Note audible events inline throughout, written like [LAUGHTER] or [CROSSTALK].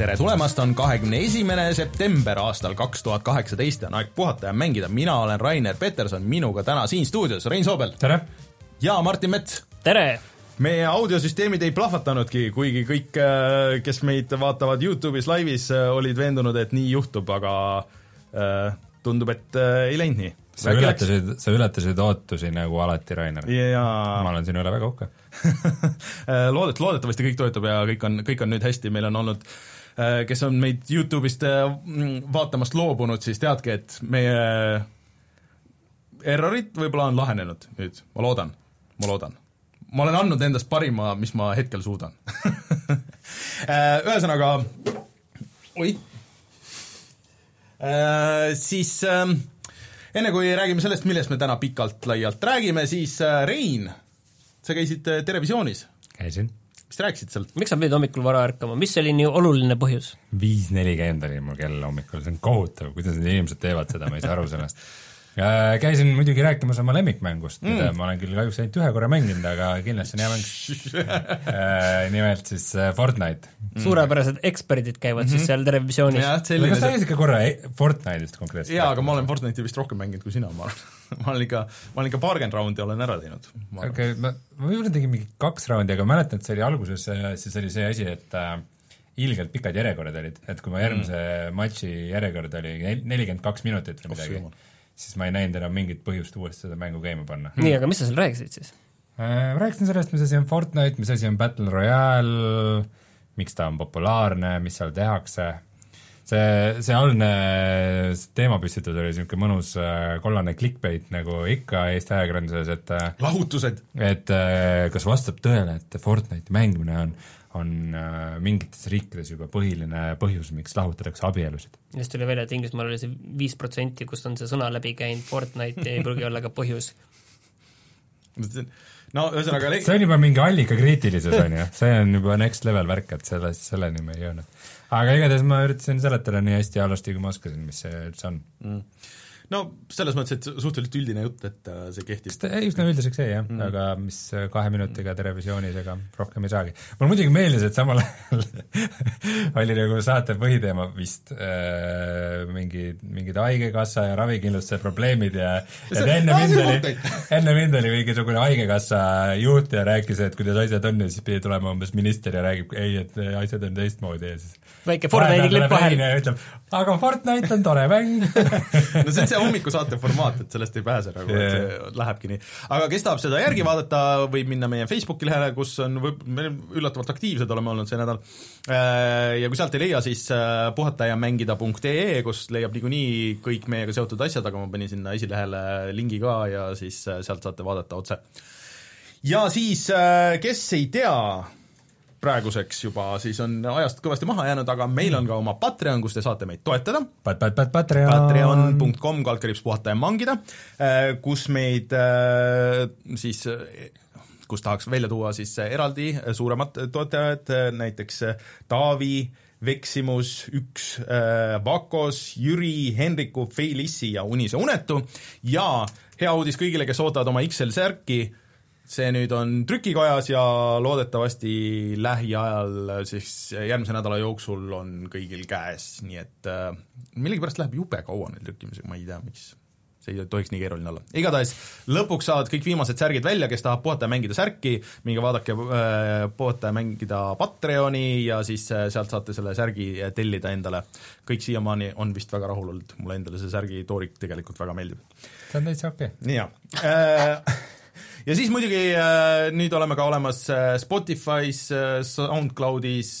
tere tulemast, on kahekümne esimene september aastal kaks tuhat kaheksateist ja on aeg puhata ja mängida. mina olen Rainer Peterson, minuga täna siin stuudios Rein Soobel. tere! ja Martin Mets. tere! meie audiosüsteemid ei plahvatanudki, kuigi kõik, kes meid vaatavad Youtube'is laivis, olid veendunud, et nii juhtub, aga äh, tundub, et äh, ei läinud nii. sa ületasid, sa ületasid ootusi nagu alati, Rainer ja.... ma olen sinu üle väga uhke [LAUGHS] loodet-, loodetavasti kõik toetab ja kõik on, kõik on nüüd hästi, meil on olnud äh, kes on meid Youtube'ist äh, vaatamast loobunud, siis teadke, et meie errorid võib-olla on lahenenud nüüd, ma loodan, ma loodan. ma olen andnud endast parima, mis ma hetkel suudan [LAUGHS] äh, ühesõnaga, oi, siis äh, enne kui räägime sellest, millest me täna pikalt-laialt räägime, siis Rein, sa käisid Terevisioonis? käisin. Mis sa rääkisid sealt? miks sa pidid hommikul vara ärkama, mis oli nii oluline põhjus? viis nelikümmend oli mul kell hommikul, see on kohutav, kuidas need inimesed teevad seda, ma ei saa aru sellest käisin muidugi rääkimas oma lemmikmängust mm., mida ma olen küll kahjuks ainult ühe korra mänginud, aga kindlasti on hea mäng [LAUGHS] nimelt siis Fortnite mm.. suurepärased eksperdid käivad mm -hmm. siis seal televisioonis. kas sa käisid ikka korra Fortnite'ist konkreetselt? jaa, aga ma olen Fortnite'i vist rohkem mänginud kui sina, ma arvan [LAUGHS] ma olen ikka, ma olen ikka paarkümmend raundi olen ära teinud. okei okay,, ma, ma võib-olla tegin mingi kaks raundi, aga mäletan, et see oli alguses, siis oli see asi, et äh, ilgelt pikad järjekorrad olid, et kui ma järgmise mm. matši järjekord oli nelikümmend kaks minutit või midagi oh,, siis ma ei näinud enam mingit põhjust uuesti seda mängu käima panna. nii, aga mis sa seal rääkisid siis äh,? rääkisin sellest, mis asi on Fortnite, mis asi on Battle Royale, miks ta on populaarne, mis seal tehakse, see, see algne teemapüstitus oli niisugune mõnus äh, kollane clickbait, nagu ikka Eesti ajakirjanduses, et äh, lahutused! et äh, kas vastab tõele, et Fortnite'i mängimine on on äh, mingites riikides juba põhiline põhjus, miks lahutatakse abielusid. just tuli välja, et Inglismaal oli see viis protsenti, kust on see sõna läbi käinud, Fortnite ei pruugi olla ka põhjus. no ühesõnaga see on juba mingi allikakriitilisus, on ju, see on juba next level värk, et sellest, selleni me ei jõudnud. aga igatahes ma üritasin seletada nii hästi halvasti, kui ma oskasin, mis see üldse on mm no selles mõttes, et suhteliselt üldine jutt, et äh, see kehtib. üsna üldiseks jäi jah mm., aga mis äh, kahe minutiga televisioonis, ega rohkem ei saagi. mulle muidugi meeldis, et samal ajal [LAUGHS] oli nagu saate põhiteema vist äh, mingi, mingid Haigekassa ja ravikindlustuse probleemid ja et enne mind oli, [LAUGHS] enne mind oli mingisugune Haigekassa juht ja rääkis, et kuidas asjad on ja siis pidi tulema umbes minister ja räägib, ei, et asjad on teistmoodi ja siis väike Fortnite'i klipp vahel. ütleb, aga Fortnite on tore mäng [LAUGHS] no see on see hommikusaate formaat, et sellest ei pääse nagu yeah., et see lähebki nii. aga kes tahab seda järgi vaadata, võib minna meie Facebooki lehele, kus on, me üllatavalt aktiivsed oleme olnud see nädal, äh, ja kui sealt ei leia, siis äh, puhatajamängida.ee, kus leiab niikuinii kõik meiega seotud asjad, aga ma panin sinna esilehele lingi ka ja siis äh, sealt saate vaadata otse. ja siis, kes ei tea, praeguseks juba siis on ajast kõvasti maha jäänud, aga meil on ka oma Patreon, kus te saate meid toetada pat,. Pat, pat, Patreon. Patreon.com, kaldkriips puhata ja mangida, äh, kus meid äh, siis kus tahaks välja tuua siis eraldi suuremad toetajad, näiteks Taavi, Veksimus, üks, Vakos, Jüri, Henriku, Felissi ja Unise Unetu ja hea uudis kõigile, kes ootavad oma XL särki, see nüüd on trükikojas ja loodetavasti lähiajal siis järgmise nädala jooksul on kõigil käes, nii et äh, millegipärast läheb jube kaua neil trükkimisega, ma ei tea, miks. see ei tohiks nii keeruline olla. igatahes lõpuks saavad kõik viimased särgid välja, kes tahab puhata ja mängida särki, minge vaadake äh, puhata ja mängida Patreoni ja siis äh, sealt saate selle särgi tellida endale. kõik siiamaani on vist väga rahul olnud, mulle endale see särgi toorik tegelikult väga meeldib. see on täitsa okei okay.. jaa äh, [LAUGHS] ja siis muidugi äh, nüüd oleme ka olemas äh, Spotify's, äh, SoundCloudis,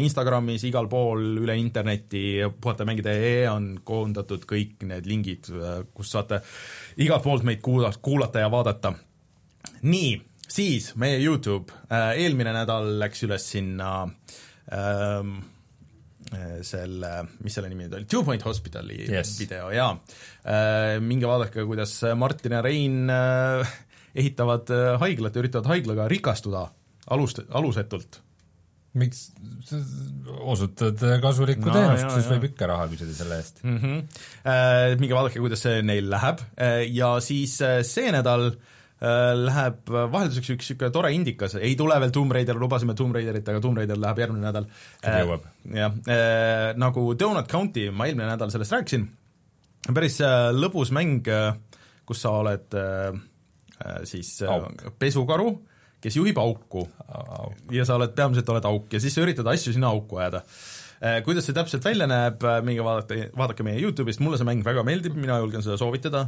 Instagramis, igal pool üle interneti, puhata mängida ee on koondatud kõik need lingid, kus saate igalt poolt meid kuula-, kuulata ja vaadata. nii, siis meie YouTube, eelmine nädal läks üles sinna ähm, selle, mis selle nimi nüüd oli, Two Point Hospitali yes. video jaa. minge vaadake, kuidas Martin ja Rein ehitavad äh, haiglat ja üritavad haiglaga rikastuda alust, alusetult. miks, osutad kasulikku no, teenust, siis võib ikka raha küsida selle eest mm. -hmm. Äh, minge vaadake, kuidas see neil läheb äh, ja siis see nädal läheb vahelduseks üks niisugune tore indikas, ei tule veel Tomb Raider, lubasime Tomb Raiderit, aga Tomb Raider läheb järgmine nädal. Küll jõuab. jah, nagu Donut County, ma eelmine nädal sellest rääkisin, päris äh, lõbus mäng, äh, kus sa oled äh, siis Auk. pesukaru, kes juhib auku ja sa oled, peamiselt oled auk ja siis sa üritad asju sinna auku ajada. Kuidas see täpselt välja näeb, minge vaadake, vaadake meie YouTube'ist, mulle see mäng väga meeldib, mina julgen seda soovitada,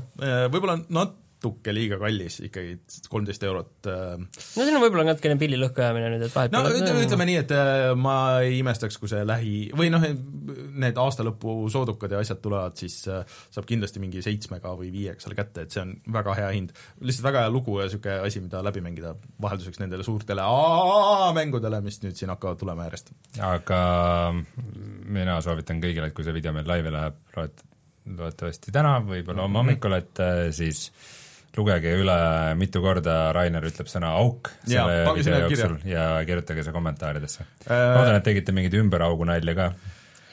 võib-olla nat-, natuke liiga kallis ikkagi, kolmteist eurot. no siin on võib-olla natukene pillilõhku ajamine nüüd, et vahepeal no ütleme, ütleme nii, et ma ei imestaks, kui see lähi, või noh, need aastalõpu soodukad ja asjad tulevad, siis saab kindlasti mingi seitsmega või viiega selle kätte, et see on väga hea hind. lihtsalt väga hea lugu ja niisugune asi, mida läbi mängida vahelduseks nendele suurtele mängudele, mis nüüd siin hakkavad tulema järjest. aga mina soovitan kõigile, et kui see video meil laivi läheb, loet-, loodetavasti täna, võib-olla homme hommikul, et siis lugege üle, mitu korda Rainer ütleb sõna auk selle Ja, video jooksul ja kirjutage see kommentaaridesse äh,. loodan, et tegite mingit ümberaugu nalja ka.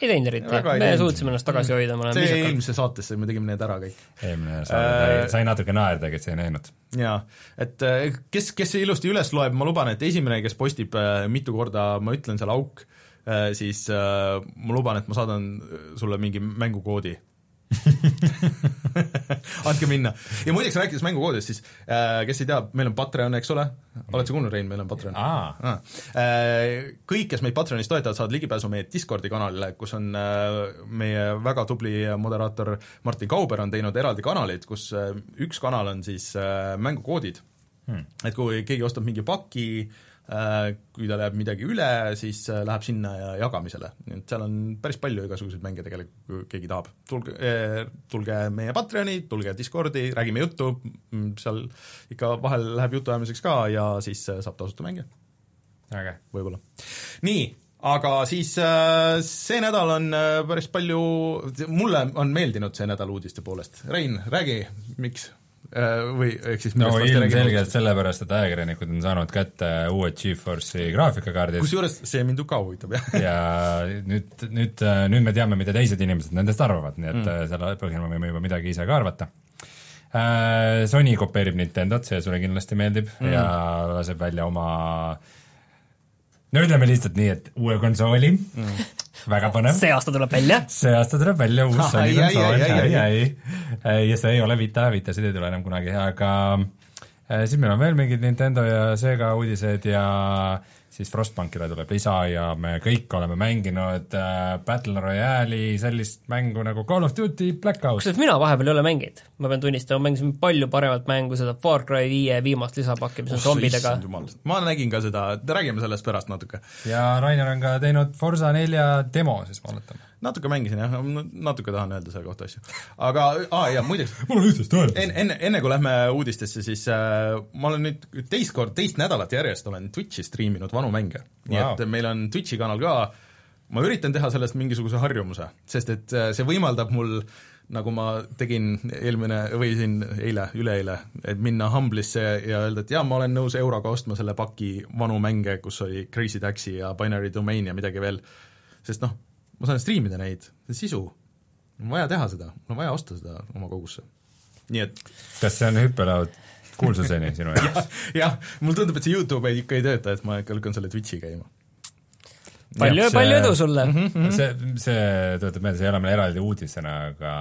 ei teinud eriti, me suutsime ennast tagasi hoida, ma olen see viisakalt. eelmises saatesse me tegime need ära kõik. eelmine saade Äh, sai natuke naerda, kes ei näinud. jaa, et eh, kes, kes see ilusti üles loeb, ma luban, et esimene, kes postib eh, mitu korda, ma ütlen seal auk, siis eh, ma luban, et ma saadan sulle mingi mängukoodi [LAUGHS] andke minna. ja muideks, rääkides mängukoodidest, siis äh, kes ei tea, meil on Patreon, eks ole, oled sa kuulnud, Rein, meil on Patreon? Ah. Äh, Kõik, kes meid Patreonis toetavad, saavad ligipääsu meie Discordi kanalile, kus on äh, meie väga tubli moderaator Martin Kauber on teinud eraldi kanalid, kus äh, üks kanal on siis äh, mängukoodid hmm.. et kui keegi ostab mingi paki, kui tal jääb midagi üle, siis äh, läheb sinna ja jagamisele, et seal on päris palju igasuguseid mänge tegelikult, kui keegi tahab. tulge, tulge meie Patreoni, tulge Discordi, räägime juttu, seal ikka vahel läheb jutuajamiseks ka ja siis äh, saab tasuta mänge äge. võib-olla. nii, aga siis äh, see nädal on äh, päris palju, mulle on meeldinud see nädal uudiste poolest. Rein, räägi, miks äh, või ehk siis no ilmselgelt sellepärast, et ajakirjanikud on saanud kätte uued GeForce'i graafikakaardid kusjuures see mind ju ka huvitab, jah. [LAUGHS] ja nüüd, nüüd, nüüd me teame, mida teised inimesed nendest arvavad, nii et mm. selle põhjal me võime juba midagi ise ka arvata. Sony kopeerib Nintendot, see sulle kindlasti meeldib mm. ja laseb välja oma no ütleme lihtsalt nii, et uue konsooli mm., väga põnev. see aasta tuleb välja. see aasta tuleb välja uus ai, ai, ai, ja see ei ole Vita, Vitasid ei tule enam kunagi, aga äh, siis meil on veel mingid Nintendo ja Sega uudised ja siis Frostbankile tuleb lisa ja me kõik oleme mänginud äh, Battle Royale'i sellist mängu nagu Call of Duty Black Ops. kusjuures mina vahepeal ei ole mänginud, ma pean tunnistama, mängisin palju paremat mängu, seda Far Cry viie viimast lisapakki, mis on zombidega. ma nägin ka seda, räägime sellest pärast natuke. ja Rainer on ka teinud Forsa nelja demo, siis ma oletan. Natuke mängisin jah, natuke tahan öelda selle kohta asju. aga, aa jaa, muideks mul on üht-teist öelda. enne, enne, enne kui lähme uudistesse, siis äh, ma olen nüüd teist kord, teist nädalat järjest olen Twitch'i striiminud vanu mänge. nii Wow. et meil on Twitch'i kanal ka, ma üritan teha sellest mingisuguse harjumuse, sest et äh, see võimaldab mul nagu ma tegin eelmine või siin eile, üleeile, et minna Humble'isse ja öelda, et jaa, ma olen nõus euroga ostma selle paki vanu mänge, kus oli Crazy Taxi ja Binary Domain ja midagi veel, sest noh, ma saan striimida neid, see sisu. on vaja teha seda, on vaja osta seda oma kogusse. nii et kas see on hüppelaud kuulsuseni sinu [LAUGHS] jaoks? jah, mulle tundub, et see Youtube ei, ikka ei tööta, et ma ikka lükkan selle Twitch'i käima. palju, see- palju edu sulle mm! -hmm. see, see tuletab meelde, see ei ole meil eraldi uudisena, aga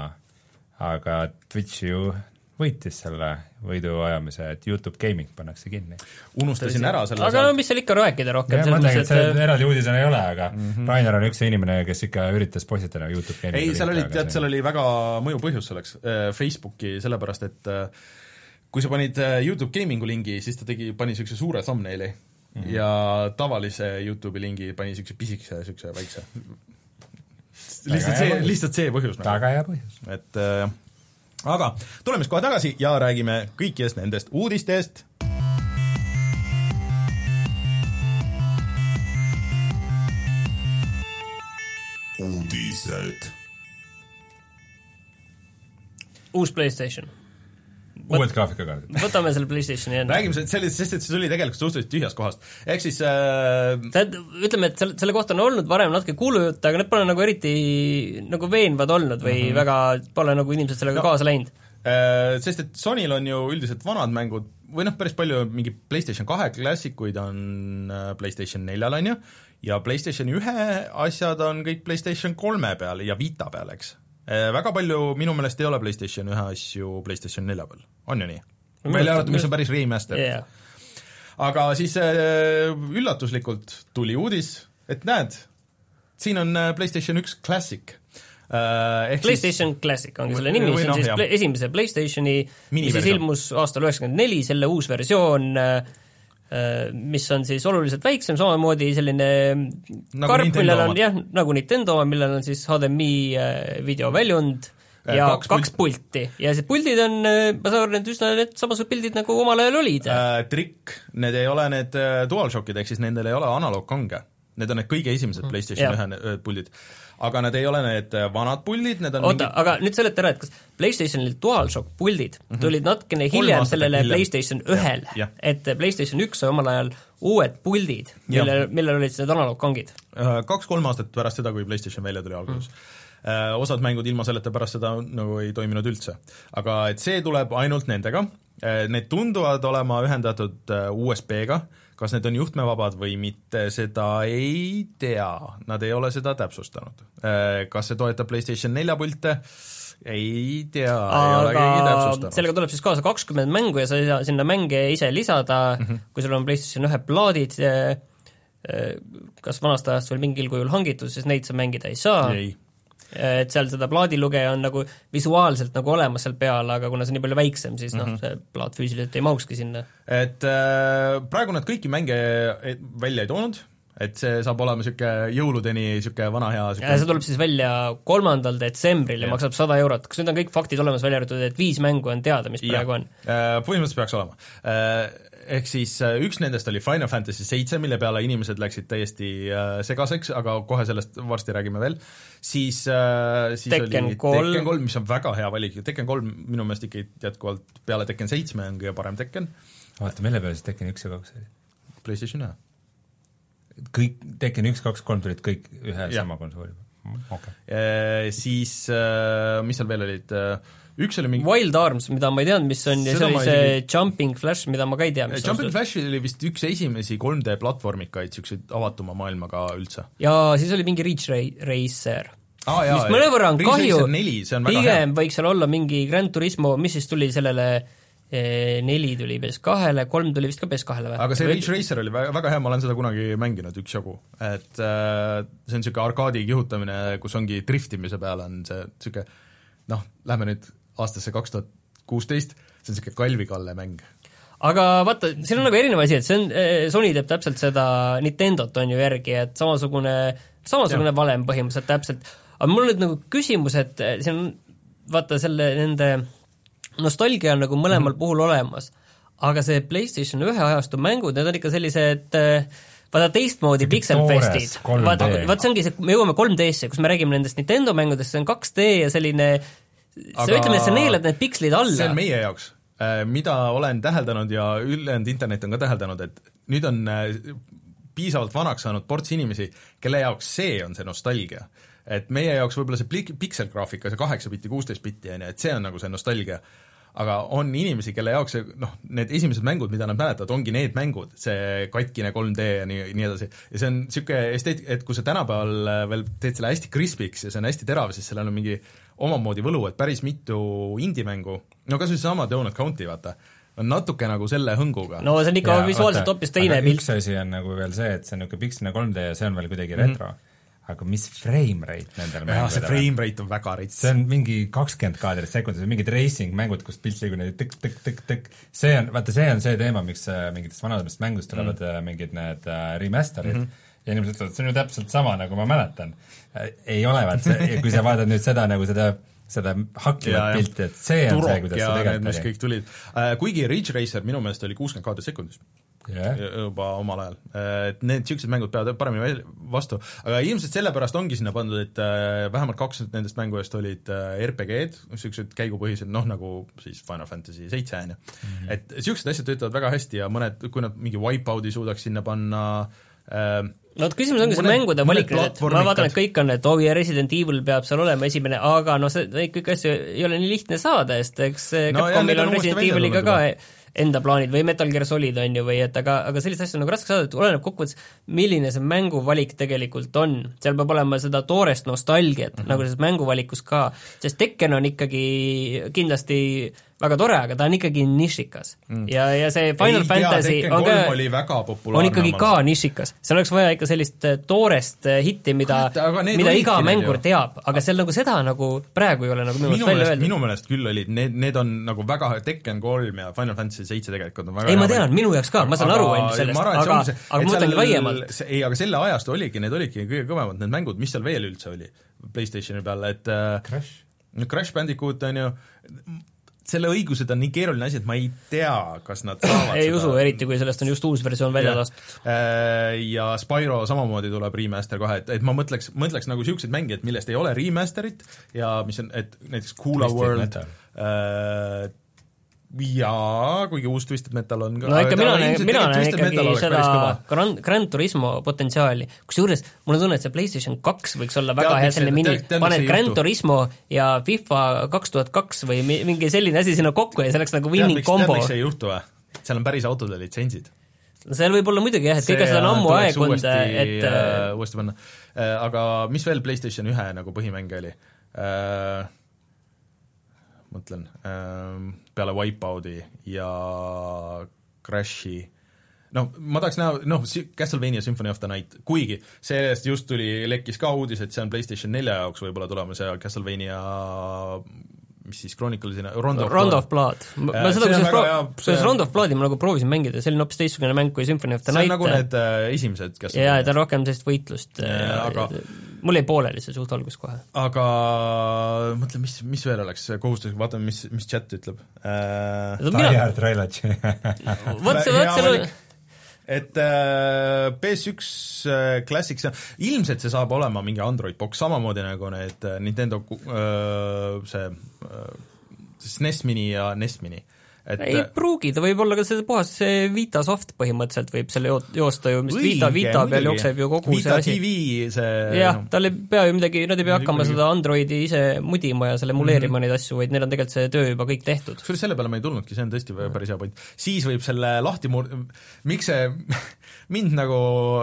aga Twitch ju võitis selle võidu ajamise, et Youtube Gaming pannakse kinni. unustasin ära selle aga no mis seal ikka rääkida rohkem, ma selles mõtlengi, et mõttes, see eraldi uudisena ei ole, aga mm -hmm. Rainer on üks inimene, kes ikka üritas postitada Youtube Gamingi ei, seal oli, tead, seal oli väga mõjuv põhjus selleks, Facebooki, sellepärast et äh, kui sa panid äh, Youtube Gamingu lingi, siis ta tegi, pani niisuguse suure thumbnaili mm -hmm. ja tavalise Youtube'i lingi pani niisuguse pisikese, niisuguse väikse. lihtsalt see, lihtsalt see põhjus nagu. väga hea põhjus. et äh, aga tuleme siis kohe tagasi ja räägime kõikidest nendest uudistest. uudised. uus PlayStation. Uued graafikakaardid. võtame selle PlayStationi enne. räägime sellest, sest et see tuli tegelikult suhteliselt tühjast kohast. ehk siis äh, ütleme, et selle, selle kohta on olnud varem natuke kuulujutte, aga need pole nagu eriti nagu veenvad olnud või mm -hmm. väga pole nagu inimesed sellega No. no. kaasa läinud. Äh, sest et Sonyl on ju üldiselt vanad mängud või noh, päris palju mingi PlayStation kahe klassikuid on äh, PlayStation neljal, on ju, ja PlayStation ühe asjad on kõik PlayStation kolme peal ja Vita peal, eks. Äh, väga palju minu meelest ei ole PlayStation ühe asju PlayStation nelja peal, on ju nii? välja arvatud, mis on päris remaster yeah.. aga siis äh, üllatuslikult tuli uudis, et näed, siin on PlayStation üks Classic. Uh, PlayStation siis... Classic ongi selle nimi, see on no, siis jah. esimese PlayStationi, mis siis ilmus aastal üheksakümmend neli, selle uus versioon uh, mis on siis oluliselt väiksem, samamoodi selline nagu karp, millel on jah, nagu Nintendo oma, millel on siis HDMI videoväljund ja kaks, kaks pult. pulti ja see puldid on, ma saan aru, need üsna need samasugused pildid, nagu omal ajal olid äh,. Trikk, need ei ole need DualShockid, ehk siis nendel ei ole analoogkange. Need on need kõige esimesed mm. PlayStation ühe puldid aga nad ei ole need äh, vanad puldid, need on oota mingi..., aga nüüd seleta ära, et kas PlayStationil DualShock puldid mm -hmm. tulid natukene hiljem sellele hiljem. PlayStation ühel, et PlayStation üks sai omal ajal uued puldid, millel, millel olid need analoogkangid? Äh, kaks-kolm aastat pärast seda, kui PlayStation välja tuli alguses mm. -hmm osad mängud ilma selleta pärast seda nagu ei toiminud üldse. aga et see tuleb ainult nendega, need tunduvad olema ühendatud USB-ga, kas need on juhtmevabad või mitte, seda ei tea, nad ei ole seda täpsustanud. Äh, kas see toetab PlayStation nelja pilte, ei tea, ei ole keegi täpsustanud. sellega tuleb siis kaasa kakskümmend mängu ja sa ei saa sinna mänge ise lisada mm, -hmm. kui sul on PlayStation ühe plaadid, äh, äh, kas vanast ajast veel mingil kujul hangitud, siis neid sa mängida ei saa. ei et seal seda plaadilugeja on nagu visuaalselt nagu olemas seal peal, aga kuna see on nii palju väiksem, siis noh mm -hmm., see plaat füüsiliselt ei mahukski sinna. et äh, praegu nad kõiki mänge välja ei toonud, et see saab olema niisugune jõuludeni niisugune vana hea ja see tuleb siis välja kolmandal detsembril ja, ja maksab sada eurot, kas nüüd on kõik faktid olemas, välja arvatud, et viis mängu on teada, mis ja. praegu on? Äh, põhimõtteliselt peaks olema äh, ehk siis äh, üks nendest oli Final Fantasy seitse, mille peale inimesed läksid täiesti segaseks, aga kohe sellest varsti räägime veel, siis äh, siis Tekken oli Tekken kolm, mis on väga hea valik, Tekken kolm minu meelest ikkagi jätkuvalt peale Tekken seitsme on kõige parem Tekken. oota, mille peale siis Tekken üks ja kaks oli? PlayStation ühe. Kõik, Tekken üks, kaks, kolm tulid kõik ühe ja. sama konsooli okei okay.. Siis mis seal veel olid, üks oli mingi Wild Arms, mida ma ei teadnud, mis on, ja see oli see ei... Jumping Flash, mida ma ka ei tea, mis Jumping on Flash oli vist üks esimesi 3D platvormikaid, niisuguseid avatuma maailmaga üldse. ja siis oli mingi Ridge Racer ah,. mis mõnevõrra on kahju, pigem võiks seal olla mingi Grand Turismo, mis siis tuli sellele eh, neli tuli PS2-le, kolm tuli vist ka PS2-le või? aga see Ridge Racer oli väga, väga hea, ma olen seda kunagi mänginud üksjagu, et äh, see on niisugune arkaadi kihutamine, kus ongi driftimise peal on see niisugune noh, lähme nüüd aastasse kaks tuhat kuusteist, see on niisugune Kalvi-Kalle mäng. aga vaata, siin on nagu erinev asi, et see on, eh, Sony teeb täpselt seda Nintendot on ju järgi, et samasugune, samasugune ja. valem põhimõtteliselt täpselt, aga mul on nüüd nagu küsimus, et eh, siin on vaata selle, nende nostalgia on nagu mõlemal mm -hmm. puhul olemas, aga see PlayStation ühe ajastu mängud, need on ikka sellised äh, vaata teistmoodi pikselfestid, vaata, vaat see ongi see, me jõuame 3D-sse, kus me räägime nendest Nintendo mängudest, see on 2D ja selline aga sa ütleme, et sa neelad need pikslid alla. see on meie jaoks, äh, mida olen täheldanud ja ülejäänud internet on ka täheldanud, et nüüd on äh, piisavalt vanaks saanud ports inimesi, kelle jaoks see on see nostalgia. Et meie jaoks võib-olla see plik-, pikselgraafika, see kaheksa bitti, kuusteist bitti, on ju, et see on nagu see nostalgia aga on inimesi, kelle jaoks see noh, need esimesed mängud, mida nad mäletavad, ongi need mängud, see katkine 3D ja nii, nii edasi. ja see on niisugune esteet-, et kui sa tänapäeval äh, veel teed selle hästi crisp'iks ja see on hästi terav, siis sellel on mingi omamoodi võlu, et päris mitu indie-mängu, no kas või seesama Donut County, vaata, on natuke nagu selle hõnguga. no see on ikka visuaalselt hoopis teine pilt. üks asi on nagu veel see, et see on niisugune piksline 3D ja see on veel kuidagi mm -hmm. retro, aga mis frame rate nendel mängudel on? see frame rate on väga rets. see on mingi kakskümmend kaadrit sekundis, mingid racing mängud, kus pilt liigub niimoodi tõkk-tõkk-tõkk-tõkk, see on, vaata see on see teema, miks äh, mingitest vanadest mängudest tulevad mm -hmm. mingid need uh, remaster'id mm, -hmm ja inimesed ütlevad, see on ju täpselt sama, nagu ma mäletan. ei ole, vaat see, kui sa vaatad nüüd seda nagu seda seda hakkivat pilti, et see on Turok see, kuidas see tegelikult oli. kõik tulid kuigi Ridge Racer minu meelest oli kuuskümmend kaadrit sekundis yeah. juba omal ajal, et need niisugused mängud peavad paremini vastu, aga ilmselt sellepärast ongi sinna pandud, et uh, vähemalt kaks nendest mängudest olid uh, RPG-d, niisugused käigupõhised, noh nagu siis Final Fantasy seitse, on ju. Mhm. et niisugused asjad töötavad väga hästi ja mõned, kui nad mingi Wipeout'i suudaks sinna panna uh,, no vot, küsimus ongi see mängude valik, et ma vaatan, et kõik on, et oh ja Resident Evil peab seal olema esimene, aga noh, see, neid kõiki asju ei ole nii lihtne saada, sest eks No Capcomil on Resident Eviliga tulnud ka enda plaanid või Metal Gear Solid on ju, või et aga, aga selliseid asju on nagu raske saada, et oleneb kokkuvõttes, milline see mänguvalik tegelikult on. seal peab olema seda toorest nostalgiat mm, -hmm. nagu selles mänguvalikus ka, sest Tekken on ikkagi kindlasti väga tore, aga ta on ikkagi nišikas mm. ja, ja see Final Fantasy on ka oli väga populaarne on ikkagi ka nišikas, seal oleks vaja ikka sellist äh, toorest äh, hitti, mida aga, mida iga mängur ju. teab, aga seal nagu seda nagu praegu ei ole nagu minu meelest välja öeldud. minu meelest küll olid, need, need on nagu väga, Tekken kolm ja Final Fantasy seitse tegelikult on väga ei, ma tean, minu jaoks ka, ma saan aru, on ju sellest, aga, aga ma mõtlengi laiemalt. ei, aga selle ajastu oligi, need olidki kõige kõvemad need mängud, mis seal veel üldse oli PlayStationi peal, et äh, Crash, Crash Bandicoot on ju, selle õigused on nii keeruline asi, et ma ei tea, kas nad saavad [CLEARS THROAT] ei seda. usu, eriti kui sellest on just uus versioon välja lastud. Äh, ja Spyro samamoodi tuleb remaster kohe, et, et ma mõtleks, mõtleks nagu niisuguseid mänge, et millest ei ole remaster'it ja mis on, et näiteks Coola World jaa, kuigi uus Twisted Metal on ka no ikka mina näen, mina näen ikkagi seda päris kõva. Gran, Gran Turismo potentsiaali, kusjuures mul on tunne, et see PlayStation kaks võiks olla väga Tead, hea selline mini paned see ei Gran juhtu? Turismo ja FIFA kaks tuhat kaks või mi- mingi selline asi sinna kokku ja see oleks nagu winning miks, tead, combo. miks see ei juhtu või? seal on päris autode litsentsid. seal võib olla muidugi jah, et kõik asjad on ammu aegunud, et äh, äh, uuesti panna äh,. aga mis veel PlayStation ühe nagu põhimänge oli äh,? mõtlen äh,, peale Wipeout'i ja Crashi noh, ma tahaks näha, noh, Castlevania Symphony of the Night, kuigi sellest just tuli, lekkis ka uudis, et see on PlayStation nelja jaoks võib-olla tulemas ja Castlevania mis siis Chronicles'ina, Rondo of Round Blood of Blood. ma Äh, seda kusjuures pro- kusjuures on- Round of Bloodi ma nagu proovisin mängida, see oli hoopis teistsugune mäng kui Symphony of the see on Night. nagu need äh, esimesed jaa, Castlevania ta on rohkem sellist võitlust Jaa,, aga- mul jäi pooleli see suht alguses kohe. aga mõtle, mis, mis veel oleks kohustuslik, vaatame, mis, mis chat ütleb äh,. Die Hard Trilogy vot see, vot see et äh, PS1 äh, Classic, see, ilmselt see saab olema mingi Android box, samamoodi nagu need äh, Nintendo äh, see äh, SNES Mini ja NES Mini. Et ei pruugi, ta võib olla ka see puhas see Vita soft põhimõtteliselt võib selle jo- joosta ju, mis Vita, Vita peal jookseb ju kogu Vita see asi. TV, see jah, tal ei pea ju midagi, nad ei pea hakkama seda Androidi ise mudima ja selle emuleerima Mhm. neid asju, vaid neil on tegelikult see töö juba kõik tehtud. kusjuures selle peale ma ei tulnudki, see on tõesti päris hea point. siis võib selle lahti mur-, miks see [LAUGHS] mind nagu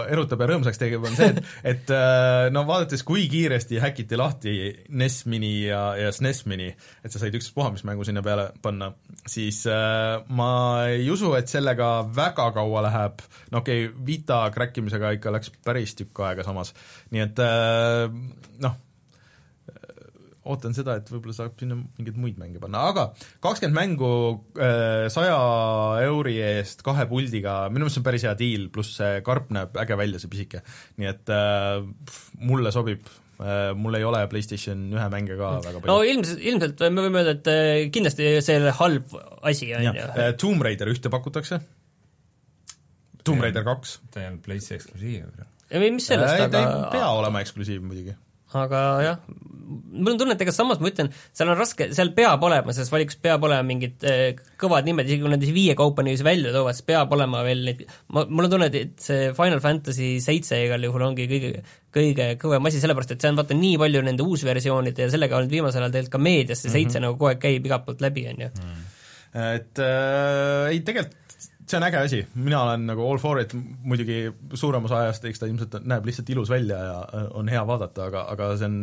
erutab ja rõõmsaks teeb, on see, et et äh, no vaadates, kui kiiresti häkiti lahti NES Mini ja, ja SNES Mini, et sa said ükspuha mis mängu sinna peale panna, siis äh, ma ei usu, et sellega väga kaua läheb, no okei okay,, Vita kräkkimisega ikka läks päris tükk aega samas, nii et äh, noh, ootan seda, et võib-olla saab sinna mingeid muid mänge panna, aga kakskümmend mängu saja euri eest kahe puldiga, minu meelest see on päris hea diil, pluss see karp näeb äge välja, see pisike. nii et äh, pff, mulle sobib äh,, mul ei ole PlayStation ühe mänge ka väga no palju. ilmselt, ilmselt me võime öelda, et äh, kindlasti see ei ole halb asi, on ju. äh, Tomb Raider ühte pakutakse, Tomb Raider kaks. ta ei olnud PlayStation eksklusiiv. ei, mis sellest, ta ei aga pea olema eksklusiiv muidugi. Aga jah, mul on tunne, et ega samas ma ütlen, seal on raske, seal peab olema, selles valikus peab olema mingid eh, kõvad nimed, isegi kui nad viie kaupa niiviisi välja toovad, siis peab olema veel neid, ma, mul on tunne, et see Final Fantasy seitse igal juhul ongi kõige, kõige kõvem asi, sellepärast et see on vaata nii palju nende uusversioonide ja sellega on nüüd viimasel ajal tegelikult ka meedias see seitse mm -hmm. nagu kogu aeg käib igalt poolt läbi, on ju. et äh, ei, tegelikult see on äge asi, mina olen nagu all for it, muidugi suurem osa ajast eks ta ilmselt näeb lihtsalt ilus välja ja äh, on hea vaadata, aga, aga see on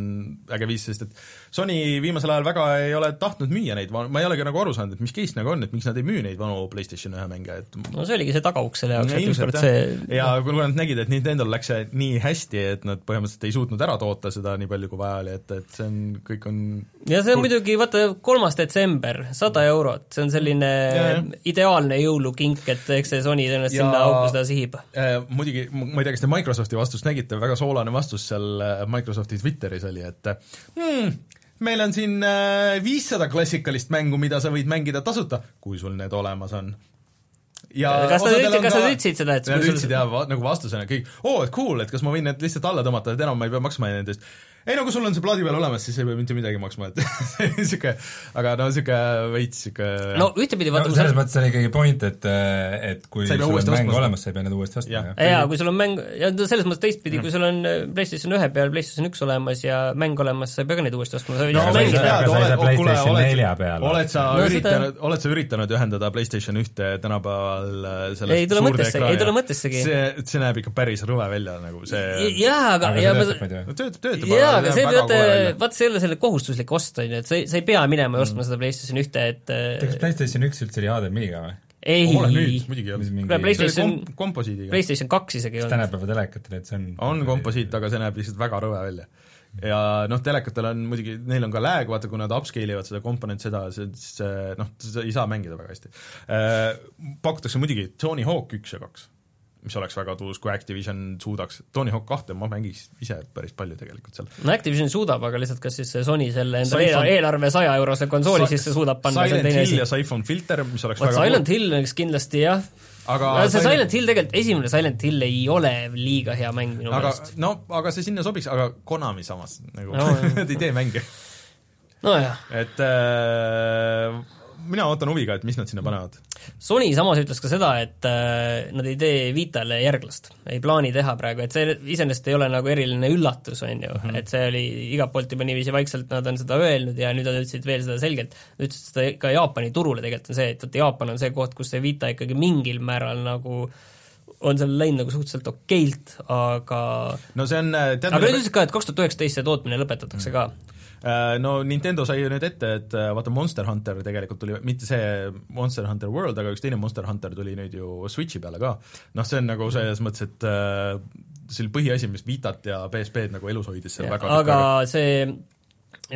äge viis, sest et Sony viimasel ajal väga ei ole tahtnud müüa neid, ma ei olegi nagu aru saanud, et mis case nagu on, et miks nad ei müü neid vanu PlayStation ühe mänge, et no see oligi see tagauks selle jaoks, et ükskord see, ja kui nad nägid, et Nintendo'l läks see nii hästi, et nad põhimõtteliselt ei suutnud ära toota seda nii palju, kui vaja oli, et, et see on, kõik on ja see on muidugi, vaata, kolmas detsember, sada eurot, see on selline Ja, jah. ideaalne jõulukink, et eks see Sony tõenäoliselt sinna auku seda sihib. Äh, muidugi, ma ei tea, kas te Microsofti vastust nägite, väga soolane vastus seal äh, Microsofti Twitteris oli, et hmm, meil on siin viissada klassikalist mängu, mida sa võid mängida tasuta, kui sul need olemas on. ja kas nad ütlesid, kas ka- nad ütlesid seda, et Nad ütlesid jah, nagu vastusena kõik, oo, et cool, et kas ma võin need lihtsalt alla tõmmata, et enam ma ei pea maksma nende eest. Ei no kui sul on see plaadi peal olemas, siis ei pea mitte midagi maksma, et [LAUGHS] niisugune, aga no niisugune veits niisugune no ühtepidi vaata no, selles mõttes on ikkagi point, et, et kui sul on mäng ostma. olemas, sa ei pea neid uuesti ostma, jaa, kui sul on mäng, ja no selles mõttes teistpidi, kui sul on äh, PlayStation ühe peal PlayStation üks olemas ja mäng olemas, sa ei pea ka neid uuesti ostma, sa võid no aga mängida aga kuule, PlayStation oled- 4 peal. oled sa No üritanud, oled sa üritanud ühendada PlayStation ühte tänapäeval äh, sellest Ei tule mõttesse- ei tule mõttessegi. see, see näeb ikka päris rõve välja nagu see jaa, aga, aga ja ma töötab töötab, töötab, jaa, aga see vaata vaata see ei ole selle kohustuslik ost, on ju, et sa ei, sa ei pea minema ja ostma Mm. seda PlayStation ühte, et kas äh, PlayStation üks üldse oli HDMI-ga või? ei, mingi Kuule, PlayStation- oli kom- komposiidiga. PlayStation kaks isegi ei olnud. tänapäeva telekatel, et see on on komposiit, aga see näeb lihtsalt väga rõve välja. ja noh, telekatel on muidugi, neil on ka lag, vaata kui nad upscale ivad seda komponent seda, see noh, seda ei saa mängida väga hästi. Pakutakse muidugi Tony Hawk üks ja kaks, mis oleks väga tuus, kui Activision suudaks, Tony Hawk kahte ma mängiks ise päris palju tegelikult seal. no Activision suudab, aga lihtsalt kas siis see Sony selle enda Siphon- eelarve saja eurose konsooli sisse suudab panna, Silent Hill ja. Siphon Filter, mis oleks vot väga Silent Hill oleks kindlasti jah, aga see Silent Hill tegelikult, esimene Silent Hill ei ole liiga hea mäng minu aga meelest. no aga see sinna sobiks, aga Konami samas nagu No, no, nad [LAUGHS] ei tee mänge. nojah, et äh, mina ootan huviga, et mis nad sinna panevad. Sony samas ütles ka seda, et äh, nad ei tee Vitale järglast, ei plaani teha praegu, et see iseenesest ei ole nagu eriline üllatus, on ju, Mhm. et see oli igalt poolt juba niiviisi vaikselt nad on seda öelnud ja nüüd nad ütlesid veel seda selgelt, ütlesid seda ka Jaapani turule tegelikult on see, et vot Jaapan on see koht, kus see Vita ikkagi mingil määral nagu on seal läinud nagu suhteliselt okeilt, aga no see on tead aga nüüd ütlesid ka, et kaks tuhat üheksateist see tootmine lõpetatakse ka. Äh, no Nintendo sai ju nüüd ette, et äh, vaata Monster Hunter tegelikult tuli, mitte see Monster Hunter World, aga üks teine Monster Hunter tuli nüüd ju Switchi peale ka. noh, see on nagu selles mõttes, et äh, see oli põhiasi, mis Vitat ja PSP-d nagu elus hoidis seal väga aga see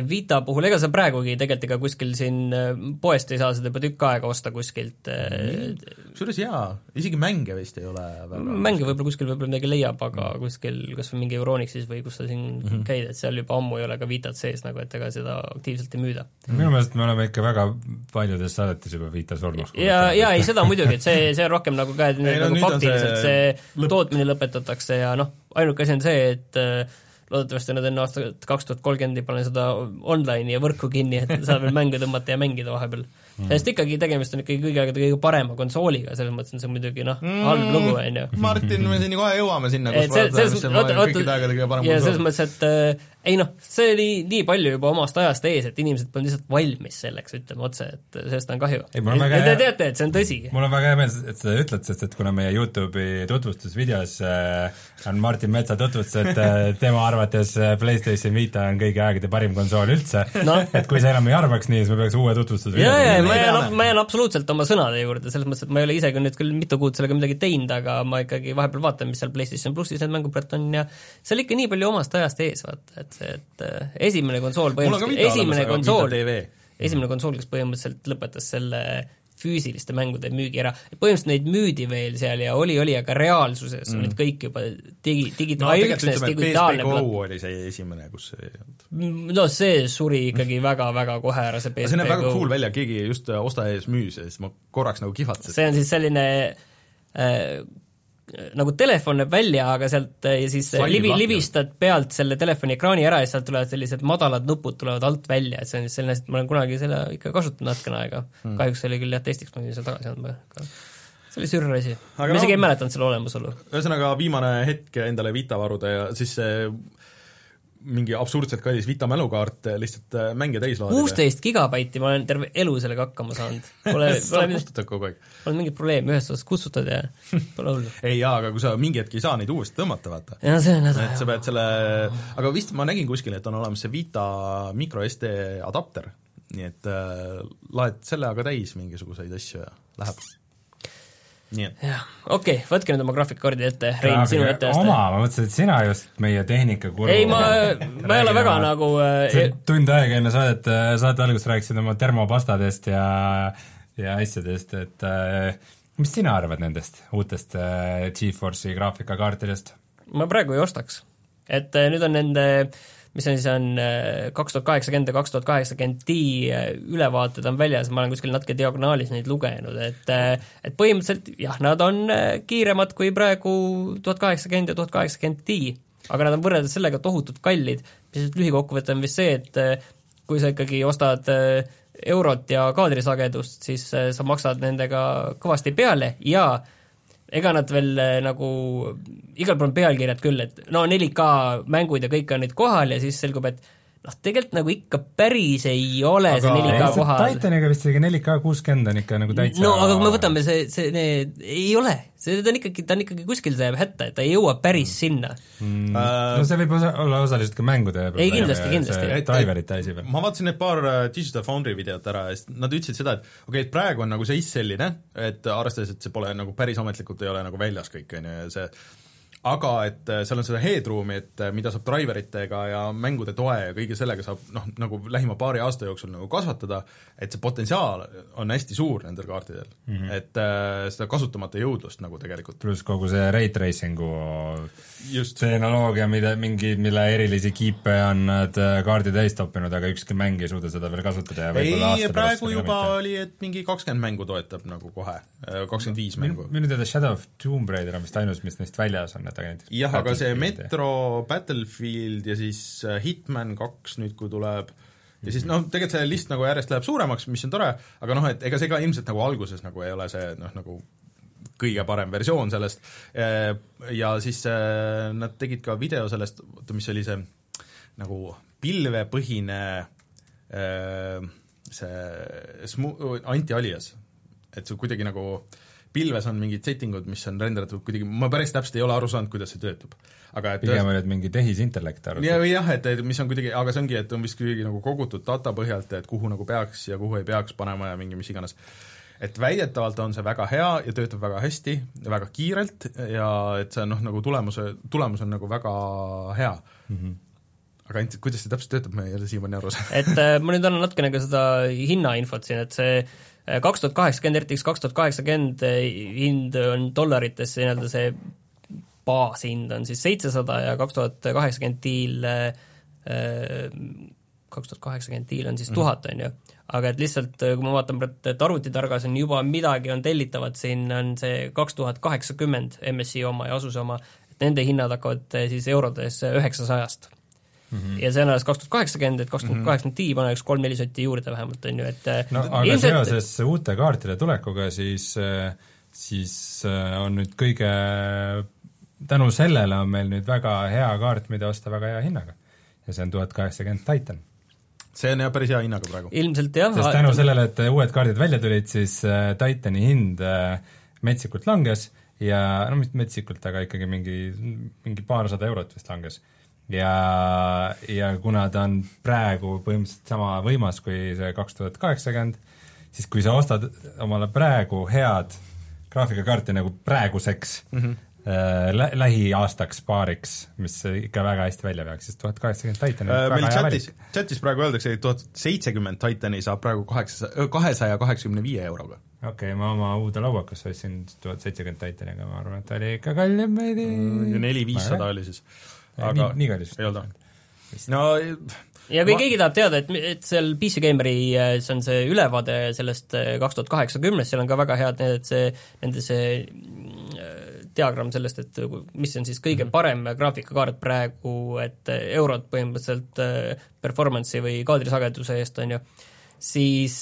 Vita puhul, ega sa praegugi tegelikult ega kuskil siin äh, poest ei saa seda juba tükk aega osta kuskilt äh, kusjuures jaa, isegi mänge vist ei ole väga mänge võib-olla kuskil võib-olla midagi leiab, aga kuskil kas või mingi Euronixis või kus sa siin mm -hmm. käid, et seal juba ammu ei ole ka Vitat sees nagu, et ega seda aktiivselt ei müüda. minu meelest me oleme ikka väga paljudes saadetes juba Vita surnuks ja, ja ei, seda muidugi, et see, see on rohkem nagu ka, et Ei, no nagu faktiliselt see see, see tootmine lõpetatakse ja noh, ainuke asi on see, et äh, loodetavasti nad enne aastat kaks tuhat kolmkümmend ei pane seda online'i ja võrku kinni, et saab veel mänge tõmmata ja mängida vahepeal mm.. sest ikkagi tegemist on ikkagi kõigi aegade kõige parema konsooliga, selles mõttes on see muidugi noh, halb lugu, on ju. Martin, me siin kohe jõuame sinna, kus selles mis oota, kõikide aegade kõige parem ja selles konsool. mõttes, et äh, ei noh, see oli nii palju juba omast ajast ees, et inimesed polnud lihtsalt valmis selleks, ütleme otse, et sellest on kahju. Te hea- teate, et see on tõsi. mul on väga hea meel, et sa ütled, sest et kuna meie Youtube'i tutvustusvideos äh, on Martin Metsa tutvustus, et äh, tema arvates äh, PlayStation Vita on kõigi aegade parim konsool üldse No. et kui sa enam ei arvaks nii, siis me peaks uue tutvustusvideo ja, ja Me ma jään ma jään absoluutselt oma sõnade juurde, selles mõttes, et ma ei ole ise küll nüüd küll mitu kuud sellega midagi teinud, aga ma ikkagi vahepeal vaatan, mis seal PlayStation plussis need mängud praegu on ja see oli ikka nii palju omast ajast ees, vaata, et see, et äh, esimene konsool põhimõtteliselt, esimene konsool esimene konsool, kes põhimõtteliselt lõpetas selle füüsiliste mängude müügi ära, põhimõtteliselt neid müüdi veel seal ja oli, oli, aga reaalsuses mm. olid kõik juba digi, digi- no üksnes et digitaalne PSP Go oli see esimene, kus see ei olnud. no see suri ikkagi väga-väga kohe ära, see see PSP näeb väga Go cool välja, keegi just äh, osta ees müüs ja siis ma korraks nagu kihvatsen. see on siis selline äh, nagu telefon näeb välja, aga sealt äh, ja siis Slidib libi, lahti. libistad pealt selle telefoni ekraani ära ja sealt tulevad sellised madalad nupud tulevad alt välja, et see on selline ma olen kunagi selle ikka kasutanud natukene aega hmm., kahjuks oli küll jah testiks, ma pidin selle tagasi andma, aga see oli sürr asi. ma isegi no- ei mäletanud selle olemasolu. ühesõnaga viimane hetk endale Vita varuda ja siis see mingi absurdselt kallis Vita mälukaart lihtsalt äh, mänge täis laadida. kuusteist gigabaiti ma olen terve elu sellega hakkama saanud. Pole, [LAUGHS] pole kustutad kogu aeg. pole mingit probleemi, ühest otsast kustutad ja pole hullu. [LAUGHS] ei jaa, aga kui sa mingi hetk ei saa neid uuesti tõmmata, vaata. ja see on häda et sa pead selle, aga vist ma nägin kuskil, et on olemas see Vita micro SD adapter, nii et äh, laed selle aga täis mingisuguseid asju ja läheb. jah, okei okay,, võtke nüüd oma graafikakaardi ette, Rein, sinu ette oma, ma mõtlesin, et sina just meie tehnikakuru ei, ma, ma ei ole väga nagu see äh, tund aega enne saadet, saate algust rääkisid oma termopastadest ja ja asjadest, et äh, mis sina arvad nendest uutest äh, GeForce'i graafikakaartidest? ma praegu ei ostaks. et äh, nüüd on nende mis on siis, on kaks tuhat kaheksakümmend ja kaks tuhat kaheksakümmend Ti äh, ülevaated on väljas, ma olen kuskil natuke diagonaalis neid lugenud, et äh, et põhimõtteliselt jah, nad on äh, kiiremad kui praegu tuhat kaheksakümmend ja tuhat kaheksakümmend Ti, aga nad on võrreldes sellega tohutult kallid, mis lühikokkuvõte on vist see, et äh, kui sa ikkagi ostad äh, eurot ja kaadrisagedust, siis äh, sa maksad nendega kõvasti peale ja ega nad veel nagu, igal pool on pealkirjad küll, et no 4K mängud ja kõik on nüüd kohal ja siis selgub, et noh, tegelikult nagu ikka päris ei ole aga see 4K kohal. Titaniga vist isegi 4K kuuskümmend on ikka nagu täitsa no aga kui me võtame see, see, need, ei ole, see, ta on ikkagi, ta on ikkagi kuskil, ta jääb hätta, et ta ei jõua päris mm. sinna mm.. Uh, no see võib osa, olla osaliselt ka mängude ei, kindlasti, kindlasti. driverite asi veel. ma vaatasin need paar äh, Digital Foundry videot ära ja siis nad ütlesid seda, et okei okay,, et praegu on nagu seis selline, et arvestades, et see pole nagu päris ametlikult ei ole nagu väljas kõik, on ju, ja see aga et äh, seal on seda headroom'i, et äh, mida saab driveritega ja mängude toe ja kõige sellega saab noh, nagu lähima paari aasta jooksul nagu kasvatada, et see potentsiaal on hästi suur nendel kaartidel mm. -hmm. et äh, seda kasutamata jõudlust nagu tegelikult. pluss kogu see rate tracing'u tehnoloogia, mida, mingi, mille erilisi kiipe on nad äh, kaardi täis toppinud, aga ükski mäng ei suuda seda veel kasutada ja ei, praegu juba mitte. oli, et mingi kakskümmend mängu toetab nagu kohe, kakskümmend viis mängu. minu teada Shadow of Tomb Raider on vist ainus, mis neist väljas on, et aga näiteks jah, aga see Metro, Battlefield ja siis äh, Hitman kaks nüüd, kui tuleb, ja siis noh, tegelikult see list nagu järjest läheb suuremaks, mis on tore, aga noh, et ega see ka ilmselt nagu alguses nagu ei ole see noh, nagu kõige parem versioon sellest äh, ja siis äh, nad tegid ka video sellest, oota, mis oli see nagu pilvepõhine see smu-, anti-alias, et see kuidagi nagu äh, pilves on mingid settingud, mis on renderdatud kuidagi, ma päris täpselt ei ole aru saanud, kuidas see töötab. aga et pigem oli, et mingi tehisintellekt arvutab. ja, või jah, et, et mis on kuidagi, aga see ongi, et on vist kuidagi nagu kogutud data põhjalt, et kuhu nagu peaks ja kuhu ei peaks panema ja mingi mis iganes. Et väidetavalt on see väga hea ja töötab väga hästi ja väga kiirelt ja et see on noh, nagu tulemuse, tulemus on nagu väga hea mm. -hmm aga ainult, kuidas see täpselt töötab, ma ei ole siiamaani aru saanud. et äh, ma nüüd annan natukene ka seda hinnainfot siin, et see kaks tuhat kaheksakümmend, RTX kaks tuhat kaheksakümmend eh, hind on dollarites, nii-öelda see baashind on siis seitsesada ja kaks tuhat kaheksakümmend diil, eh, kaks tuhat kaheksakümmend diil on siis mhm. tuhat, on ju. Aga et lihtsalt, eh, kui ma vaatan et arvutitargas on juba midagi on tellitavat, siin on see kaks tuhat kaheksakümmend MSI oma ja Asuse oma, et nende hinnad hakkavad siis eurodes üheksasajast Mm -hmm. ja see on alles kaks tuhat kaheksakümmend, et kaks tuhat kaheksakümmend Ti paneks kolm-neli sotti juurde vähemalt, on ju, et no aga ilmselt... seoses uute kaartide tulekuga, siis, siis äh, on nüüd kõige, tänu sellele on meil nüüd väga hea kaart, mida osta väga hea hinnaga. ja see on tuhat kaheksakümmend Titan see on jah päris hea hinnaga praegu. ilmselt jah. sest tänu sellele, et uued kaardid välja tulid, siis äh, Titani hind äh, metsikult langes ja no mitte metsikult, aga ikkagi mingi, mingi paarsada eurot vist langes ja, ja kuna ta on praegu põhimõtteliselt sama võimas kui see kaks tuhat kaheksakümmend, siis kui sa ostad omale praegu head graafikakaarti nagu praeguseks mm, -hmm. Äh, lä lähiaastaks, paariks, mis ikka väga hästi välja veaks, siis tuhat kaheksakümmend Titan on äh, hea chatis, chatis praegu öeldakse, et tuhat seitsekümmend Titani saab praegu kaheksa, kahesaja kaheksakümne viie euroga. okei okay,, ma oma uude lauakasse ostsin tuhat seitsekümmend Titani, aga ma arvan, et ta oli ikka kallim veidi. neli-viissada oli siis aga nii, nii kallis ei olnud? no ja kui ma... keegi tahab teada, et, et seal PC Gameri, äh, see on see ülevaade sellest äh, kaks tuhat kaheksakümnest, seal on ka väga head need, see, nende see äh, diagramm sellest, et mis on siis kõige mhm. parem graafikakaart praegu, et eurot põhimõtteliselt performance'i või kaadrisageduse eest, on ju, siis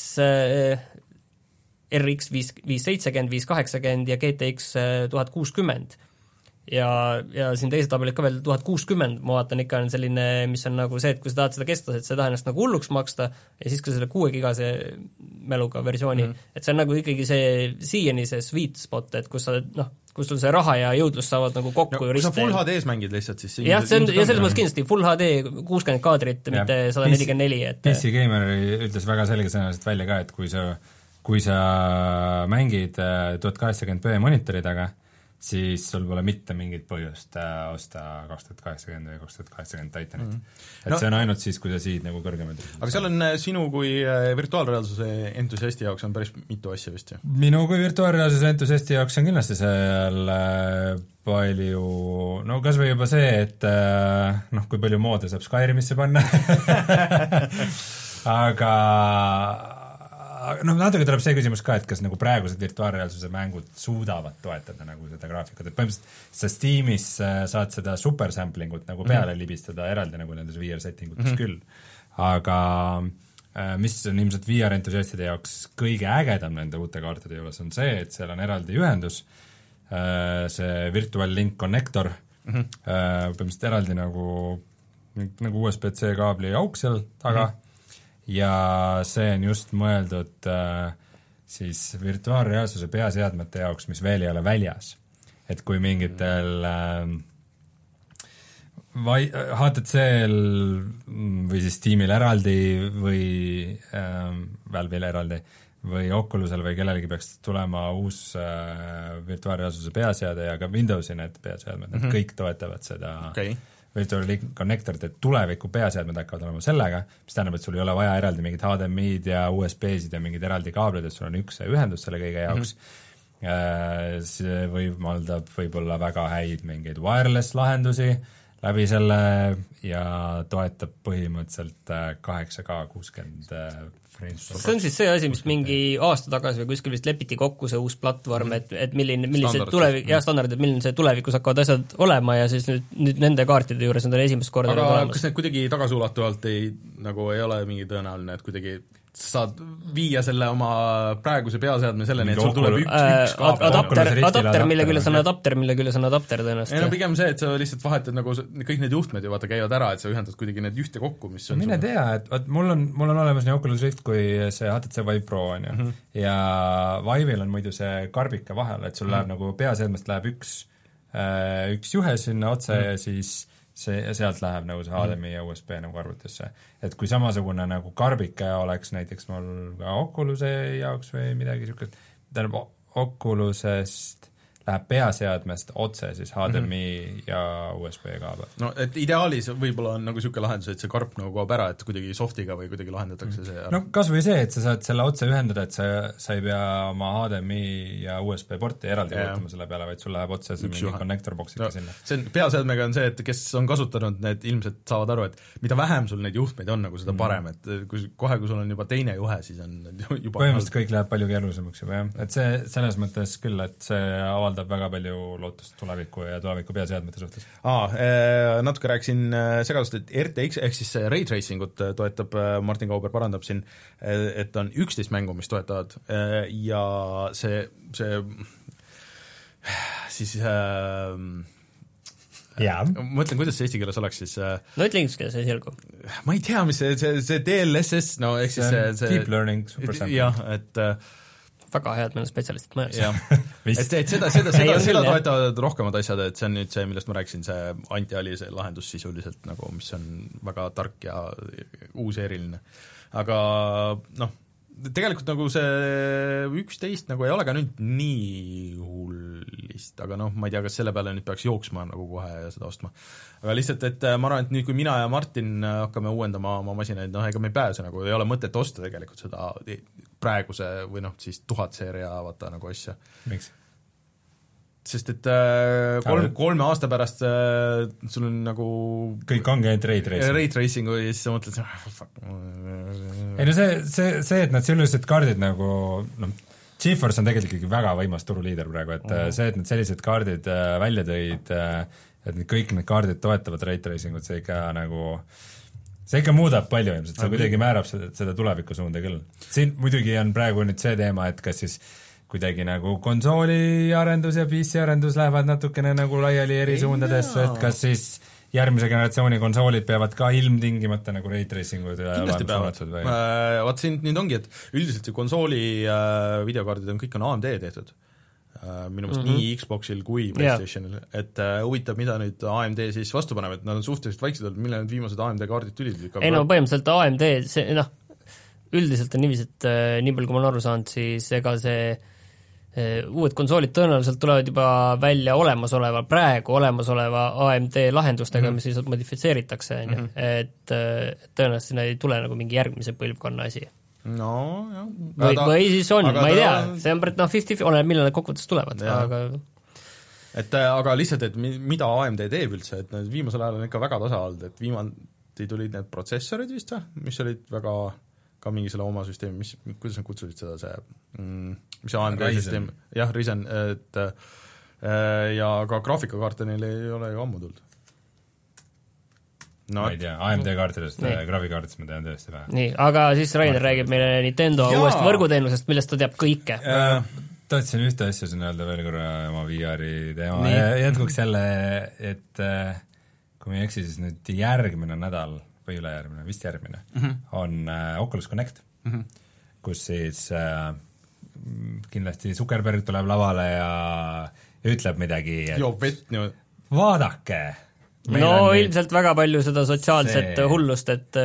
RX viis, viis seitsekümmend, viis kaheksakümmend ja GTX tuhat kuuskümmend ja, ja siin teised tabelid ka veel tuhat kuuskümmend, ma vaatan, ikka on selline, mis on nagu see, et kui sa tahad seda kestlaset, sa ei taha ennast nagu hulluks maksta ja siis ka selle kuue gigase mäluga versiooni mm, -hmm. et see on nagu ikkagi see siiani see sweet spot, et kus sa noh, kus sul see raha ja jõudlus saavad nagu kokku no, kui sa full HD-s mängid lihtsalt, siis jah, see on, ja selles mõttes kindlasti full HD kuuskümmend kaadrit, mitte sada nelikümmend neli, et PC Gamer ütles väga selgesõnaliselt välja ka, et kui sa, kui sa mängid äh, tuhat kaheksakümmend B monitoridega, siis sul pole mitte mingit põhjust äh, osta kaks tuhat kaheksakümmend või kaks tuhat kaheksakümmend Titanit mm. et no, see on ainult siis, kui sa siid nagu kõrgemaid aga seal on äh, sinu kui äh, virtuaalreaalsuse entusiasti jaoks on päris mitu asja vist ju? minu kui virtuaalreaalsuse entusiasti jaoks on kindlasti seal palju, no kas või juba see, et noh, kui palju moode saab Skyrimisse panna [LAUGHS] aga noh, natuke tuleb see küsimus ka, et kas nagu praegused virtuaalreaalsuse mängud suudavad toetada nagu seda graafikut, et põhimõtteliselt sa Steamis äh, saad seda super sampling ut nagu peale mm -hmm. libistada eraldi nagu nendes VR setting utes mm -hmm. küll, aga äh, mis on ilmselt VR entusiastide jaoks kõige ägedam nende uute kaartide juures, on see, et seal on eraldi ühendus, see Virtual Link Connector mm, -hmm. põhimõtteliselt eraldi nagu, nagu USB-C kaabli auk seal taga mm, -hmm ja see on just mõeldud äh, siis virtuaalreaalsuse peaseadmete jaoks, mis veel ei ole väljas. et kui mingitel äh, vai-, HTC-l või siis Steamil eraldi või äh, Valve'il eraldi või Oculusel või kellelgi peaks tulema uus äh, virtuaalreaalsuse peaseade ja ka Windowsi need peaseadmed mm, -hmm. need mhm. kõik toetavad seda okay Virtual Connectorid, et tuleviku peaseadmed hakkavad olema sellega, mis tähendab, et sul ei ole vaja eraldi mingit HDMI-d ja USB-sid ja mingeid eraldi kaableid, et sul on üks ühendus selle kõige jaoks mm. -hmm. see võimaldab võib-olla väga häid mingeid wireless lahendusi läbi selle ja toetab põhimõtteliselt äh, kaheksa K kuuskümmend äh, see on siis see asi, mis mingi aasta tagasi või kuskil vist lepiti kokku, see uus platvorm, et, et milline, millised tulevik, jah, standardid, et milline see tulevikus hakkavad asjad olema ja siis nüüd, nüüd nende kaartide juures nad on esimest korda aga kas need kuidagi tagasiulatuvalt ei, nagu ei ole mingi tõenäoline, et kuidagi saad viia selle oma praeguse peaseadme selleni, et sul tuleb üks üks kaabel. adapter, adapter, mille küljes on adapter, mille küljes on adapter tõenäoliselt. ei no pigem see, et sa lihtsalt vahetad nagu kõik need juhtmed ju vaata käivad ära, et sa ühendad kuidagi need ühte kokku, mis on mine sul... tea, et vot mul on, mul on olemas nii Oculus Rift kui see HTC Vive Pro, on ju, mhm. ja Vive'il on muidu see karbike vahel, et sul mm -hmm. läheb nagu peaseadmest läheb üks, äh, üks juhe sinna otse mm -hmm. ja siis see, sealt läheb nagu see HDMI ja USB nagu arvutisse. et kui samasugune nagu karbike oleks näiteks mul ka Oculus'e jaoks või midagi niisugust, tähendab Oculus'est läheb peaseadmest otse siis HDMI mm -hmm. ja USB kaabel. no et ideaalis võib-olla on nagu niisugune lahendus, et see karp nagu kaob ära, et kuidagi soft'iga või kuidagi lahendatakse see ära. no kas või see, et sa saad selle otse ühendada, et sa, sa ei pea oma HDMI ja USB porti eraldi kulutama selle peale, vaid sul läheb otse see mingi connector box ikka no, sinna. see on, peaseadmega on see, et kes on kasutanud, need ilmselt saavad aru, et mida vähem sul neid juhtmeid on, nagu seda mhm. parem, et kui kohe, kui sul on juba teine juhe, siis on [LAUGHS] juba põhimõtteliselt kõik läheb palju keerulisemaks juba jah, et see selles mõttes küll, et see avaldab väga palju lootust tuleviku ja tuleviku peaseadmete suhtes? aa, äh, natuke rääkisin äh, segadust, et RTX ehk siis ray tracing ut äh, toetab, Martin Kauber parandab siin, et on üksteist mängu, mis toetavad ja see, see siis äh, jaa. ma mõtlen, kuidas see eesti keeles oleks siis no ütle inglise keeles esialgu. ma ei tea, mis see, see, see DLSS, no ehk siis see, see Deep learning super sample. jah, et äh, väga head meil on spetsialistid majas. [LAUGHS] et, et seda, seda, seda, seda toetavad rohkemad asjad, et see on nüüd see, millest ma rääkisin, see anti-Ali see lahendus sisuliselt nagu, mis on väga tark ja uus ja eriline. aga noh, tegelikult nagu see üksteist nagu ei ole ka nüüd nii hullist, aga noh, ma ei tea, kas selle peale nüüd peaks jooksma nagu kohe seda ostma. aga lihtsalt, et äh, ma arvan, et nüüd, kui mina ja Martin hakkame uuendama oma masinaid, noh ega me ei pääse nagu, ei ole mõtet osta tegelikult seda praeguse või noh, siis tuhat seeria vaata nagu asja. miks? Sest et äh, kolm, kolme aasta pärast äh, sul on nagu kõik ongi ainult ray tracing. Ray tracing'u ja siis sa mõtled, ah, fuck. ei no see, see, see, et nad sellised kaardid nagu noh, GeForce on tegelikult ikkagi väga võimas turuliider praegu, et mm -hmm. see, et nad sellised kaardid äh, välja tõid äh,, et need kõik need kaardid toetavad ray tracing ut, see ikka nagu see ikka muudab palju ilmselt, see kuidagi määrab seda, seda tulevikusuunda küll. siin muidugi on praegu nüüd see teema, et kas siis äh, kuidagi nagu konsooliarendus ja PC-arendus lähevad natukene nagu laiali eri suundadesse, et kas siis järgmise generatsiooni konsoolid peavad ka ilmtingimata nagu ray tracing ud kindlasti peavad, vaat siin nüüd ongi, et üldiselt see konsooli äh, videokaardid on, kõik on AMD tehtud äh,. minu meelest mm -hmm. nii Xboxil kui PlayStationil yeah., et äh, huvitav, mida nüüd AMD siis vastu paneb, et nad on suhteliselt vaiksed olnud, millal need viimased AMD kaardid tulid? ei no põhimõtteliselt AMD, see noh, üldiselt on niiviisi, et äh, nii palju, kui ma olen aru saanud, siis ega see äh, uued konsoolid tõenäoliselt tulevad juba välja olemasoleva, praegu olemasoleva AMD lahendustega mm, -hmm. mis lihtsalt modifitseeritakse, on ju, mhm. et tõenäoliselt sinna ei tule nagu mingi järgmise põlvkonna asi. no jah. või, või siis on, ma ei tea, see on noh, fifty, oleneb, millal need kokkuvõttes tulevad, aga et äh, aga lihtsalt, et mida AMD teeb üldse, et need viimasel ajal on ikka väga tasa olnud, et viimati tulid need protsessorid vist või, mis olid väga ka mingi selle oma süsteemi, mis, kuidas nad kutsusid seda, see mm, mis see AMD süsteem, jah, Ryzen, et äh, ja ka graafikakaarte neil ei ole ju ammu tulnud. ma ei tea, AMD kaartidest äh, graafikakaartidest ma tean tõesti vähe. nii, aga siis Rainer räägib meile Nintendo Jaa. uuest võrguteenusest, millest ta teab kõike. Äh, tahtsin ühte asja siin öelda veel korra oma VR-i teema jätkuks jälle, et äh, kui ma ei eksi, siis nüüd järgmine nädal või ülejärgmine, vist järgmine mm, -hmm. on äh, Oculus Connect mm, -hmm. kus siis äh, kindlasti Zuckerberg tuleb lavale ja ütleb midagi, et joob vett niimoodi. vaadake. no ilmselt väga palju seda sotsiaalset See- hullust, et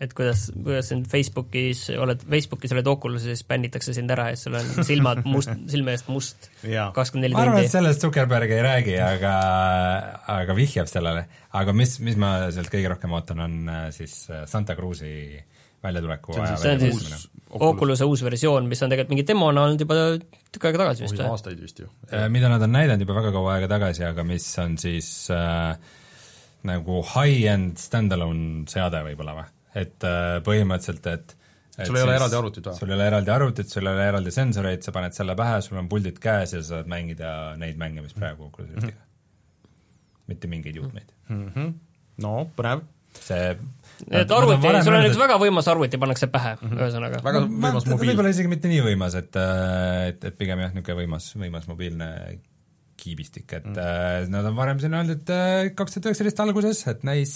et kuidas, kuidas sind Facebookis, oled, Facebookis oled Oculuses, siis bännitakse sind ära ja sul on silmad must, silme eest must kakskümmend ma neli arvan, et tundi. sellest Zuckerberg ei räägi, aga, aga vihjab sellele. aga mis, mis ma sealt kõige rohkem ootan, on äh, siis äh, Santa Cruzi väljatuleku aja see on siis Oculus. Oculus'e uus versioon, mis on tegelikult mingi demona olnud juba tükk aega tagasi vist või? aastaid vist ju. Äh, mida nad on näidanud juba väga kaua aega tagasi, aga mis on siis äh, nagu high-end stand-alone seade võib-olla või? et äh, põhimõtteliselt, et et Sul ei ole eraldi arvutit või? sul ei ole eraldi arvutit, sul ei ole eraldi sensoreid, sa paned selle pähe, sul on puldid käes ja sa saad mängida neid mänge, mis praegu Oculus Riftiga. mitte mingeid juhtmeid. mm. -hmm. no põnev, see et arvuti, sul on üks väga võimas arvuti, pannakse pähe mm, -hmm. ühesõnaga. väga võimas mobiil. võib-olla isegi mitte nii võimas, et et, et pigem jah, niisugune võimas, võimas mobiilne kiibistik, et mm. nad on varem siin öelnud, et kaks tuhat üheksateist alguses, et näis,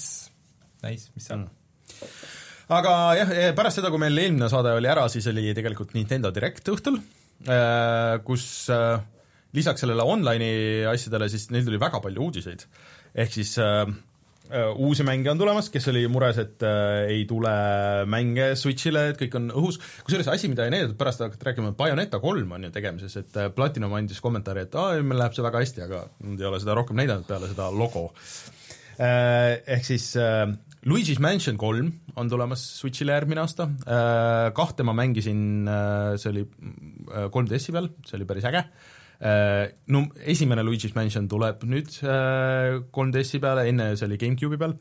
näis, mis saab mm. aga jah, pärast seda, kui meil eelmine saade oli ära, siis oli tegelikult Nintendo Direct õhtul, kus äh, lisaks sellele online'i asjadele, siis neil tuli väga palju uudiseid. ehk siis äh, äh, uusi mänge on tulemas, kes oli mures, et äh, ei tule mänge Switch'ile, et kõik on õhus, kusjuures asi, mida ei näidatud, pärast hakati rääkima, Bayoneta kolm on ju tegemises, et äh, Platinum andis kommentaari, et aa, meil läheb see väga hästi, aga nad ei ole seda rohkem näidanud peale seda logo. Äh, ehk siis äh, Luigi's Mansion kolm on tulemas Switch'ile järgmine aasta. Äh,, kahte ma mängisin äh,, see oli äh, 3DS-i peal, see oli päris äge. äh,. No esimene Luigi's Mansion tuleb nüüd äh, 3DS-i peale, enne see oli GameCube'i peal,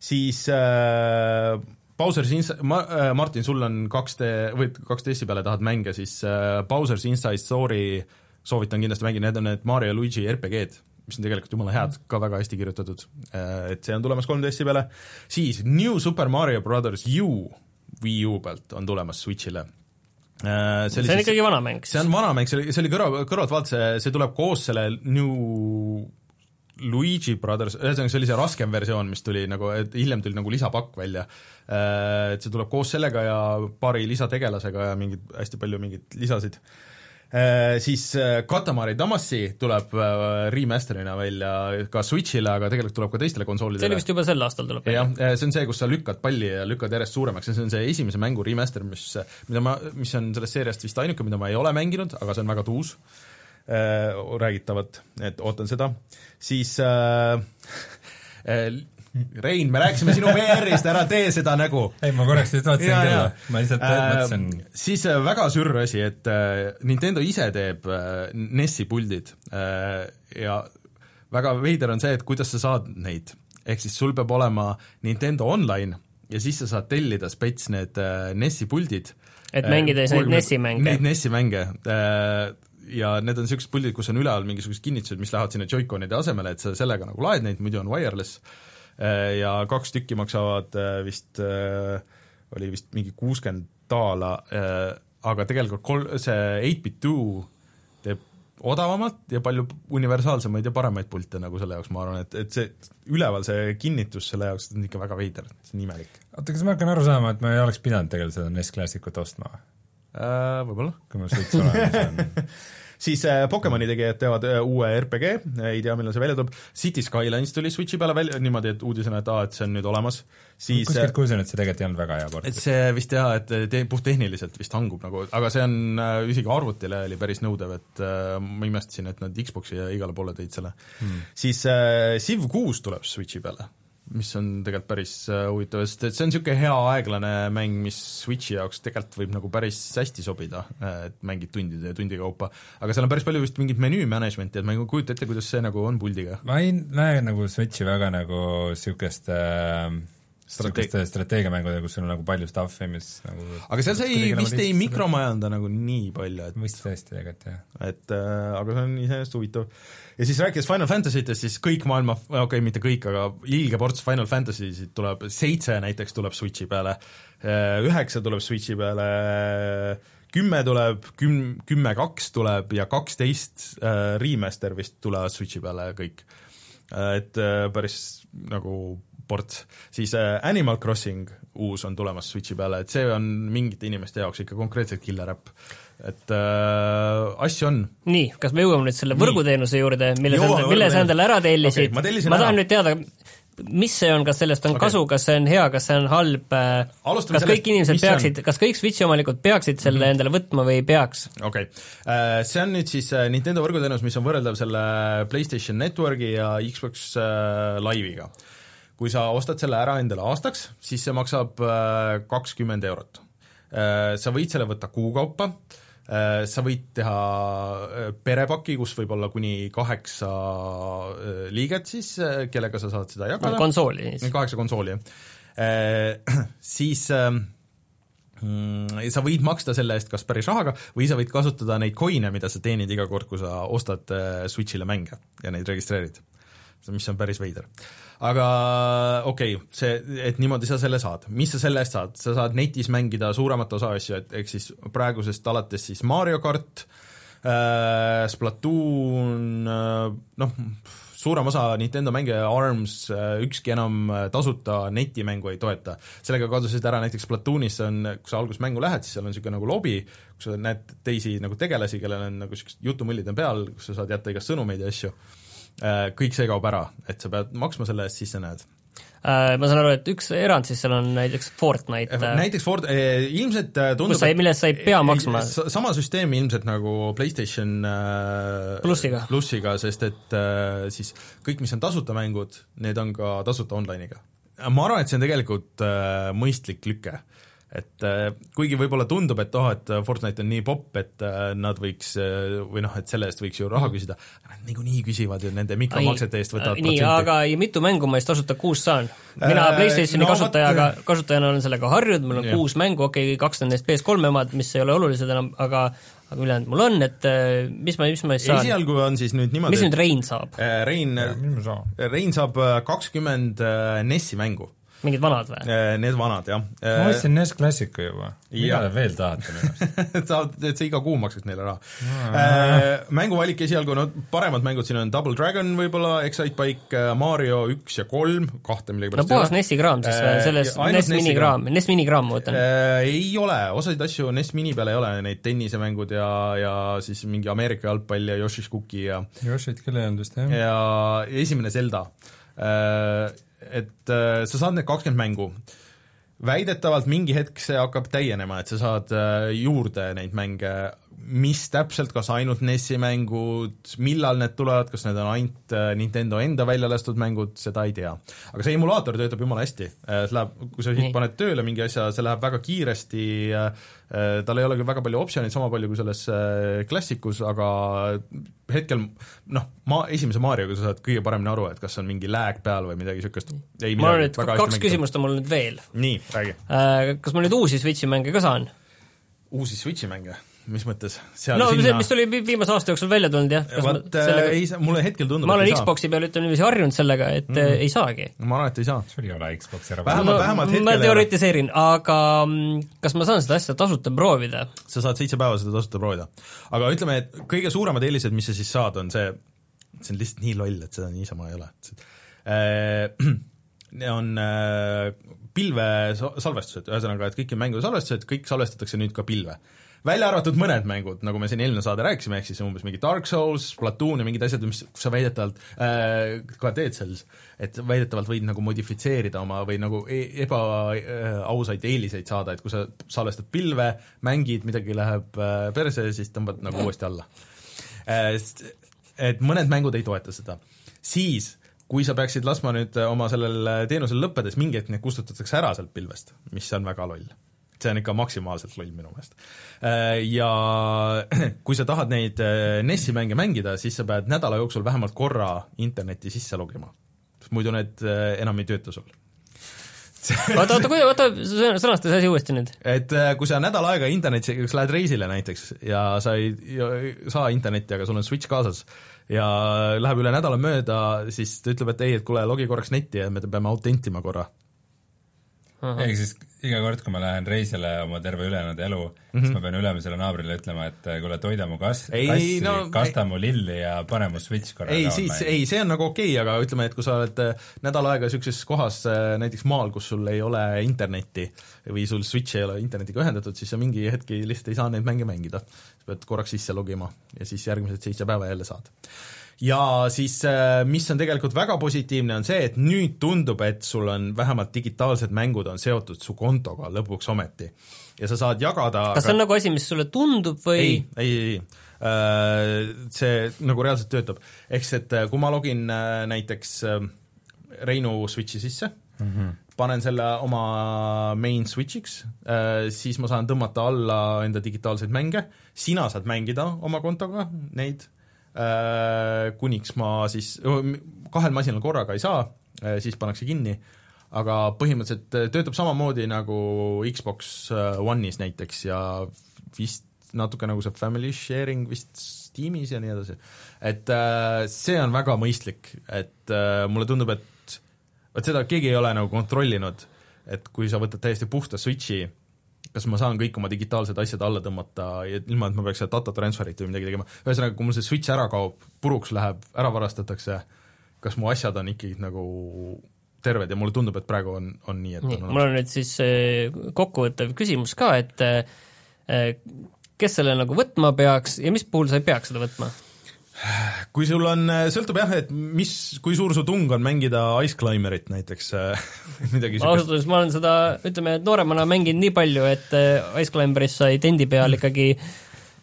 siis äh, Bowser's Inside, ma- äh,, Martin, sul on 2D või 2DS-i peale tahad mänge, siis äh, Bowser's Inside Story soovitan kindlasti mängida, need on need Mario ja Luigi RPG-d mis on tegelikult jumala head, ka väga hästi kirjutatud, et see on tulemas 3DS-i peale, siis New Super Mario Brothers U Wii U pealt on tulemas Switch'ile. See on ikkagi vana mäng see on vana mäng, see oli, see oli kõrval, kõrvaltvaat, see, see tuleb koos selle New Luigi Brothers, ühesõnaga see oli see raskem versioon, mis tuli nagu, et hiljem tuli nagu lisapakk välja. Et see tuleb koos sellega ja paari lisategelasega ja mingid, hästi palju mingeid lisasid Äh, siis äh, Katamari Damacy tuleb äh, remaster'ina välja ka Switch'ile, aga tegelikult tuleb ka teistele konsoolidele. see oli vist juba sel aastal tuleb jah, see on see, kus sa lükkad palli ja lükkad järjest suuremaks ja see on see esimese mängu remaster, mis, mida ma, mis on sellest seeriast vist ainuke, mida ma ei ole mänginud, aga see on väga tuus äh, räägitavat, et ootan seda. siis äh, [LAUGHS] äh, Rein, me rääkisime sinu VR-ist, ära tee seda nägu. ei, ma korraks just vaatasin kella ma lihtsalt Äh, mõtlesin siis äh, väga sürr asi, et äh, Nintendo ise teeb äh, NES-i puldid äh, ja väga veider on see, et kuidas sa saad neid. ehk siis sul peab olema Nintendo Online ja siis sa saad tellida spets need äh, NES-i puldid. Et mängida siis neid NES-i mänge. Neid NES-i mänge äh, ja need on niisugused puldid, kus on üleval mingisugused kinnitused, mis lähevad sinna Joy-Conide asemele, et sa sellega nagu laed neid, muidu on wireless Äh, ja kaks tükki maksavad äh, vist, oli vist mingi kuuskümmend daala, aga tegelikult kol-, see 8bit2 teeb odavamalt ja palju universaalsemaid ja paremaid pilte nagu selle jaoks, ma arvan, et, et see üleval, see kinnitus selle jaoks on ikka väga veider, see on imelik. oota, kas ma hakkan aru saama, et ma ei oleks pidanud tegelikult seda NES Classicut ostma või? Äh, Võib-olla. kui mul Switch olemas on [LAUGHS] siis äh, Pokemoni tegijad teevad äh, uue RPG, ei tea, millal see välja tuleb, City Skylines tuli Switchi peale välja niimoodi, et uudisena, et aa, et see on nüüd olemas, siis kuskilt kuulsin, et see tegelikult ei olnud väga hea port et. see vist jah, et te-, puhttehniliselt vist hangub nagu, aga see on äh, isegi arvutile oli päris nõudev, et äh, ma imestasin, et nad Xbox'i ja igale poole tõid selle. Hmm.. siis äh, Civ kuus tuleb Switchi peale, mis on tegelikult päris äh, huvitav, sest et see on niisugune hea aeglane mäng, mis Switchi jaoks tegelikult võib nagu päris hästi sobida, et mängid tundide ja tundi kaupa. aga seal on päris palju vist mingit menüü management'i, et ma ei kujuta ette, kuidas see nagu on puldiga. ma ei näe nagu Switchi väga nagu niisugust äh, niisuguste strateegiamängudega, kus sul on nagu palju stuff'i, mis nagu aga seal sa ei, vist ei mikromajanda nagu nii palju, et vist tõesti tegelikult, jah. et äh, aga see on iseenesest huvitav. ja siis rääkides Final Fantasy itest, siis kõik maailma, okei okay,, mitte kõik, aga ilge ports Final Fantasy'sid tuleb, seitse näiteks tuleb Switchi peale, üheksa tuleb Switchi peale, kümme tuleb, küm-, kümme kaks tuleb ja kaksteist äh, remaster vist tulevad Switchi peale kõik. et äh, päris nagu ports, siis äh, Animal Crossing uus on tulemas Switchi peale, et see on mingite inimeste jaoks ikka konkreetselt killer äpp. et äh, asju on. nii, kas me jõuame nüüd selle võrguteenuse juurde, mille sa, mille sa endale ära tellisid okay,? ma, ma tahan nüüd teada, mis see on, kas sellest on okay. kasu, kas see on hea, kas see on halb, äh, kas sellest, kõik inimesed peaksid, kas kõik Switchi omanikud peaksid selle mm -hmm. endale võtma või ei peaks? okei okay., äh, see on nüüd siis Nintendo võrguteenus, mis on võrreldav selle PlayStation Networki ja Xbox Live'iga kui sa ostad selle ära endale aastaks, siis see maksab äh, kakskümmend eurot. Äh, sa võid selle võtta kuu kaupa, äh, sa võid teha perepaki, kus võib olla kuni kaheksa liiget siis, kellega sa saad seda jagada. konsooli. kaheksa konsooli, jah. [CLEARS THROAT] Siis mm, sa võid maksta selle eest kas päris rahaga või sa võid kasutada neid coin'e, mida sa teenid iga kord, kui sa ostad Switch'ile mänge ja neid registreerid, mis on päris veider aga okei okay,, see, et niimoodi sa selle saad. mis sa selle eest saad? sa saad netis mängida suuremat osa asju, et ehk siis praegusest alates siis Mario kart äh,, Splatoon äh,, noh, suurem osa Nintendo mänge ARMS, äh, ükski enam äh, tasuta netimängu ei toeta. sellega kadusid ära näiteks Splatoonis, on, kui sa alguses mängu lähed, siis seal on niisugune nagu lobi, kus sa näed teisi nagu tegelasi, kellel on nagu niisugused jutumõllid on peal, kus sa saad jätta igast sõnumeid ja asju kõik see kaob ära, et sa pead maksma selle eest, siis sa näed äh, ma saan aru, et üks erand siis seal on näiteks Fortnite. Äh, näiteks Fort-, ilmselt tundub sa, millest sa ei pea maksma? sama süsteem ilmselt nagu PlayStation plussiga, plussiga, sest et siis kõik, mis on tasuta mängud, need on ka tasuta online'iga. ma arvan, et see on tegelikult mõistlik lüke et äh, kuigi võib-olla tundub, et oh, et Fortnite on nii popp, et äh, nad võiks äh, või noh, et selle eest võiks ju raha küsida, nad niikuinii küsivad ju nende mikromaksete eest võtavad nii, aga mitu mängu ma siis tasuta kuus saan? mina äh, PlayStationi no, kasutajaga, kasutajana olen sellega harjunud, mul on jah. kuus mängu, okei okay,, kaks neist PS3 omad, mis ei ole olulised enam, aga aga ülejäänud mul on, et mis ma, mis ma siis saan? esialgu on siis nüüd niimoodi mis nüüd Rein saab? Rein, Rein saab kakskümmend NES-i mängu mingid vanad või? Äh, need vanad, jah. ma ostsin NES Classicu juba, mida te veel tahate minust saad, [LAUGHS] et sa iga kuu maksad neile raha äh,. Mänguvalik esialgu, no paremad mängud siin on Double Dragon võib-olla, Excitebike, äh, Mario üks ja kolm, kahte millegipärast no puhas NES-i kraam siis või, selles NES mini kraam, NES mini kraam ma mõtlen äh,. Ei ole, osasid asju NES mini peal ei ole, neid tennisemängud ja, ja siis mingi Ameerika jalgpall ja Yoshi's Cookie ja Yoshit küll ei olnud vist, jah. ja esimene Zelda äh, et äh, sa saad need kakskümmend mängu. väidetavalt mingi hetk see hakkab täienema, et sa saad äh, juurde neid mänge, mis täpselt, kas ainult NES-i mängud, millal need tulevad, kas need on ainult äh, Nintendo enda välja lastud mängud, seda ei tea. aga see emulaator töötab jumala hästi, see läheb, kui sa siit paned tööle mingi asja, see läheb väga kiiresti äh,, Äh, tal ei ole küll väga palju optsioneid, sama palju kui selles klassikus, äh, aga hetkel noh, ma esimese Marioga sa saad kõige paremini aru, et kas on mingi lag peal või midagi niisugust. ma arvan, et kaks küsimust on mul nüüd veel. nii, räägi. Äh, kas ma nüüd uusi Switchi mänge ka saan? uusi Switchi mänge? Mis mõttes? no sinna... see, mis tuli viimase aasta jooksul välja tulnud jah. vaat sellega... ei saa, mulle hetkel tundub, ma olen Xboxi peal, ütleme niiviisi, harjunud sellega, et mm -hmm. ei saagi. ma arvan, et ei saa. sul ei ole Xboxi ära vähemalt, vähemalt hetkel ma teoritiseerin, aga mm, kas ma saan seda asja tasuta proovida? sa saad seitse päeva seda tasuta proovida. aga ütleme, et kõige suuremad eelised, mis sa siis saad, on see, see on lihtsalt nii loll, et seda niisama ei ole äh, [CLEARS THROAT] on äh, pilvesalvestused, ühesõnaga, et kõik mängude salvestused, kõik salvestatakse nüüd ka pilve välja arvatud mõned mängud, nagu me siin eelmine saade rääkisime, ehk siis umbes mingi Dark Souls, Splatoon ja mingid asjad, mis sa väidetavalt äh, ka teed selles, et väidetavalt võid nagu modifitseerida oma või nagu e ebaausaid äh, eeliseid saada, et kui sa salvestad pilve, mängid, midagi läheb äh, perse, siis tõmbad nagu uuesti alla äh,. Et mõned mängud ei toeta seda. siis kui sa peaksid laskma nüüd oma sellel teenusel lõppedes, mingi hetk need kustutatakse ära sealt pilvest, mis on väga loll see on ikka maksimaalselt loll minu meelest. Äh, ja [CLEARS THROAT] kui sa tahad neid äh, NES-i mänge mängida, siis sa pead nädala jooksul vähemalt korra internetti sisse logima. muidu need äh, enam ei tööta sul [LAUGHS] oota, oota, kui, oota, sõnasta see asi uuesti nüüd. et kui sa nädal aega internetis, kas lähed reisile näiteks ja sa ei ja, saa internetti, aga sul on Switch kaasas ja läheb üle nädala mööda, siis ta ütleb, et ei, et kuule, logi korraks netti ja me peame autentima korra ehk siis iga kord, kui ma lähen reisile oma terve ülejäänud elu mm, -hmm. siis ma pean ülemisele naabrile ütlema, et kuule, toida mu kas-, kassi no,, kasta mu lilli ja pane mu switch korra ei, siis, ei, see on nagu okei okay,, aga ütleme, et kui sa oled äh, nädal aega niisuguses kohas, äh, näiteks maal, kus sul ei ole internetti või sul switch ei ole internetiga ühendatud, siis sa mingi hetki lihtsalt ei saa neid mänge mängida. sa pead korraks sisse logima ja siis järgmised seitse päeva jälle saad ja siis äh, mis on tegelikult väga positiivne, on see, et nüüd tundub, et sul on vähemalt digitaalsed mängud on seotud su kontoga lõpuks ometi. ja sa saad jagada kas see on nagu asi, mis sulle tundub või ei, ei, ei, äh, see nagu reaalselt töötab. ehk siis, et äh, kui ma login näiteks Reinu Switchi sisse mm, -hmm. panen selle oma main switch'iks, siis ma saan tõmmata alla enda digitaalseid mänge, sina saad mängida oma kontoga neid kuniks ma siis, kahel masinal korraga ei saa, äh, siis pannakse kinni, aga põhimõtteliselt äh, töötab samamoodi nagu Xbox One'is näiteks ja vist natuke nagu see family sharing vist Steamis ja nii edasi. et see on väga mõistlik, et mulle tundub, et vot seda keegi ei ole nagu kontrollinud, et kui sa võtad täiesti puhta Switchi kas ma saan kõik oma digitaalsed asjad alla tõmmata ilma, et ma peaks seda data transfer'it või midagi tegema, ühesõnaga, kui mul see switch ära kaob, puruks läheb, ära varastatakse, kas mu asjad on ikkagi nagu terved ja mulle tundub, et praegu on, on nii, et nii, mul on nüüd siis äh, kokkuvõttev küsimus ka, et äh, kes selle nagu võtma peaks ja mis puhul sa ei peaks seda võtma? Kui sul on, sõltub jah, et mis, kui suur su tung on mängida Ice Climberit näiteks [LAUGHS] midagi ausalt öeldes ma olen seda, ütleme, nooremana mänginud nii palju, et äh, Ice Climberis sai tendi peal ikkagi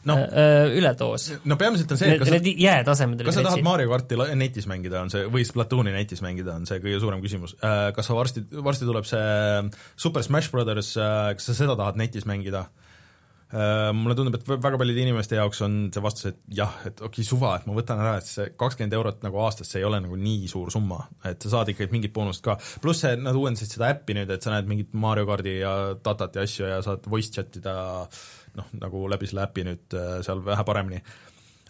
no, äh, üledoos. no peamiselt on see, et kas need jäätasemed kas sa tahad Mario karti netis mängida, on see, või Splatooni netis mängida, on see kõige suurem küsimus. Äh, kas sa varsti, varsti tuleb see Super Smash Brothers, kas sa seda tahad netis mängida? Äh, mulle tundub, et väga paljude inimeste jaoks on see vastus, et jah, et okei okay,, suva, et ma võtan ära, et see kakskümmend eurot nagu aastas, see ei ole nagu nii suur summa, et sa saad ikkagi mingit boonust ka. pluss see, nad uuendasid seda äppi nüüd, et sa näed mingit Mario kardi ja datat ja asju ja saad voice chat ida noh, nagu läbi selle äpi nüüd äh, seal vähe paremini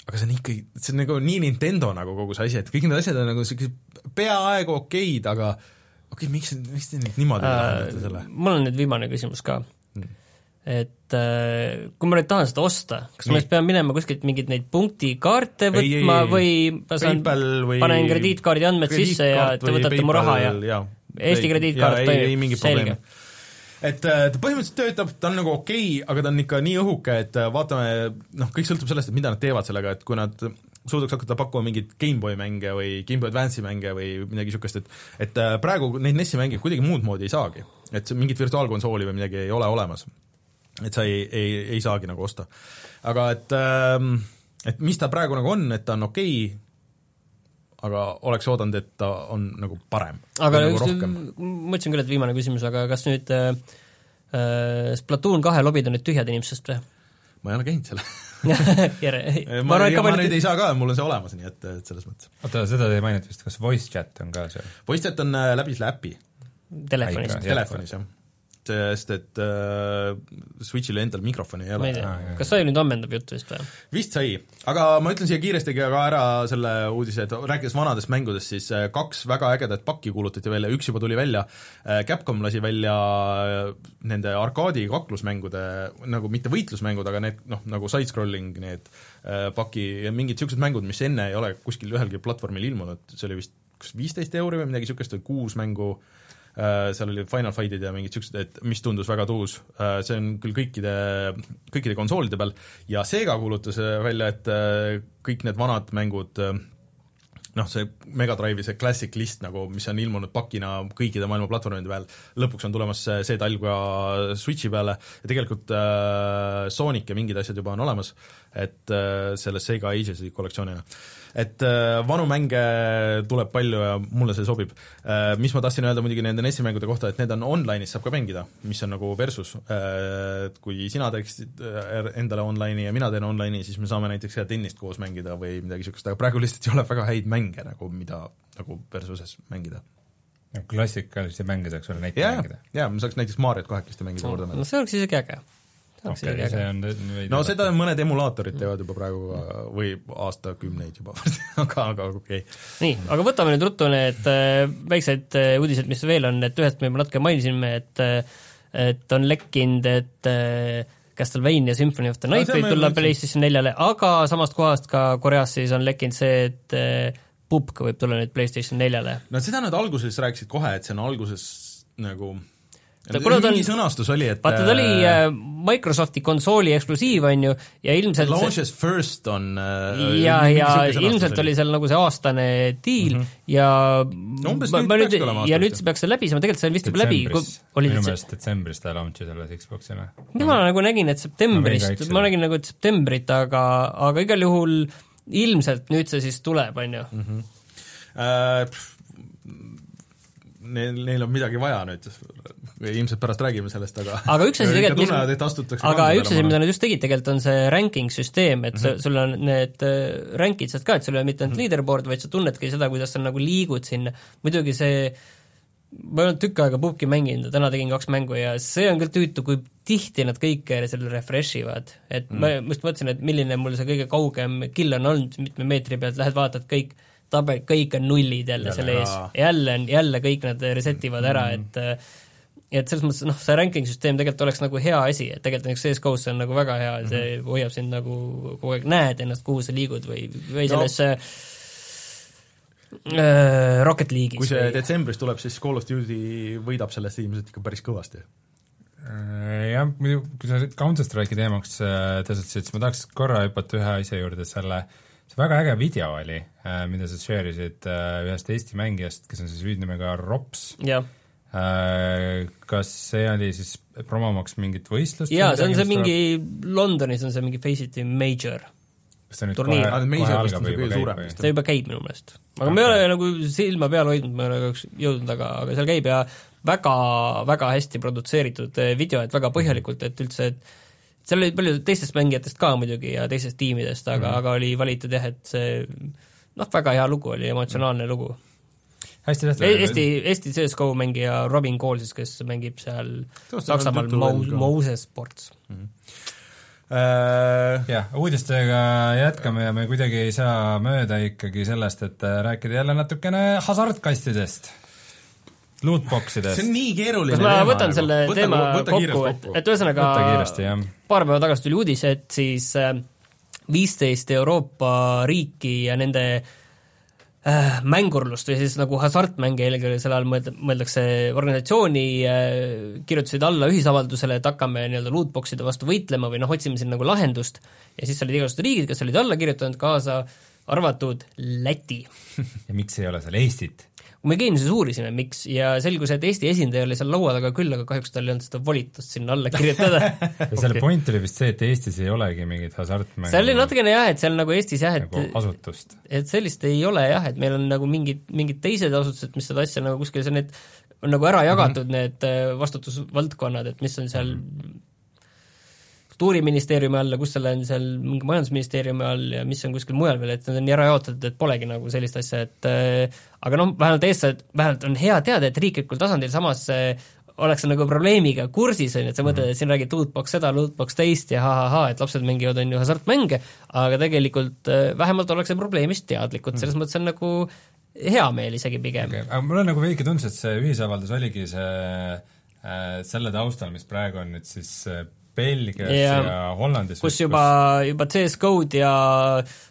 aga see on ikkagi, see on nagu nii Nintendo nagu kogu see asi, et kõik need asjad on nagu sellised peaaegu okeid, aga okei okay,, miks, miks te nüüd niimoodi äh, lahendate selle? mul on nüüd viimane küsimus ka hmm et äh, kui ma nüüd tahan seda osta, kas ma siis pean minema kuskilt mingeid neid punktikaarte võtma ei, ei, või ma saan, panen krediitkaardi andmed sisse ja te võtate PayPal, mu raha ja, ja Eesti krediitkaart toimib, selge. et äh, ta põhimõtteliselt töötab, ta on nagu okei okay,, aga ta on ikka nii õhuke, et äh, vaatame, noh, kõik sõltub sellest, et mida nad teevad sellega, et kui nad suudaks hakata pakkuma mingeid GameBoy mänge või GameBoy Advance'i mänge või midagi niisugust, et et praegu neid NES-i mänge kuidagi muud moodi ei saagi. et mingit virtuaalkonsooli või midagi ei ole olemas et sa ei, ei, ei saagi nagu osta. aga et, ähm, et mis ta praegu nagu on, et ta on okei okay,, aga oleks oodanud, et ta on nagu parem. aga nagu rohkem. ma ütlesin küll, et viimane küsimus, aga kas nüüd äh, äh Splatoon kahe lobid on nüüd tühjad inimestest või? ma ei ole käinud seal [LAUGHS] ma, ma, ma nüüd ei saa ka, mul on see olemas, nii et, et selles mõttes. oota, seda te ei maininud vist, kas voice chat on ka seal? Voice chat on äh, läbi selle äpi. telefonis? telefonis, jah sest et äh, Switchil endal mikrofoni ei ole. kas sai nüüd ammendab jutt vist või? vist sai, aga ma ütlen siia kiiresti ka ära selle uudise, et rääkides vanadest mängudest, siis äh, kaks väga ägedat pakki kuulutati välja, üks juba tuli välja, äh, Capcom lasi välja äh, nende arkaadi kaklusmängude, nagu mitte võitlusmängud, aga need noh, nagu side-scrolling need paki ja mingid niisugused mängud, mis enne ei ole kuskil ühelgi platvormil ilmunud, see oli vist kas viisteist euri või midagi niisugust või kuus mängu. Äh, seal oli Final Fight'id ja mingid siuksed, et mis tundus väga tuus, äh, see on küll kõikide, kõikide konsoolide peal. Ja Sega kuulutas äh, välja, et kõik need vanad mängud noh, see Mega Drive'i see classic list nagu, mis on ilmunud pakina kõikide maailma platvormide peal, lõpuks on tulemas see, talv ka Switchi peale. Ja tegelikult äh, Sonic ja mingid asjad juba on olemas, et äh, selle Sega Ages'i kollektsioonina et äh, vanu mänge tuleb palju ja mulle see sobib äh,. Mis ma tahtsin öelda muidugi nende NES-i mängude kohta, et need on online'is saab ka mängida, mis on nagu versus äh,, et kui sina teeksid endale online'i ja mina teen online'i, siis me saame näiteks ka tennist koos mängida või midagi niisugust, aga praegu lihtsalt ei ole väga häid mänge nagu, mida nagu versuses mängida klassikalisi mänge saaks veel näite jaa mängida,. jaa, me saaks näiteks Mariot kahekesti mängida no kordamööda. see oleks isegi äge. Isegi okay,, see äge. no seda mõned emulaatorid teevad juba praegu või aastakümneid juba [LAUGHS] aga, aga okei okay.. nii, aga võtame nüüd ruttu need äh, väiksed äh, uudised, mis veel on, et ühest me juba natuke mainisime, et äh, et on lekkinud, et Castlevania Symphony of the Night võib meil tulla PlayStation neljale, aga samast kohast ka Koreas siis on lekkinud see, et Pupk võib tulla nüüd PlayStation neljale. no seda nad alguses rääkisid kohe, et see on alguses nagu Ta- kuna ta on- mingi sõnastus oli, et vaata, ta oli äh, Microsofti konsooli eksklusiiv, on ju, ja ilmselt see, launches first on äh, ja, ja ilmselt oli seal nagu see aastane diil mm -hmm. ja No umbes ma, nüüd ma nüüd ja nüüd see peaks see läbi saama, tegelikult see on vist juba läbi, oli minu see meelest detsembris ta launch'is alles Xbox'ile. mina nagu nägin, et septembrist ma nägin nagu, et septembrit, aga, aga igal juhul ilmselt nüüd see siis tuleb, on ju. Neil, neil on midagi vaja nüüd, ilmselt pärast räägime sellest, aga aga üks asi [LAUGHS] tegelikult, tunnevad, et astutakse aga üks asi, mida nad just tegid tegelikult, on see ranking süsteem, et mm -hmm. sul on need äh, rank'id sealt ka, et sul ei ole mitte ainult mm -hmm. leaderboard, vaid sa tunnedki seda, kuidas sa nagu liigud sinna, muidugi see ma ei olnud tükk aega pubki mänginud ja täna tegin kaks mängu ja see on küll tüütu, kui tihti nad kõike selle refresh ivad. et mm. ma just mõtlesin, et milline mul see kõige kaugem kill on olnud mitme meetri pealt, lähed vaatad kõik tabel, kõik on nullid jälle Jälle, selle ees jälle on, jälle kõik nad reset ivad ära mm, -hmm. et et selles mõttes noh, see ranking süsteem tegelikult oleks nagu hea asi, et tegelikult näiteks CS-GO-s see on nagu väga hea, see mm -hmm. hoiab sind nagu kogu aeg näed ennast, kuhu sa liigud või, või No. sellesse äh, Rocket League'is kui see või detsembris tuleb, siis Call of Duty võidab sellest ilmselt ikka päris kõvasti. Äh, jah, muidu kui sa Counter Strike'i teemaks äh, tõstatasid, siis ma tahaks korra hüpata ühe asja juurde, selle see väga äge video oli, mida sa share isid äh, ühest Eesti mängijast, kes on siis hüüdnimega Rops. jah, Kas see oli siis promomaks mingit võistlust? jaa, see on see mingi, Londonis on see mingi Faceit Major, kas see nüüd turniir. kohe, kohe algab või kõige juba suurem käib vist. või? see juba käib minu meelest. aga me ei ole nagu silma peal hoidnud, me ei ole kahjuks jõudnud, aga, aga seal käib ja väga, väga hästi produtseeritud video, et väga põhjalikult, et üldse, et seal oli palju teistest mängijatest ka muidugi ja teistest tiimidest, aga mm, -hmm. aga oli valitud jah, et see noh, väga hea lugu oli, emotsionaalne lugu. hästi tehtud. Eesti, Eesti CS-GO mängija Robin Kool siis, kes mängib seal Saksamaal juttu Mo- olnud ka., Moses Sports. Äh, jah, uudistega jätkame ja me kuidagi ei saa mööda ikkagi sellest, et äh, rääkida jälle natukene hasartkastidest, lootboxidest see on. nii keeruline kas ma teema võtan nagu. selle Võta- teema võta kokku, et, et ühesõnaga paar päeva tagasi tuli uudis, et siis viisteist Euroopa riiki ja nende äh, mängurlust või siis nagu hasartmänge eelkõige selle all mõeld-, mõeldakse organisatsiooni äh,, kirjutasid alla ühisavaldusele, et hakkame nii-öelda lootbox'ide vastu võitlema või noh, otsime siin nagu lahendust ja siis olid igasugused riigid, kes olid alla kirjutanud, kaasa arvatud Läti [LAUGHS] ja miks ei ole seal Eestit? Kui me Geeniuses uurisime, miks, ja selgus, et Eesti esindaja oli seal laua taga küll, aga kahjuks tal ei olnud seda volitust sinna alla kirjutada [LAUGHS] ja selle point oli vist see, et Eestis ei olegi mingit hasartmängu seal oli natukene jah, et seal nagu Eestis jah, nagu et asutust. et sellist ei ole jah, et meil on nagu mingid, mingid teised asutused, mis seda asja nagu kuskil, see need on nagu ära jagatud mm, -hmm. need äh, vastutusvaldkonnad, et mis on seal kultuuriministeeriumi all ja kus selle on seal mingi majandusministeeriumi all ja mis on kuskil mujal veel, et need on ära jaotatud, et polegi nagu sellist asja, et äh, aga noh, vähemalt eestlased, vähemalt on hea teada, et riiklikul tasandil samas äh, ollakse nagu probleemiga kursis, on ju, et sa mõtled, et siin räägid lootbox seda, lootbox teist ja ha-ha-ha, et lapsed mängivad, on ju, hasartmänge, aga tegelikult äh, vähemalt ollakse probleemist teadlikud, selles mõttes on nagu hea meel isegi pigem okay.. aga mul on nagu veidi tundus, et see ühisavaldus oligi see äh, selle taustal, mis praegu on nüüd siis äh, Belgias ja, ja Hollandis kus juba, juba CS-GO-d ja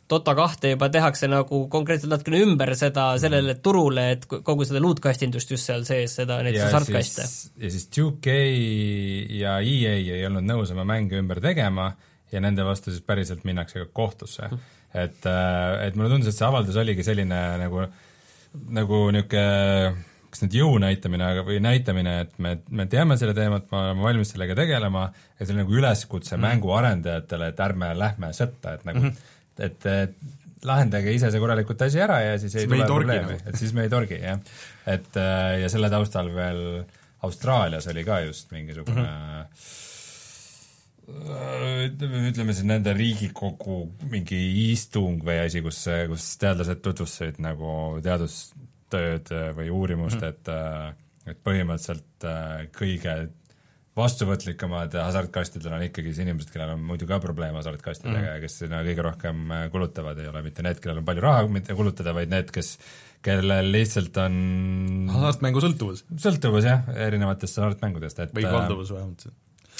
Dota kahte juba tehakse nagu konkreetselt natukene ümber seda sellele turule, et kogu seda luutkastindust just seal sees, seda, neid hasartkaste. ja siis 2K ja EA ei olnud nõus oma mänge ümber tegema ja nende vastu siis päriselt minnakse ka kohtusse. et, et mulle tundus, et see avaldus oligi selline nagu, nagu niisugune kas nüüd jõu näitamine, aga, või näitamine, et me, me teame selle teemat, me oleme valmis sellega tegelema ja see oli nagu üleskutse mm. mänguarendajatele, et ärme lähme sõtta, et nagu mm, -hmm. et, et lahendage ise see korralikult asi ära ja siis ei Siis tule probleemi, nagu. et siis me ei torgi, jah. et äh, ja selle taustal veel Austraalias oli ka just mingisugune mm -hmm. ütleme, ütleme siis nende riigikogu mingi istung või asi, kus, kus teadlased tutvustasid nagu teadus, tööd äh, või uurimust mm, -hmm. et et põhimõtteliselt kõige vastuvõtlikumad hasartkastidel on ikkagi siis inimesed, kellel on muidu ka probleeme hasartkastidega mm -hmm. ja kes sinna kõige rohkem kulutavad, ei ole mitte need, kellel on palju raha mitte kulutada, vaid need, kes kellel lihtsalt on hasartmängu sõltuvus. sõltuvus jah, erinevatest hasartmängudest, et või kalduvus vähemalt.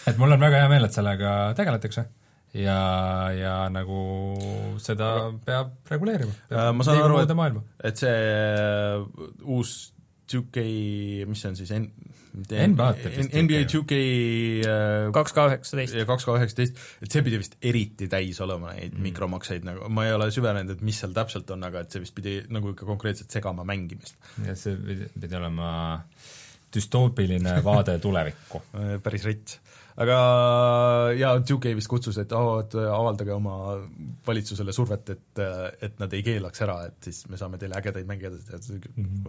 et mul on väga hea meel, et sellega tegeletakse ja, ja nagu seda peab reguleerima. Äh, ma saan aru, et, et see äh, uus 2K, mis see on siis, N-, NBA 2K kaks K üheksateist. ja kaks K üheksateist, et see pidi vist eriti täis olema, neid mm. mikromakseid nagu, ma ei ole süvenenud, et mis seal täpselt on, aga et see vist pidi nagu ikka konkreetselt segama mängimist. jah, see pidi, pidi olema düstoopiline vaade tulevikku [LAUGHS] päris rets aga jaa, Duke vist kutsus, et oh, et avaldage oma valitsusele survet, et, et nad ei keelaks ära, et siis me saame teile ägedaid mänge edasi teha, mhm.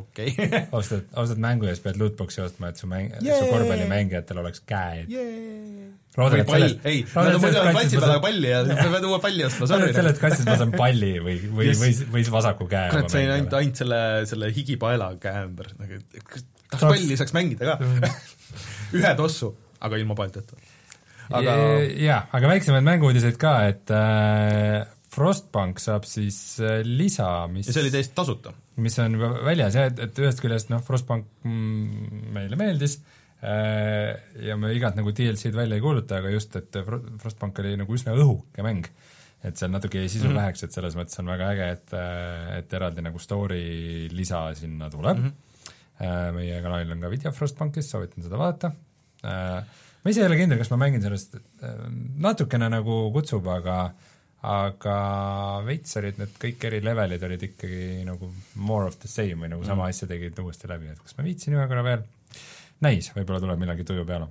okei. [LAUGHS] ausalt, ausalt mängu ees pead lootbox'i ostma, et su mäng, su korvpallimängijatel oleks käed. Yeah.. loodan, et sellest ei, nad on muidu platsi peal aga palli ja pead uue palli ostma, sorry. sellest kastist ma saan palli või, või või, või vasaku käe. kurat, sain ainult, ainult selle, selle higipaela käe ümber, nagu tahaks palli, saaks mängida ka? [LAUGHS] Ühe tossu aga ilma paldeta. aga jah, aga väiksemaid mängu-uudiseid ka, et äh, Frostbank saab siis äh, lisa, mis ja see oli täiesti tasuta? mis on väljas jah, et, et ühest küljest noh, Frostbank mm, meile meeldis äh, ja me igat nagu DLC-d välja ei kuuluta, aga just, et Frostbank oli nagu üsna õhuke mäng. et seal natuke jäi sisu mm -hmm. väheks, et selles mõttes on väga äge, et, äh, et eraldi nagu story lisa sinna tuleb mm. -hmm. Meie kanalil on ka video Frostbankist, soovitan seda vaadata, Äh, ma ise ei ole kindel, kas ma mängin sellest, äh, natukene nagu kutsub, aga aga veits olid need kõik eri levelid olid ikkagi nagu more of the same või nagu sama mm. asja tegid uuesti läbi, et kas ma viitsin ühe korra veel, näis, võib-olla tuleb millalgi tuju peale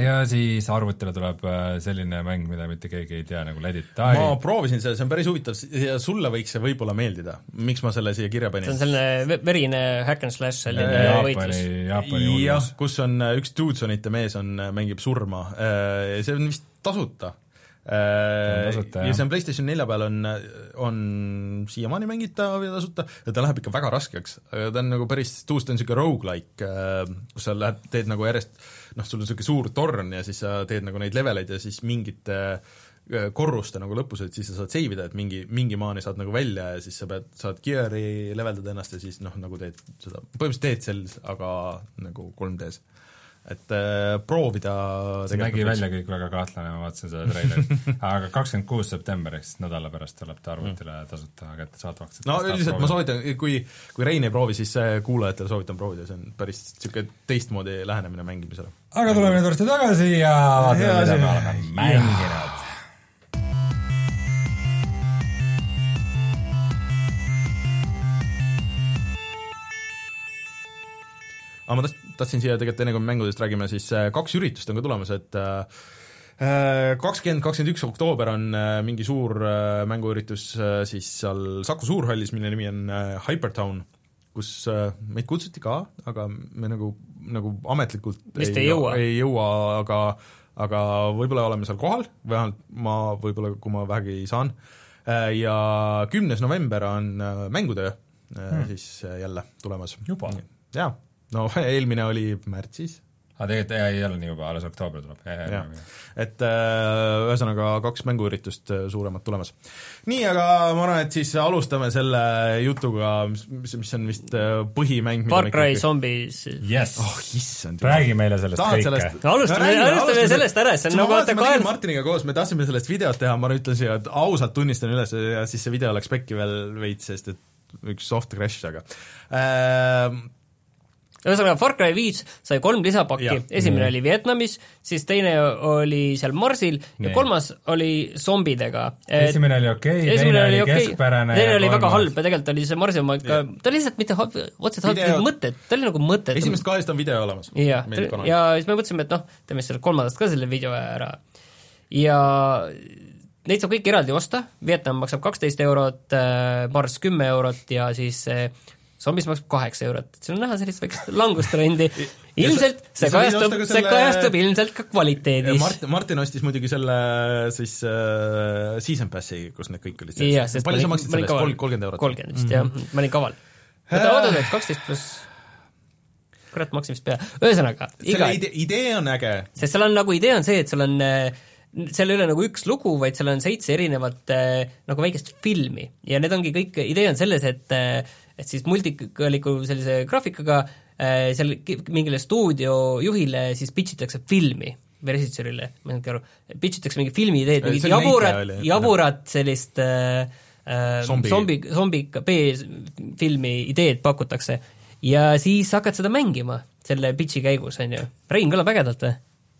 ja siis arvutile tuleb äh, selline mäng, mida mitte keegi ei tea, nagu Let it die. ma proovisin seda, see on päris huvitav ja sulle võiks see võib-olla meeldida. miks ma selle siia kirja panin? see on selline verine hack and slash selline võitlus. jah, kus on äh, üks Dudesonite mees on, äh, mängib surma, see on vist tasuta. Tasuta, ja see on PlayStation nelja peal on, on siiamaani mängitav ja tasuta ja ta läheb ikka väga raskeks, ta on nagu päris, ta on niisugune rogu-like, kus sa lähed, teed nagu järjest noh, sul on niisugune suur torn ja siis sa teed nagu neid leveleid ja siis mingite äh, korruste nagu lõpus, et siis sa saad save ida, et mingi, mingi maani saad nagu välja ja siis sa pead, saad gear'i leveldada ennast ja siis noh, nagu teed seda, põhimõtteliselt teed Cells, aga nagu 3D-s et äh, proovida see nägi välja kõik väga kahtlane, ma vaatasin seda treilerit aga kakskümmend kuus september ehk siis nädala pärast tuleb ta arvutile mm. tasuta kättesaadavaks. no üldiselt ma soovitan, kui, kui Rein ei proovi, siis kuulajatele soovitan proovida, see on päris niisugune teistmoodi lähenemine mängimisele. Aga tuleme nüüd varsti tagasi ja vaatame, mida me oleme mänginud. Aga ma taht-, tahtsin siia tegelikult enne, kui me mängudest räägime, siis äh, kaks üritust on ka tulemas, et äh, äh, kakskümmend, kakskümmend üks oktoober on mingi suur mänguüritus siis seal Saku Suurhallis, mille nimi on Hypertown, kus meid kutsuti ka, aga me nagu, nagu ametlikult vist ei, ei jõua, ei jõua, aga aga võib-olla oleme seal kohal, vähemalt ma võib-olla, kui ma vähegi saan, ja kümnes november on mängutöö hmm. siis jälle tulemas. juba? jaa no [LAUGHS] eelmine oli märtsis. Aa ah,, tegelikult ei ole nii juba, alles oktoober tuleb. et äh, ühesõnaga kaks mänguüritust äh, suuremat tulemas. nii, aga ma arvan, et siis alustame selle jutuga, mis, mis, on vist äh, põhimäng Far Cry kõik... Zombies yes.. oh issand räägi meile sellest kõike. no alustame, alustame sellest ära, see on nagu vaata kael-. Martiniga koos, me tahtsime sellest videot teha, ma ütlesin, et ausalt tunnistan üles ja siis see video läks pekki veel veits, sest et üks soft crash, aga äh, ühesõnaga, Far Cry viis sai kolm lisapakki, esimene mm. oli Vietnamis, siis teine oli seal Marsil ja kolmas oli zombidega. esimene oli okei okay,, teine oli okay. keskpärane teine oli väga halb ja tegelikult oli see Marsi oma ikka, ta lihtsalt mitte otseselt halb, mõtted, ta oli nagu mõtted. esimesest kahest on video olemas. jah, ja siis me mõtlesime, et noh, teeme sellest kolmandast ka selle video ära. ja neid saab kõiki eraldi osta, Vietnam maksab kaksteist eurot, äh, Mars kümme eurot ja siis zombis maksab kaheksa eurot, et siin on näha sellist väikest langustrendi. [LAUGHS] Ilmselt see kajastub, see selle... kajastub ilmselt ka kvaliteedis. Mart-, Martin ostis muidugi selle siis äh, season pass'i, kus need kõik olid sees. palju sa maksid selle eest, kolmkümmend eurot? kolmkümmend vist mm -hmm. jah, ma olin kaval. Oota, oota kaksteist pluss. Kurat, ma hakkasin vist pea, ühesõnaga, selle iga, idee, idee on äge, sest seal on nagu idee on see, et seal on äh, seal ei ole nagu üks lugu, vaid seal on seitse erinevat äh, nagu väikest filmi. Ja need ongi kõik, idee on selles, et äh, et siis multikaliku sellise graafikaga äh, seal mingile stuudiojuhile siis pitch itakse filmi või režissöörile, ma ei saanudki aru, pitch itakse mingi filmi ideed, mingit jaburat jaburat sellist äh, äh, Zombi. zombi, zombi B-filmi ideed pakutakse ja siis hakkad seda mängima selle pitch'i käigus, on ju. Rein kõlab ägedalt või?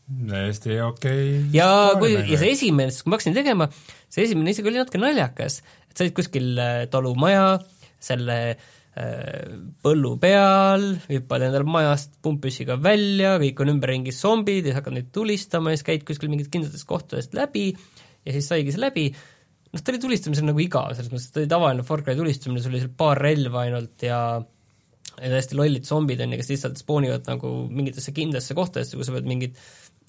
täiesti okei ja kui, ja see esimene, siis kui ma hakkasin tegema, see esimene isegi oli natuke naljakas, et sa olid kuskil äh, talumaja, selle äh, põllu peal, hüppad endale majast pumppüssiga välja, kõik on ümberringi zombid ja siis hakkad neid tulistama ja siis käid kuskil mingitest kindlatest kohtadest läbi ja siis saigi see läbi, noh, ta oli tulistamisel nagu igav, selles mõttes, et ta oli tavaline Far Cry tulistamine, sul oli seal paar relva ainult ja ja täiesti lollid zombid on ju, kes lihtsalt spoonivad nagu mingitesse kindlasse kohtadesse, kus sa pead mingid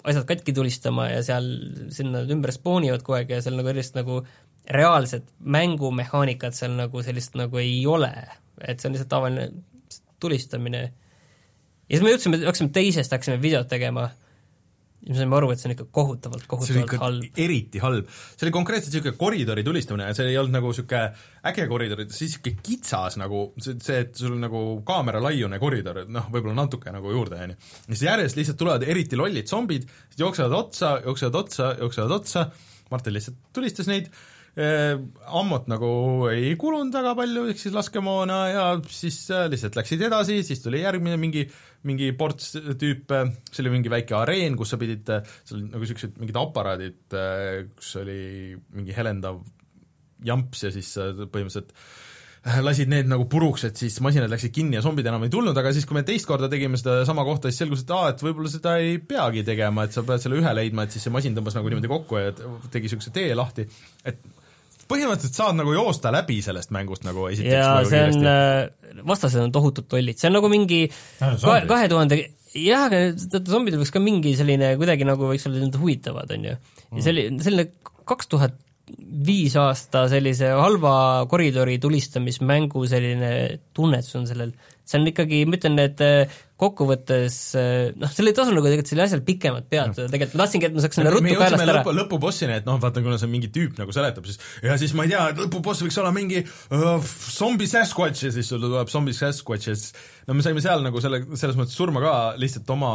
asjad katki tulistama ja seal sinna ümber spoonivad kogu aeg ja seal nagu sellist nagu reaalset mängumehaanikat seal nagu sellist nagu ei ole, et see on lihtsalt tavaline tulistamine. ja siis me jõudsime, hakkasime teisest, hakkasime videot tegema ja me saime aru, et see on ikka kohutavalt, kohutavalt halb. eriti halb. see oli konkreetselt niisugune koridori tulistamine ja see ei olnud nagu niisugune äge koridor, see oli niisugune kitsas nagu see, et sul nagu kaamera laiune koridor, noh, võib-olla natuke nagu juurde, on ju. ja siis järjest lihtsalt tulevad eriti lollid zombid, jooksevad otsa, jooksevad otsa, jooksevad otsa, Martin lihtsalt tulistas neid, ammut nagu ei kulunud väga palju, ehk siis laskemoona ja siis äh, lihtsalt läksid edasi, siis tuli järgmine mingi mingi ports tüüpe, see oli mingi väike areen, kus sa pidid, seal olid nagu niisugused mingid aparaadid, kus oli mingi helendav jamps ja siis põhimõtteliselt äh, lasid need nagu puruks, et siis masinad läksid kinni ja zombid enam ei tulnud, aga siis, kui me teist korda tegime seda sama kohta, siis selgus, et aa, et võib-olla seda ei peagi tegema, et sa pead selle ühe leidma, et siis see masin tõmbas nagu niimoodi kokku ja tegi niisuguse tee lahti, et põhimõtteliselt saad nagu joosta läbi sellest mängust nagu esiteks ja nagu see on kiiresti., vastased on tohutult lollid, see on nagu mingi kahe tuhande jah, aga teate, zombidel võiks ka mingi selline kuidagi nagu võiks olla huvitavad, on ju. ja see oli selline kaks tuhat viis aasta sellise halva koridori tulistamismängu selline tunnetus on sellel, see on ikkagi, ma ütlen, et äh, kokkuvõttes äh, noh, seal ei tasu nagu tegelikult sellel asjal pikemalt peatuda, tegelikult ma tahtsingi, et ma saaks selle ruttu pealest ära. lõpu, lõpubossini, et noh, vaata, kuna see mingi tüüp nagu seletab, siis ja siis ma ei tea, et lõpuboss võiks olla mingi uh, zombi Sasquatch ja siis sul tuleb zombi Sasquatch ja siis no me saime seal nagu selle, selles mõttes surma ka lihtsalt oma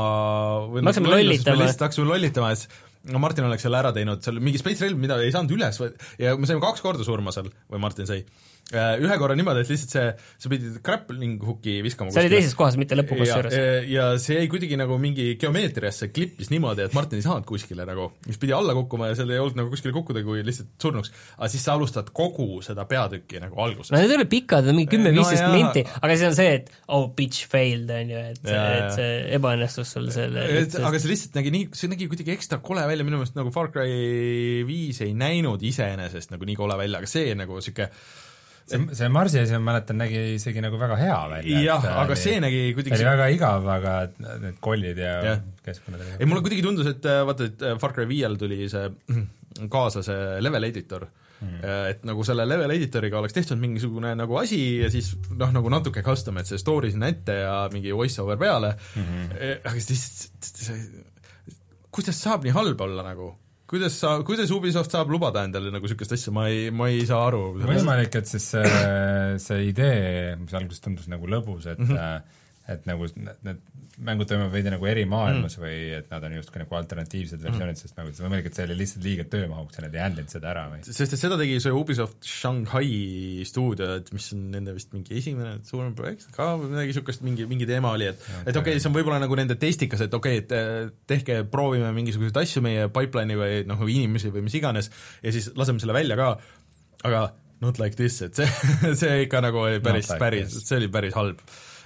või Me hakkasime lollitama. lihtsalt hakkasime lollitama siis no Martin oleks selle ära teinud, seal mingi spetsrelv, mida ei saanud üles ja me saime kaks korda surma seal või Martin sai. Ühe korra niimoodi, et lihtsalt see, sa pidid grappling hook'i viskama see oli teises kohas, mitte lõpubossi ja, juures. ja see jäi kuidagi nagu mingi geomeetriasse klippis niimoodi, et Martin ei saanud kuskile nagu, mis pidi alla kukkuma ja seal ei olnud nagu kuskile kukkuda, kui lihtsalt surnuks. aga siis sa alustad kogu seda peatükki nagu algusest no need ei ole pikad, mingi kümme-viisteist No no, minti, aga see on see, et oh bitch failed on ju, et, et see ebaõnnestus sul selle et aga see lihtsalt nägi nii, see nägi kuidagi ekstra kole välja, minu meelest nagu Far Cry viis ei näinud iseenesest nagu nii kole välja, aga see nagu sihuke see, see Marsi asi, ma mäletan, nägi isegi nagu väga hea välja. jah, aga see nägi kuidagi oli väga igav, aga need kollid ja Jah. keskkonnad ei, mulle kuidagi tundus, et äh, vaata, et äh, Far Cry viiel tuli see [CLEARS THROAT] kaasa see level editor mm., et nagu selle level editoriga oleks tehtud mingisugune nagu asi ja siis noh, nagu natuke custom, et see story sinna ette ja mingi voice over peale mm, -hmm. aga siis kuidas saab nii halb olla nagu? Kuidas sa, kuidas Ubisoft saab lubada endale nagu niisugust asja, ma ei, ma ei saa aru. võimalik, et siis see, see idee, mis alguses tundus nagu lõbus, et mm. -hmm. Et nagu need, mängud toimuvad veidi nagu eri maailmas mm. või et nad on justkui nagu alternatiivsed versioonid mm, sest nagu võimalik, et see oli lihtsalt liiga töömahukas ja nad ei handle'inud seda ära või? Sest et seda tegi see Ubisoft Shanghai stuudio, et mis on nende vist mingi esimene suurem projekt ka või midagi niisugust, mingi, mingi teema oli, et okay. et okei okay,, see on võib-olla nagu nende testikas, et okei okay,, et eh, tehke, proovime mingisuguseid asju meie pipeline'i või noh, inimesi või mis iganes ja siis laseme selle välja ka, aga not like this, et see, [LAUGHS] see ikka nagu oli päris like päris, see oli päris halb.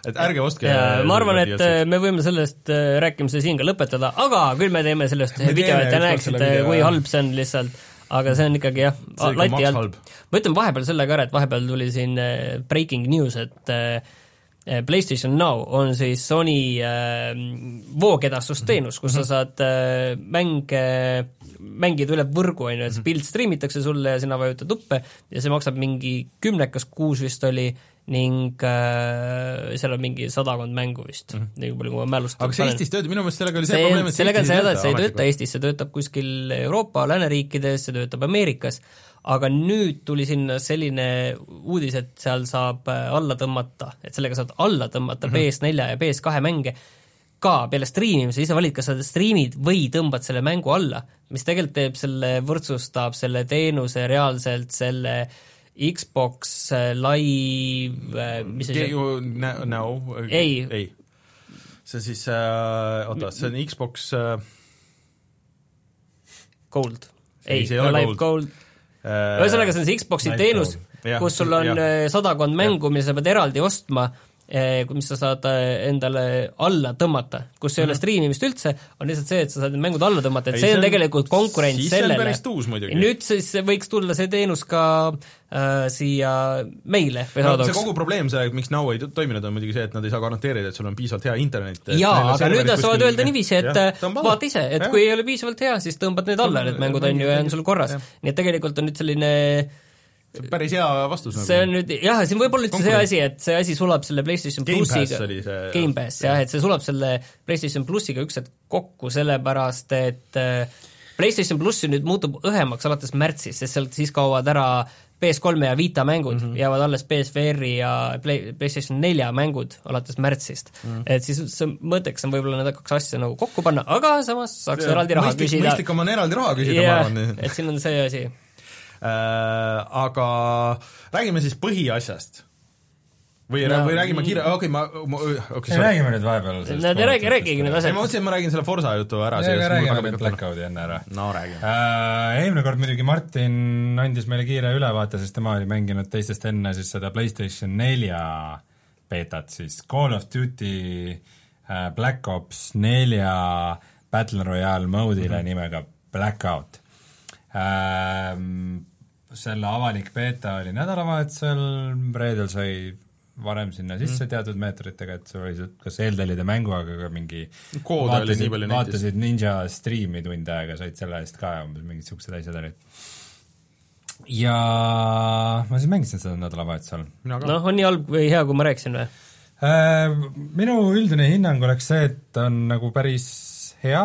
Et ärge ostke ma arvan, et äh, me võime sellest äh, rääkimise siin ka lõpetada, aga küll me teeme sellest Me video, et te näeksite, kui halb see on lihtsalt, aga see on ikkagi jah, lati alt. ma ütlen vahepeal selle ka ära, et vahepeal tuli siin äh, breaking news, et äh, PlayStation Now on siis Sony äh, voogedastusteenus, kus sa saad äh, mänge mängida üle võrgu, on ju, et see pilt striimitakse sulle ja sina vajutad nuppe ja see maksab mingi kümnekas kuus vist oli ning äh, seal on mingi sadakond mängu vist mm, -hmm. nii palju kui ma mälust aga kas see Eestis töötab, minu meelest sellega oli see, see probleem, et sellega on see häda, et see ei tööta Eestis, see töötab kuskil Euroopa lääneriikides, see töötab Ameerikas, aga nüüd tuli sinna selline uudis, et seal saab äh, alla tõmmata, et sellega saad alla tõmmata mm -hmm. PS4 ja PS2 mänge ka peale striimimise, ise valid, kas sa striimid või tõmbad selle mängu alla, mis tegelikult teeb selle, võrdsustab selle teenuse reaalselt selle Xbox äh, Live, äh, mis see Ju- no, Ei. ei. see siis äh,, oota, see on Xbox äh, Gold? Ei, ei, see ei ole Live Gold. Gold, ühesõnaga, see on see Xbox'i teenus, kus sul on äh, sadakond mängu, mille sa pead eraldi ostma, mis sa saad äh, endale alla tõmmata, kus ei ole striimimist üldse, on lihtsalt see, et sa saad need mängud alla tõmmata, et Mhm. Ei, see on tegelikult on sellele. nüüd siis võiks tulla see teenus ka äh, siia meile või no, see saadavaks. kogu probleem, see, miks Now ei to- toiminud, on muidugi see, et nad ei saa garanteerida, et sul on piisavalt hea internet. jaa, aga nüüd nad saavad öelda niiviisi, et äh, vaata ise, et Jah. kui ei ole piisavalt hea, siis tõmbad need alla, need mängud on ju, ja on sul korras. Nii et tegelikult on nüüd selline päris hea vastus nagu. see on nüüd jah, siin võib olla üldse see asi, et see asi sulab selle PlayStation plussiga, see- Gamepass jah, et see sulab selle PlayStation plussiga üks hetk kokku, sellepärast et äh, PlayStation pluss nüüd muutub õhemaks alates märtsist, sest sealt siis kaovad ära PS3 ja Vita mängud mm. -hmm. jäävad alles PSVR-i ja Play, PlayStation nelja mängud alates märtsist mm. -hmm. et siis see mõtteks on võib-olla need kaks asja nagu kokku panna, aga samas saaks See- eraldi raha mõistlik- küsida. mõistlikum on eraldi raha küsida, ma jah, arvan. et siin on see asi aga räägime siis põhiasjast. või No, no, või räägime kiire, okei okay,, ma, ma, okei okay, räägime nüüd vahepeal Nad ei räägi- räägigi need ei, asjad. ma mõtlesin, et ma räägin selle Forsa jutu ära. räägime nüüd Blackout'i enne ära no räägime. äh, Eelmine kord muidugi Martin andis meile kiire ülevaate, sest tema oli mänginud teistest enne siis seda PlayStation nelja beetat siis, Call of Duty äh, Black Ops nelja Battle Royale mode'ile mm -hmm. nimega Blackout selle avalik beeta oli nädalavahetusel, reedel sai varem sinna sisse mm. teatud meetritega, et sul oli see kas eeltellida mängu, aga ka mingi Koode oli nii palju netis. vaatasid Ninja striimi tund aega, said selle eest ka umbes mingid niisugused asjad olid. ja ma siis mängisin seda nädalavahetusel. noh, on nii halb või hea, kui ma rääkisin või? Äh, minu üldine hinnang oleks see, et on nagu päris hea,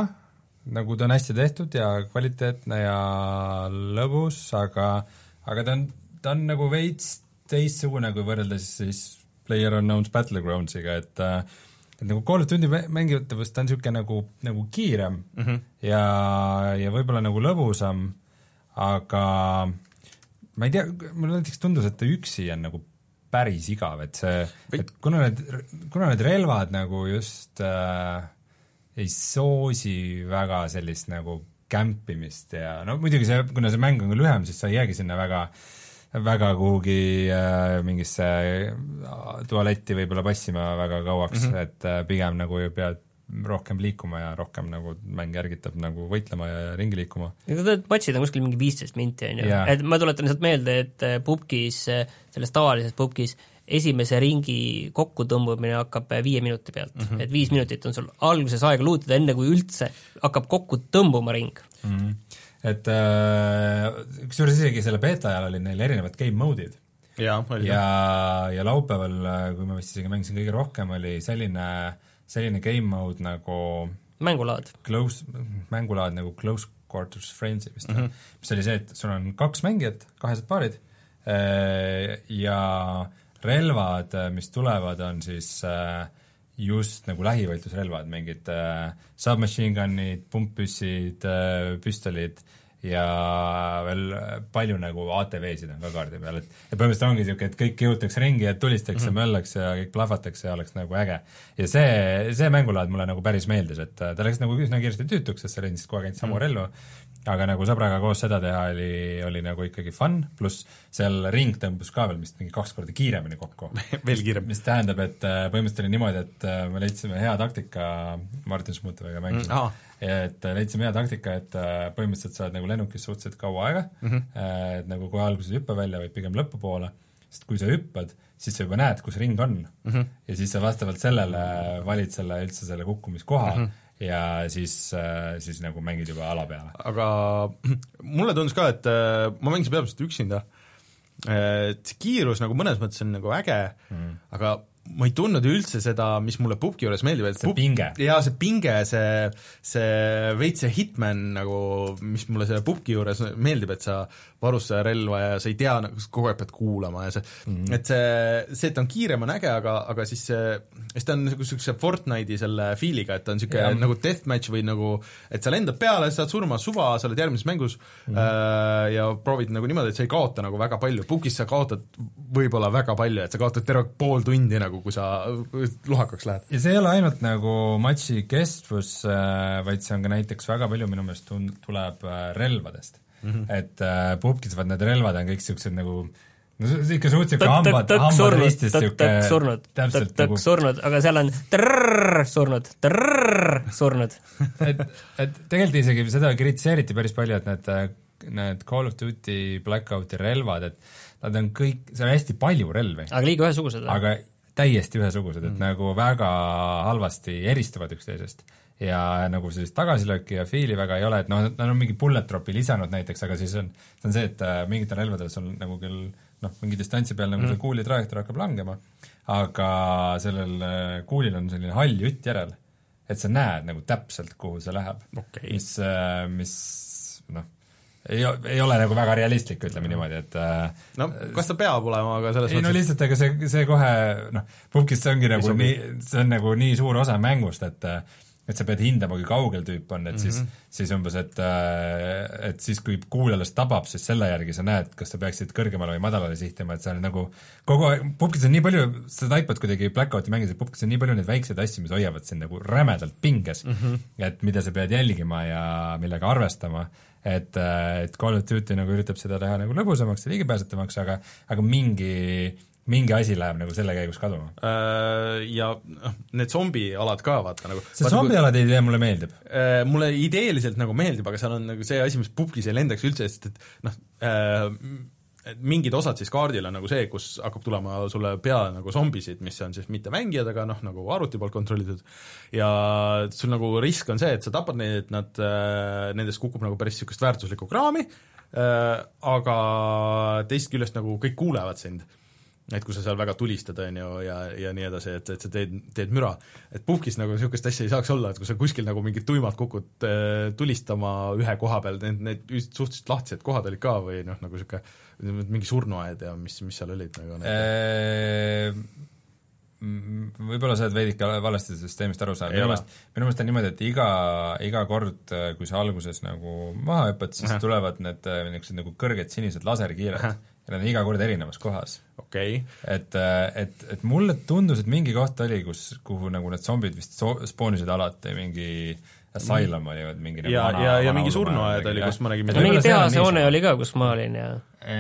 nagu ta on hästi tehtud ja kvaliteetne ja lõbus, aga aga ta on, ta on nagu veits teistsugune, kui võrreldes siis PlayerUnknown's Battlegroundsiga, et et nagu Call of Duty mä- mängitavus, ta on niisugune nagu, nagu kiirem mm -hmm. ja, ja võib-olla nagu lõbusam, aga ma ei tea, mulle näiteks tundus, et ta üksi on nagu päris igav, et see, et kuna need, kuna need relvad nagu just äh, ei soosi väga sellist nagu kämpimist ja no muidugi see, kuna see mäng on ka lühem, siis sa ei jäägi sinna väga väga kuhugi äh, mingisse äh, tualetti võib-olla passima väga kauaks mm, -hmm. et äh, pigem nagu pead rohkem liikuma ja rohkem nagu mäng ärgitab nagu võitlema ja ringi liikuma. Matšid on kuskil mingi viisteist minti, on ju et ma tuletan lihtsalt meelde, et äh, pubgis, selles tavalises pubgis esimese ringi kokkutõmbamine hakkab äh, viie minuti pealt mm, -hmm. et viis minutit on sul alguses aega luutada, enne kui üldse hakkab kokku tõmbuma ring mm. -hmm. et äh, kusjuures isegi selle beeta ajal olid neil erinevad game mode'id oli ja, ja laupäeval, kui ma vist isegi mängisin kõige rohkem, oli selline, selline game mode nagu mängulaad. close, mängulaad nagu Close Quarters Frenzy vist mm. -hmm. mis oli see, et sul on kaks mängijat, kahesed paarid eh, ja relvad, mis tulevad, on siis eh, just nagu lähivõitlusrelvad, mingid eh, submachine gun'id, pumppüssid, püstolid ja veel palju nagu ATV-sid on ka kaardi peal, et et põhimõtteliselt ongi niisugune, et kõik jõutakse ringi ja tulistatakse mm -hmm., möllaks ja kõik plahvatakse ja oleks nagu äge. ja see, see mängulaad mulle nagu päris meeldis, et äh, ta läks nagu üsna kiiresti tüütuks, sest sa lendasid kogu aeg ainult samu mm -hmm. relvu, aga nagu sõbraga koos seda teha oli, oli nagu ikkagi fun, pluss seal ring tõmbus ka veel vist mingi kaks korda kiiremini kokku. [LAUGHS] veel kiirem. mis tähendab, et äh, põhimõtteliselt oli niimoodi, et äh, me leidsime hea taktika, Martin Šmutoviga mängisime Mm, ahah. et äh, leidsime hea taktika, et põhimõtteliselt sa oled nagu lennukis suhteliselt kaua aega mm. -hmm. et nagu kohe alguses ei hüppa välja, vaid pigem lõpupoole, sest kui sa hüppad, siis sa juba näed, kus ring on mm. -hmm. ja siis sa vastavalt sellele valid selle üldse selle kukkumiskoha mm -hmm. Ja siis, siis nagu mängid juba ala peale. aga [CLEARS THROAT] mulle tundus ka, et äh, ma mängisin peamiselt üksinda et see kiirus nagu mõnes mõttes on nagu äge mm., aga ma ei tundnud üldse seda, mis mulle pubgi juures meeldib, et see pub... pinge. jaa, see pinge, see, see veits see hitman nagu, mis mulle selle pubgi juures meeldib, et sa varustaja relva ja sa ei tea, nagu kogu aeg pead kuulama ja see mm, -hmm. et see, see, et ta on kiirem, on äge, aga, aga siis see, siis ta on nagu niisuguse Fortnite'i selle feel'iga, et ta on niisugune nagu deathmatch või nagu, et sa lendad peale, saad surma suva, sa oled järgmises mängus mm -hmm. äh, ja proovid nagu niimoodi, et sa ei kaota nagu väga palju, pubgis sa kaotad võib-olla väga palju, et sa kaotad terve pool tundi nagu, kui sa lohakaks lähed. ja see ei ole ainult nagu matši kestvus, vaid see on ka näiteks väga palju minu meelest tun-, tuleb äh, relvadest mm. -hmm. et äh, pubgis vaat need relvad on kõik niisugused nagu no ikka suhteliselt hambad, hambad ristis niisugune surnud, tõkk surnud, aga seal on trrrr surnud, trrrr surnud et, et tegelikult isegi seda kritiseeriti päris palju, et need, need Call of Duty Blackouti relvad, et nad on kõik, seal on hästi palju relvi. aga liiga ühesugused? aga täiesti ühesugused, et mm. nagu väga halvasti eristuvad üksteisest ja nagu sellist tagasilööki ja fiili väga ei ole, et noh, nad on mingi bullet drop'i lisanud näiteks, aga siis on, see on see, et äh, mingitel relvadel sul nagu küll noh, mingi distantsi peal nagu mm. see kuuli trajektoor hakkab langema, aga sellel äh, kuulil on selline hall jutt järel. et sa näed nagu täpselt, kuhu see läheb okay.. mis, äh, mis noh, ei, ei ole nagu väga realistlik, ütleme niimoodi, et no kas ta peab olema, aga selles ei mõttes... no lihtsalt, ega see, see kohe noh, Pukis see ongi nagu nii, see on nagu nii suur osa mängust, et et sa pead hindama, kui kaugel tüüp on, et mm -hmm. siis, mhm. siis umbes, et äh, et siis, kui kuul alles tabab, siis selle järgi sa näed, kas sa peaksid kõrgemale või madalale sihtima, et on nagu kogu aeg, pubkis on nii palju, sa taipad kuidagi Blackouti mängides, pubkis on nii palju neid väikseid asju, mis hoiavad sind nagu rämedalt pinges mm, -hmm. et mida sa pead jälgima ja millega arvestama et, äh, et Call of Duty nagu üritab seda teha nagu lõbusamaks ja ligipääsetavamaks, aga aga mingi mingi asi läheb nagu selle käigus kaduma. Äh, ja noh, need zombialad ka, vaata nagu see zombialade idee mulle meeldib. Äh, mulle ideeliselt nagu meeldib, aga seal on nagu see asi, mis pubgis ei lendaks üldse, sest et noh, äh, et mingid osad siis kaardil on nagu see, kus hakkab tulema sulle peale nagu zombisid, mis on siis mitte mängijad, aga noh, nagu arvuti poolt kontrollitud, ja sul nagu risk on see, et sa tapad neid, et nad, nendest kukub nagu päris niisugust väärtuslikku kraami, aga teisest küljest nagu kõik kuulevad sind et kui sa seal väga tulistad, on ju, ja, ja nii edasi, et, et sa teed, teed müra. et puhkis nagu niisugust asja ei saaks olla, et kui sa kuskil nagu mingit tuimalt kukud äh, tulistama ühe koha peal, need, need suhteliselt lahtised kohad olid ka või noh, nagu niisugune mingi surnuaed ja mis, mis seal olid nagu need võib-olla sa oled veidike valesti süsteemist aru saanud, minu meelest, minu meelest on niimoodi, et iga, iga kord, kui sa alguses nagu maha hüppad, siis Aha. tulevad need niisugused nagu kõrged sinised laserkiired. Ja nad on iga kord erinevas kohas. okei. Okay.. et, et, et mulle tundus, et mingi koht oli, kus, kuhu nagu need zombid vist so-, spoonisid alati, mingi Asylum oli mingi nagu ja, ja, ja mingi surnuaed oli, kus ma nägin mingi tehasehoone oli ka, kus ma olin ja e,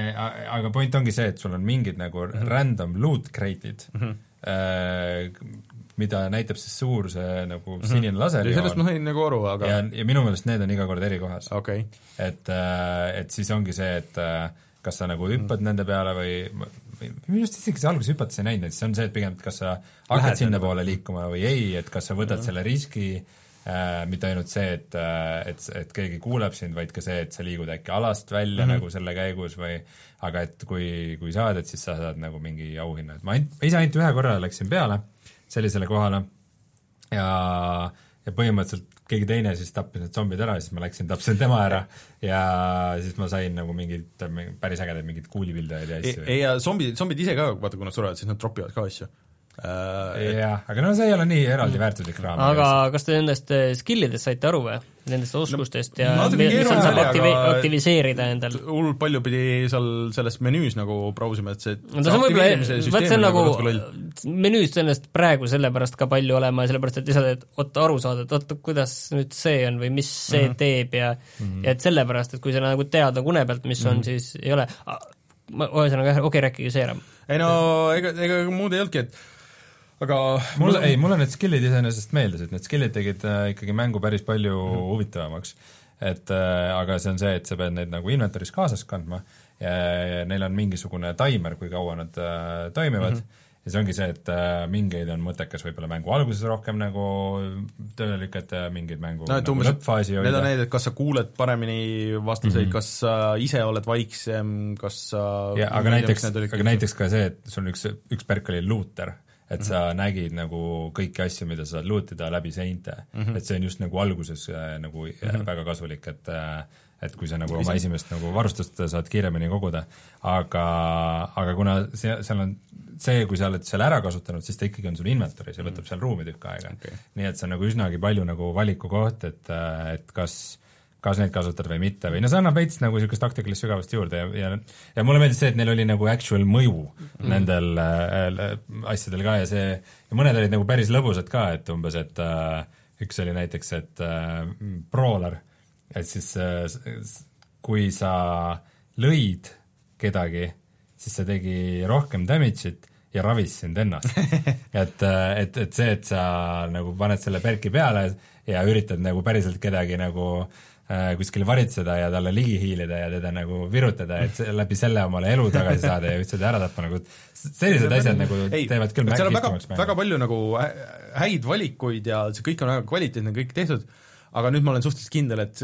aga point ongi see, et sul on mingid nagu mm -hmm. random loot crate'id mm, -hmm. mida näitab siis suur see nagu mhm. sinine laser ja sellest ma sain nagu aru, aga ja, ja minu meelest need on iga kord eri kohas okay.. et, äh, et siis ongi see, et kas sa nagu hüppad mm. nende peale või, või minu arust isegi see alguses hüpates ei näinud, et see on see, et pigem, et kas sa hakkad sinnapoole liikuma või ei, et kas sa võtad mm. selle riski äh,, mitte ainult see, et, äh, et, et keegi kuuleb sind, vaid ka see, et sa liigud äkki alast välja mm -hmm. nagu selle käigus või aga et kui, kui saad, et siis sa saad nagu mingi auhinna, et ma ainult, ise ainult ühe korra läksin peale sellisele kohale ja ja põhimõtteliselt keegi teine siis tappis need zombid ära siis ma läksin, tapsin tema ära ja siis ma sain nagu mingid päris ägedaid mingeid kuulipildajaid ja asju. ei, ja zombid, zombid ise ka, vaata kui nad surevad, siis nad tropivad ka asju jah, aga no see ei ole nii eraldi väärtuslik raam. aga kas te nendest äh, skill idest saite aru või? Nendest oskustest no, ja mis on saab aktivi-, aktiviseerida endal? hullult palju pidi seal selles menüüs nagu brausima, et see no ta on võib-olla, vaat see on nagu, menüüs tõenäoliselt praegu sellepärast ka palju olema, sellepärast et lihtsalt, et oot, aru saada, et oot, kuidas nüüd see on või mis see mm -hmm. teeb ja mm -hmm. ja et sellepärast, et kui sa nagu tead nagu une pealt, mis mm -hmm. on, mhm. siis ei ole ma, ühesõnaga jah, okei okay,, rääkige see ära. ei no ega, ega muud ei olnudki, et aga mulle, ei, mulle need skill'id iseenesest meeldisid, need skill'id tegid äh, ikkagi mängu päris palju mm -hmm. huvitavamaks. et äh, aga see on see, et sa pead neid nagu inventory's kaasas kandma ja, ja neil on mingisugune taimer, kui kaua nad äh, toimivad mm, -hmm. ja see ongi see, et äh, mingeid on mõttekas võib-olla mängu alguses rohkem nagu tööle lükata ja mingeid mängu no nagu umbes, lõppfaasi need on hoida. need, et kas sa kuuled paremini vastuseid mm. -hmm. kas sa ise oled vaiksem, kas sa ja aga näiteks, aga näiteks ka see, et sul on üks, üks perk oli looter, et sa nägid nagu kõiki asju, mida sa saad loot ida läbi seinte mm. -hmm. et see on just nagu alguses äh, nagu mm -hmm. väga kasulik, et äh, et kui sa nagu oma esimest nagu varustust saad kiiremini koguda, aga, aga kuna see, seal on see, kui sa oled selle ära kasutanud, siis ta ikkagi on sul inventory's ja võtab seal ruumi tükk aega. Okei. nii et see on nagu üsnagi palju nagu valikukoht, et, et kas kas neid kasutada või mitte või no see annab veits nagu niisugust taktikalist sügavust juurde ja, ja ja mulle meeldis see, et neil oli nagu actual mõju mm. nendel äh, asjadel ka ja see, ja mõned olid nagu päris lõbusad ka, et umbes, et äh, üks oli näiteks, et äh, brawler, et siis äh, kui sa lõid kedagi, siis see tegi rohkem damage'it ja ravis sind ennast. [LAUGHS] et, et, et see, et sa nagu paned selle perki peale ja üritad nagu päriselt kedagi nagu äh, kuskile varitseda ja talle ligi hiilida ja teda nagu virutada, et see, läbi selle omale elu tagasi [LAUGHS] saada ja üldse ta ära tappa nagu, sellised asjad nagu ei, teevad küll seal on väga väga palju nagu hä- häid valikuid ja see kõik on väga kvaliteetne, kõik tehtud, aga nüüd ma olen suhteliselt kindel, et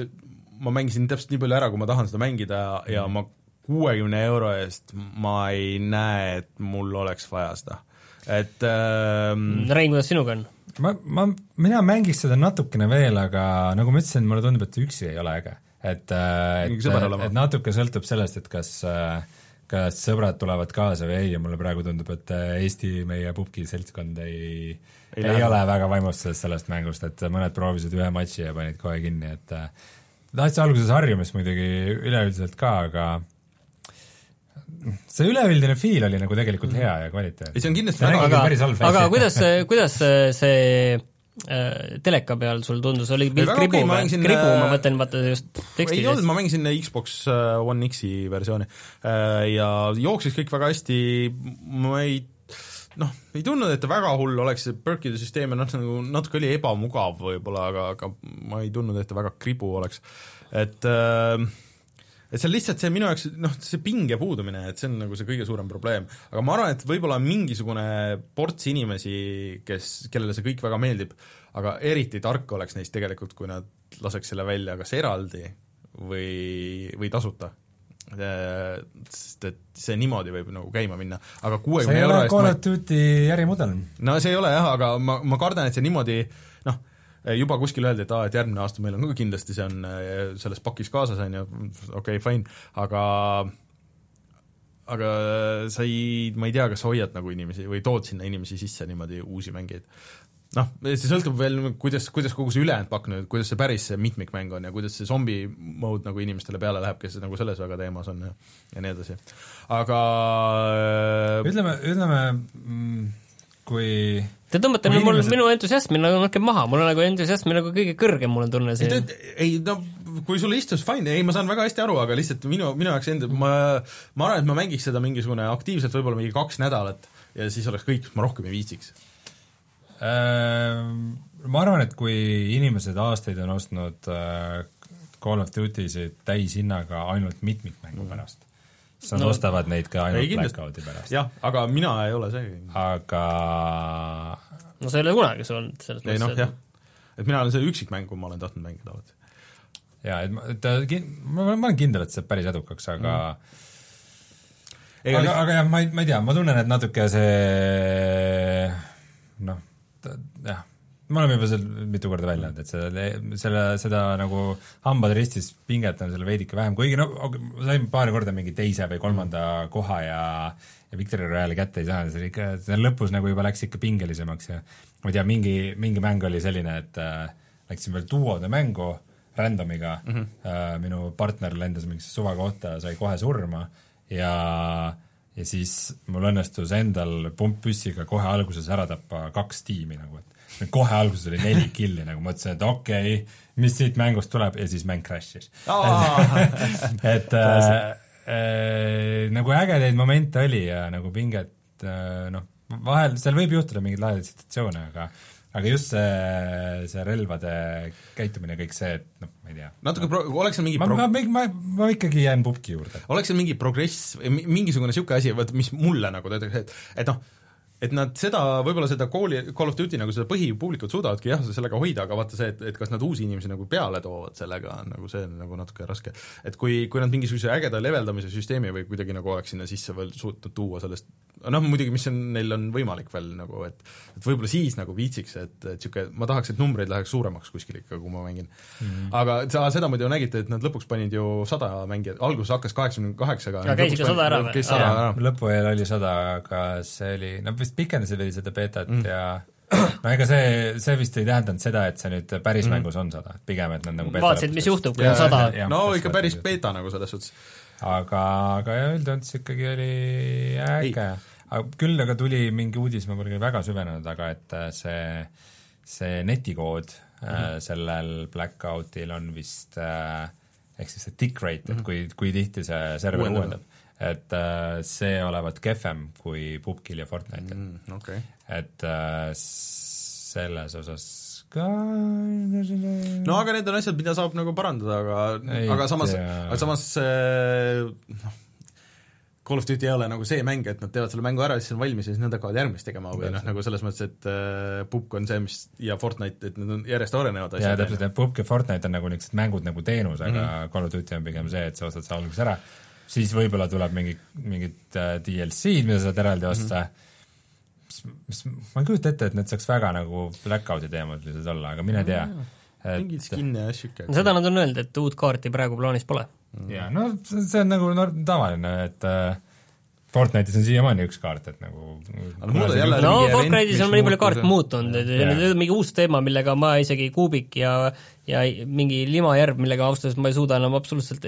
ma mängisin täpselt nii palju ära, kui ma tahan seda mängida ja Mm. ma kuuekümne euro eest ma ei näe, et mul oleks vaja seda. et ähm, Rein, kuidas sinuga on? ma, ma, mina mängiks seda natukene veel, aga nagu ma ütlesin, mulle tundub, et üksi ei ole äge. et, Mingi et, olema. et natuke sõltub sellest, et kas äh, kas sõbrad tulevad kaasa või ei ja mulle praegu tundub, et äh, Eesti meie pubgi seltskond ei ei, Ei ole väga vaimustuses sellest mängust, et mõned proovisid ühe matši ja panid kohe kinni, et äh, tahtsin alguses harjumist muidugi üleüldiselt ka, aga see üleüldine feel oli nagu tegelikult hea ja kvaliteetne. Ei, see on kindlasti See väga- aga aga kuidas, kuidas see äh, teleka peal sul tundus, oli pilt kribu ma või? mängisin, kribu, ma äh, mõtlen vaata just ei olnud, ma mängisin Xbox äh, One X-i versiooni. Äh, ja jooksis kõik väga hästi, ma ei noh, ei tundnud, et ta väga hull oleks, see perkide süsteem ja noh, nagu natuke oli ebamugav võib-olla, aga, aga ma ei tundnud, et ta väga kribu oleks. et äh, et see on lihtsalt see minu jaoks noh, see pinge puudumine, et see on nagu see kõige suurem probleem. aga ma arvan, et võib-olla on mingisugune ports inimesi, kes, kellele see kõik väga meeldib, aga eriti tark oleks neist tegelikult, kui nad laseks selle välja kas eraldi või, või tasuta. sest et see niimoodi võib nagu käima minna, aga kuuekümne euro eest Call of Duty ärimudel. no see ei ole jah, aga ma, ma kardan, et see niimoodi noh, juba kuskil öeldi, et aa, et järgmine aasta meil on ka kindlasti see on äh, selles pakis kaasas, on ju, okei okay,, fine, aga aga sa ei, ma ei tea, kas sa hoiad nagu inimesi või tood sinna inimesi sisse niimoodi uusi mängijaid. noh, see sõltub veel, kuidas, kuidas kogu see ülejäänud pakk nüüd, kuidas see päris see mitmikmäng on ja kuidas see zombi mode nagu inimestele peale läheb, kes nagu selles väga teemas on ja ja nii edasi. aga ütleme, ütleme mm, kui Te tõmbate nüüd mul inimesed- minu entusiasmi nagu natuke maha, mul on nagu entusiasmi nagu kõige kõrgem, mul on tunne ei, siin. ei no kui sulle istus fine, ei ma saan väga hästi aru, aga lihtsalt minu, minu jaoks enda, ma ma arvan, et ma mängiks seda mingisugune aktiivselt võib-olla mingi kaks nädalat ja siis oleks kõik, ma rohkem ei viitsiks. äh, ma arvan, et kui inimesed aastaid on ostnud äh, Call of Duty'sid täishinnaga ainult mitmikmängu pärast, siis nad No- ostavad neid ka ainult. Blackout'i pärast. jah, aga mina ei ole see. aga no see ei ole kunagi sul olnud selles ei noh, mõttes jah. et mina olen see üksikmäng, kui ma olen tahtnud mängida alati. jaa, et ma, ta kin-, ma, ma olen kindel, et see saab päris edukaks, aga mm. ega aga, aga jah, ma ei, ma ei tea, ma tunnen, et natuke see noh, jah, me oleme juba seal mitu korda välja öelnud, et selle, selle, seda nagu hambad ristis pinget on seal veidike vähem, kuigi no sain paar korda mingi teise või kolmanda koha ja ja Victory Royale'i kätte ei saanud, see oli ikka, see lõpus nagu juba läks ikka pingelisemaks ja ma ei tea, mingi, mingi mäng oli selline, et äh, läksin veel duode mängu random'iga mm, -hmm. äh, minu partner lendas mingisse suvakohta, sai kohe surma ja ja siis mul õnnestus endal pumppüssiga kohe alguses ära tappa kaks tiimi nagu, et kohe alguses oli neli [LAUGHS] killi nagu mõtlesin, et okei okay,, mis siit mängust tuleb ja siis mäng crash'is. [LAUGHS] et äh, äh, nagu ägedaid momente oli ja nagu pinget äh, noh, vahel seal võib juhtuda mingeid lahedaid situatsioone, aga aga just see, see relvade käitumine ja kõik see, et noh, ma ei tea. natuke pro-, oleks seal mingi ma, pro- ma, ma, ma ikkagi jään pubki juurde. oleks seal mingi progress, mingisugune niisugune asi, vot mis mulle nagu töötaks, et et noh, et nad seda, võib-olla seda kooli, Call of Duty nagu seda põhipublikut suudavadki jah, sellega hoida, aga vaata see, et, et kas nad uusi inimesi nagu peale toovad sellega, on nagu see on nagu natuke raske. et kui, kui nad mingisuguse ägeda leveldamise süsteemi või kuidagi nagu oleks sinna sisse veel suutnud tuua sellest, noh muidugi, mis on, neil on võimalik veel nagu, et et võib-olla siis nagu viitsiks, et, et niisugune, ma tahaks, et numbreid läheks suuremaks kuskil ikka, kui ma mängin mm. -hmm. aga sa seda muidu nägite, et nad lõpuks panid ju sada mängijat, alguses hakkas kaheksakümne kaheksaga aga käis ikka sada ära või? lõpu eel oli sada, aga see oli, nad vist pikendasid veel seda beetat mm. ja no ega see, see vist ei tähendanud seda, et see nüüd päris mm. mängus on sada, pigem et nad nagu vaatasid, mis juhtub, kui on sada. no ikka päris beeta nagu selles suhtes. Aga, aga üldjoontes ikkagi oli äge. küll aga tuli mingi uudis, ma pole küll väga süvenenud, aga et äh, see, see netikood mm -hmm. sellel Blackoutil on vist äh, ehk siis see tick rate, et mhm. kui, kui tihti see server uuendab et see olevat kehvem kui PUBG-l ja Fortnite'il mm,. Okay. et selles osas ka no aga need on asjad, mida saab nagu parandada, aga, aga samas, aga samas noh, Call of Duty ei ole nagu see mäng, et nad teevad selle mängu ära, siis on valmis ja siis nad hakkavad järgmist tegema või noh, nagu selles mõttes, et äh, PUBG on see, mis ja Fortnite, et need on järjest arenevad asjad. jaa, täpselt, et PUBG ja Fortnite on nagu niisugused mängud nagu teenus, aga mm -hmm. Call of Duty on pigem see, et sa ostad selle alguses ära siis võib-olla tuleb mingi, mingid äh, DLC-d, mida saad eraldi mhm. osta mm, -hmm. Mis, mis, ma ei kujuta ette, et need saaks väga nagu Blackout'i teemalised olla, aga mine tea mm. -hmm. mingeid skin'e ja ikka. seda nad on öelnud, et uut kaarti praegu plaanis pole mm.. jaa, no see on nagu tavaline, et äh, Fortnite'is on siiamaani üks kaart, et nagu no Fortnite'is on nii palju kaarte muutunud, et see on mingi uus teema, millega ma isegi Kubik ja ja mingi limajärv, millega ausalt öeldes ma ei suuda enam absoluutselt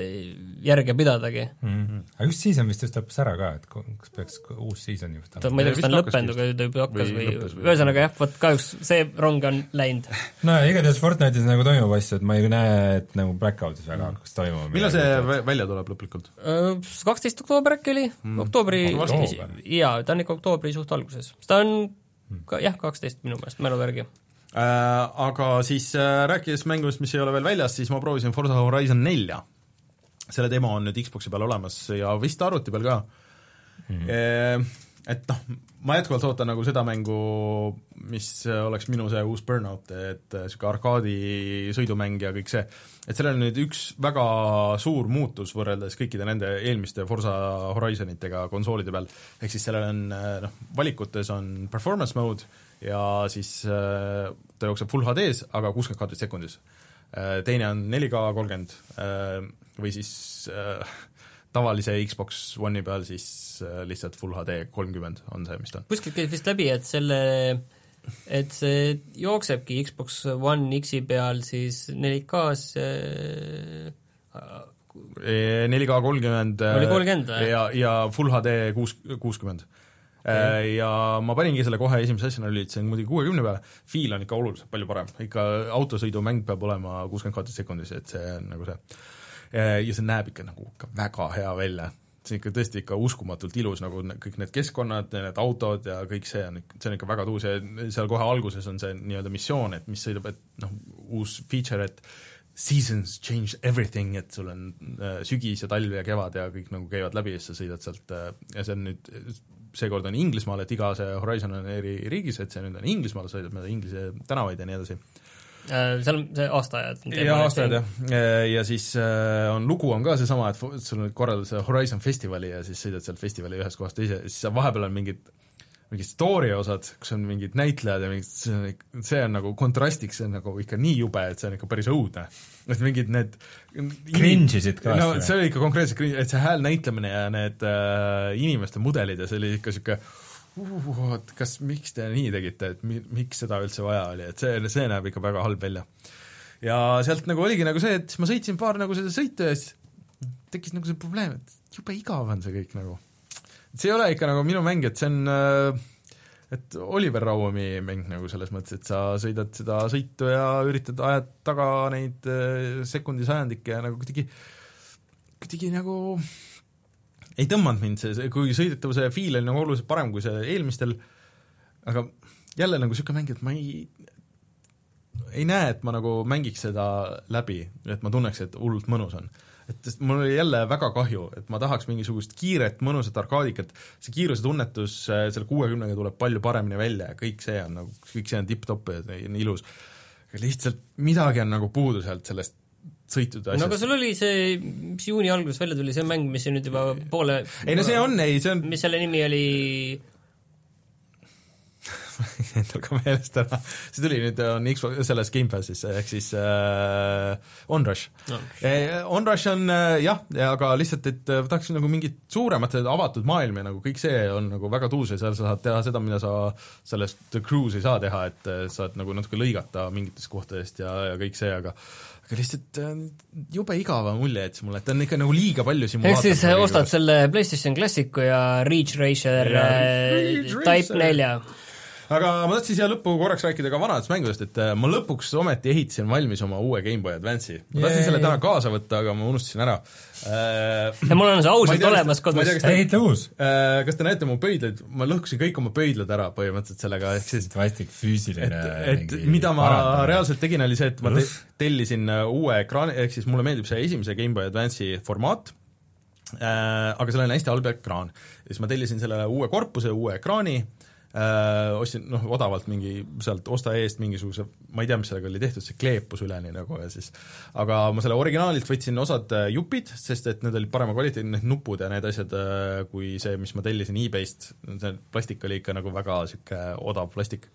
järge pidadagi mm. -hmm. aga just season vist just lõppes ära ka, et kas peaks uus season juhtuma? ma ei tea, kas ta on lõppenud, aga ta juba hakkas või, või ühesõnaga jah, vot kahjuks see rong on läinud. [LAUGHS] no igatahes Fortnite'is nagu toimub asju, et ma ei näe, et nagu Blackoutis väga mm. hakkaks toimuma. millal see välja tuleb lõplikult? kaksteist oktoober äkki oli mm., oktoobri, jaa, ta on ikka oktoobri suht alguses. ta on mm. ka jah, kaksteist minu meelest, mälu järgi Äh, aga siis äh, rääkides mängudest, mis ei ole veel väljas, siis ma proovisin Forza Horizon nelja. selle demo on nüüd Xbox'i peal olemas ja vist arvuti peal ka mm. -hmm. Et noh, ma jätkuvalt ootan nagu seda mängu, mis oleks minu see uus Burnout, et niisugune arkaadi sõidumäng ja kõik see, et sellel on nüüd üks väga suur muutus võrreldes kõikide nende eelmiste Forza Horizonitega konsoolide peal, ehk siis sellel on noh, valikutes on performance mode, ja siis äh, ta jookseb full HD-s, aga kuuskümmend kaadrit sekundis. Äh, teine on 4K kolmkümmend äh, või siis tavalise Xbox One'i peal siis lihtsalt full HD kolmkümmend on see, mis ta on. kuskilt käis vist läbi, et selle et see jooksebki Xbox One X-i peal siis 4K-s 4K kolmkümmend ja, ja full HD kuus, kuuskümmend. Äh, ja ma paningi selle kohe esimese asjana lülitasin muidugi kuuekümne peale, feel on ikka oluliselt palju parem, ikka autosõidumäng peab olema kuuskümmend kaadrit sekundis, et see on nagu see. Äh, ja see näeb ikka nagu ikka väga hea välja, see on ikka tõesti ikka uskumatult ilus, nagu kõik need keskkonnad, need autod ja kõik see on, see on ikka väga tuus ja seal kohe alguses on see nii-öelda missioon, et mis sõidab, et noh, uus feature, et seasons change everything, et sul on äh, sügis ja talv ja kevad ja kõik nagu käivad läbi ja siis sa sõidad sealt äh, ja see on nüüd seekord on Inglismaal, et iga see Horizon on eri riigis, et see nüüd on Inglismaal, sõidab mööda Inglise tänavaid ja nii edasi seal on see aastaajad. jaa, aastaajad jah, äh, ja siis äh, on lugu on ka seesama, et sul on korraldad seda Horizon festivali ja siis sõidad sealt festivali ühest kohast teise, siis vahepeal on mingid mingid story osad, kus on mingid näitlejad ja mingid, see on, see nagu kontrastiks, see on nagu ikka nii jube, et see on ikka päris õudne. et mingid need Cringe isid ka no see oli ikka konkreetselt cringe, et see hääl näitlemine ja need äh, inimeste mudelid ja see oli ikka niisugune et kas, miks te nii tegite, et mi-, miks seda üldse vaja oli, et see, see näeb ikka väga halb välja. ja sealt nagu oligi nagu see, et ma sõitsin paar nagu seda sõitu ja siis tekkis nagu see probleem, et jube igav on see kõik nagu. See ei ole ikka nagu minu mäng, et see on äh, et Oliver Raumi mäng nagu selles mõttes, et sa sõidad seda sõitu ja üritad, ajad taga neid äh, sekundisajandikke ja nagu kuidagi, kuidagi nagu ei tõmmanud mind see, see, kui sõidetavuse feel oli nagu oluliselt parem kui see eelmistel, aga jälle nagu niisugune mäng, et ma ei, ei näe, et ma nagu mängiks seda läbi, et ma tunneks, et hullult mõnus on et mul oli jälle väga kahju, et ma tahaks mingisugust kiiret mõnusat arkaadikat, see kiiruse tunnetus äh, selle kuuekümnega tuleb palju paremini välja ja kõik see on nagu, kõik see on tipp-topp ja on ilus. lihtsalt midagi on nagu puudu sealt sellest sõitude asjast. no aga sul oli see, mis juuni alguses välja tuli, see mäng, mis nüüd juba poole ei no see on, ei see on mis selle nimi oli? [LAUGHS] Endal ka meelest ära, see tuli nüüd, on Xbox, selles Gamepassis, ehk siis äh, Onrush. No.. Onrush on äh, jah, aga lihtsalt, et äh, tahaks nagu mingit suuremat avatud maailma ja nagu kõik see on nagu väga tuus ja seal sa saad teha seda, mida sa sellest The Cruise ei saa teha, et äh, saad nagu natuke lõigata mingitest kohtadest ja, ja kõik see, aga aga lihtsalt äh, jube igava mulje jättis mulle, et ta on ikka nagu liiga palju ehk siis ostad selle PlayStation Classicu ja Ridge Racer ja, Type nelja aga ma tahtsin siia lõppu korraks rääkida ka vanadest mängudest, et äh, ma lõpuks ometi ehitasin valmis oma uue GameBoy Advance'i. ma tahtsin selle täna kaasa võtta, aga ma unustasin ära äh,. ja mul on see ausalt olemas kodus. ehita uus äh,. Kas te näete mu pöidlaid, ma lõhkusin kõik oma pöidlad ära põhimõtteliselt sellega, ehk siis vastik füüsiline et, et mida ma parandamine. reaalselt tegin, oli see, et ma te tellisin uue ekraani, ehk siis mulle meeldib see esimese GameBoy Advance'i formaat, aga sellel on hästi halb ekraan. ja siis ma tellisin sellele uue korpuse, uue ekraani äh,, ostsin noh, odavalt mingi sealt osta eest mingisuguse, ma ei tea, mis sellega oli tehtud, see kleepus üleni nagu ja siis aga ma selle originaalilt võtsin osad äh, jupid, sest et need olid parema kvaliteedi, need nupud ja need asjad äh,, kui see, mis ma tellisin e-base'ist, see plastik oli ikka nagu väga niisugune odav plastik.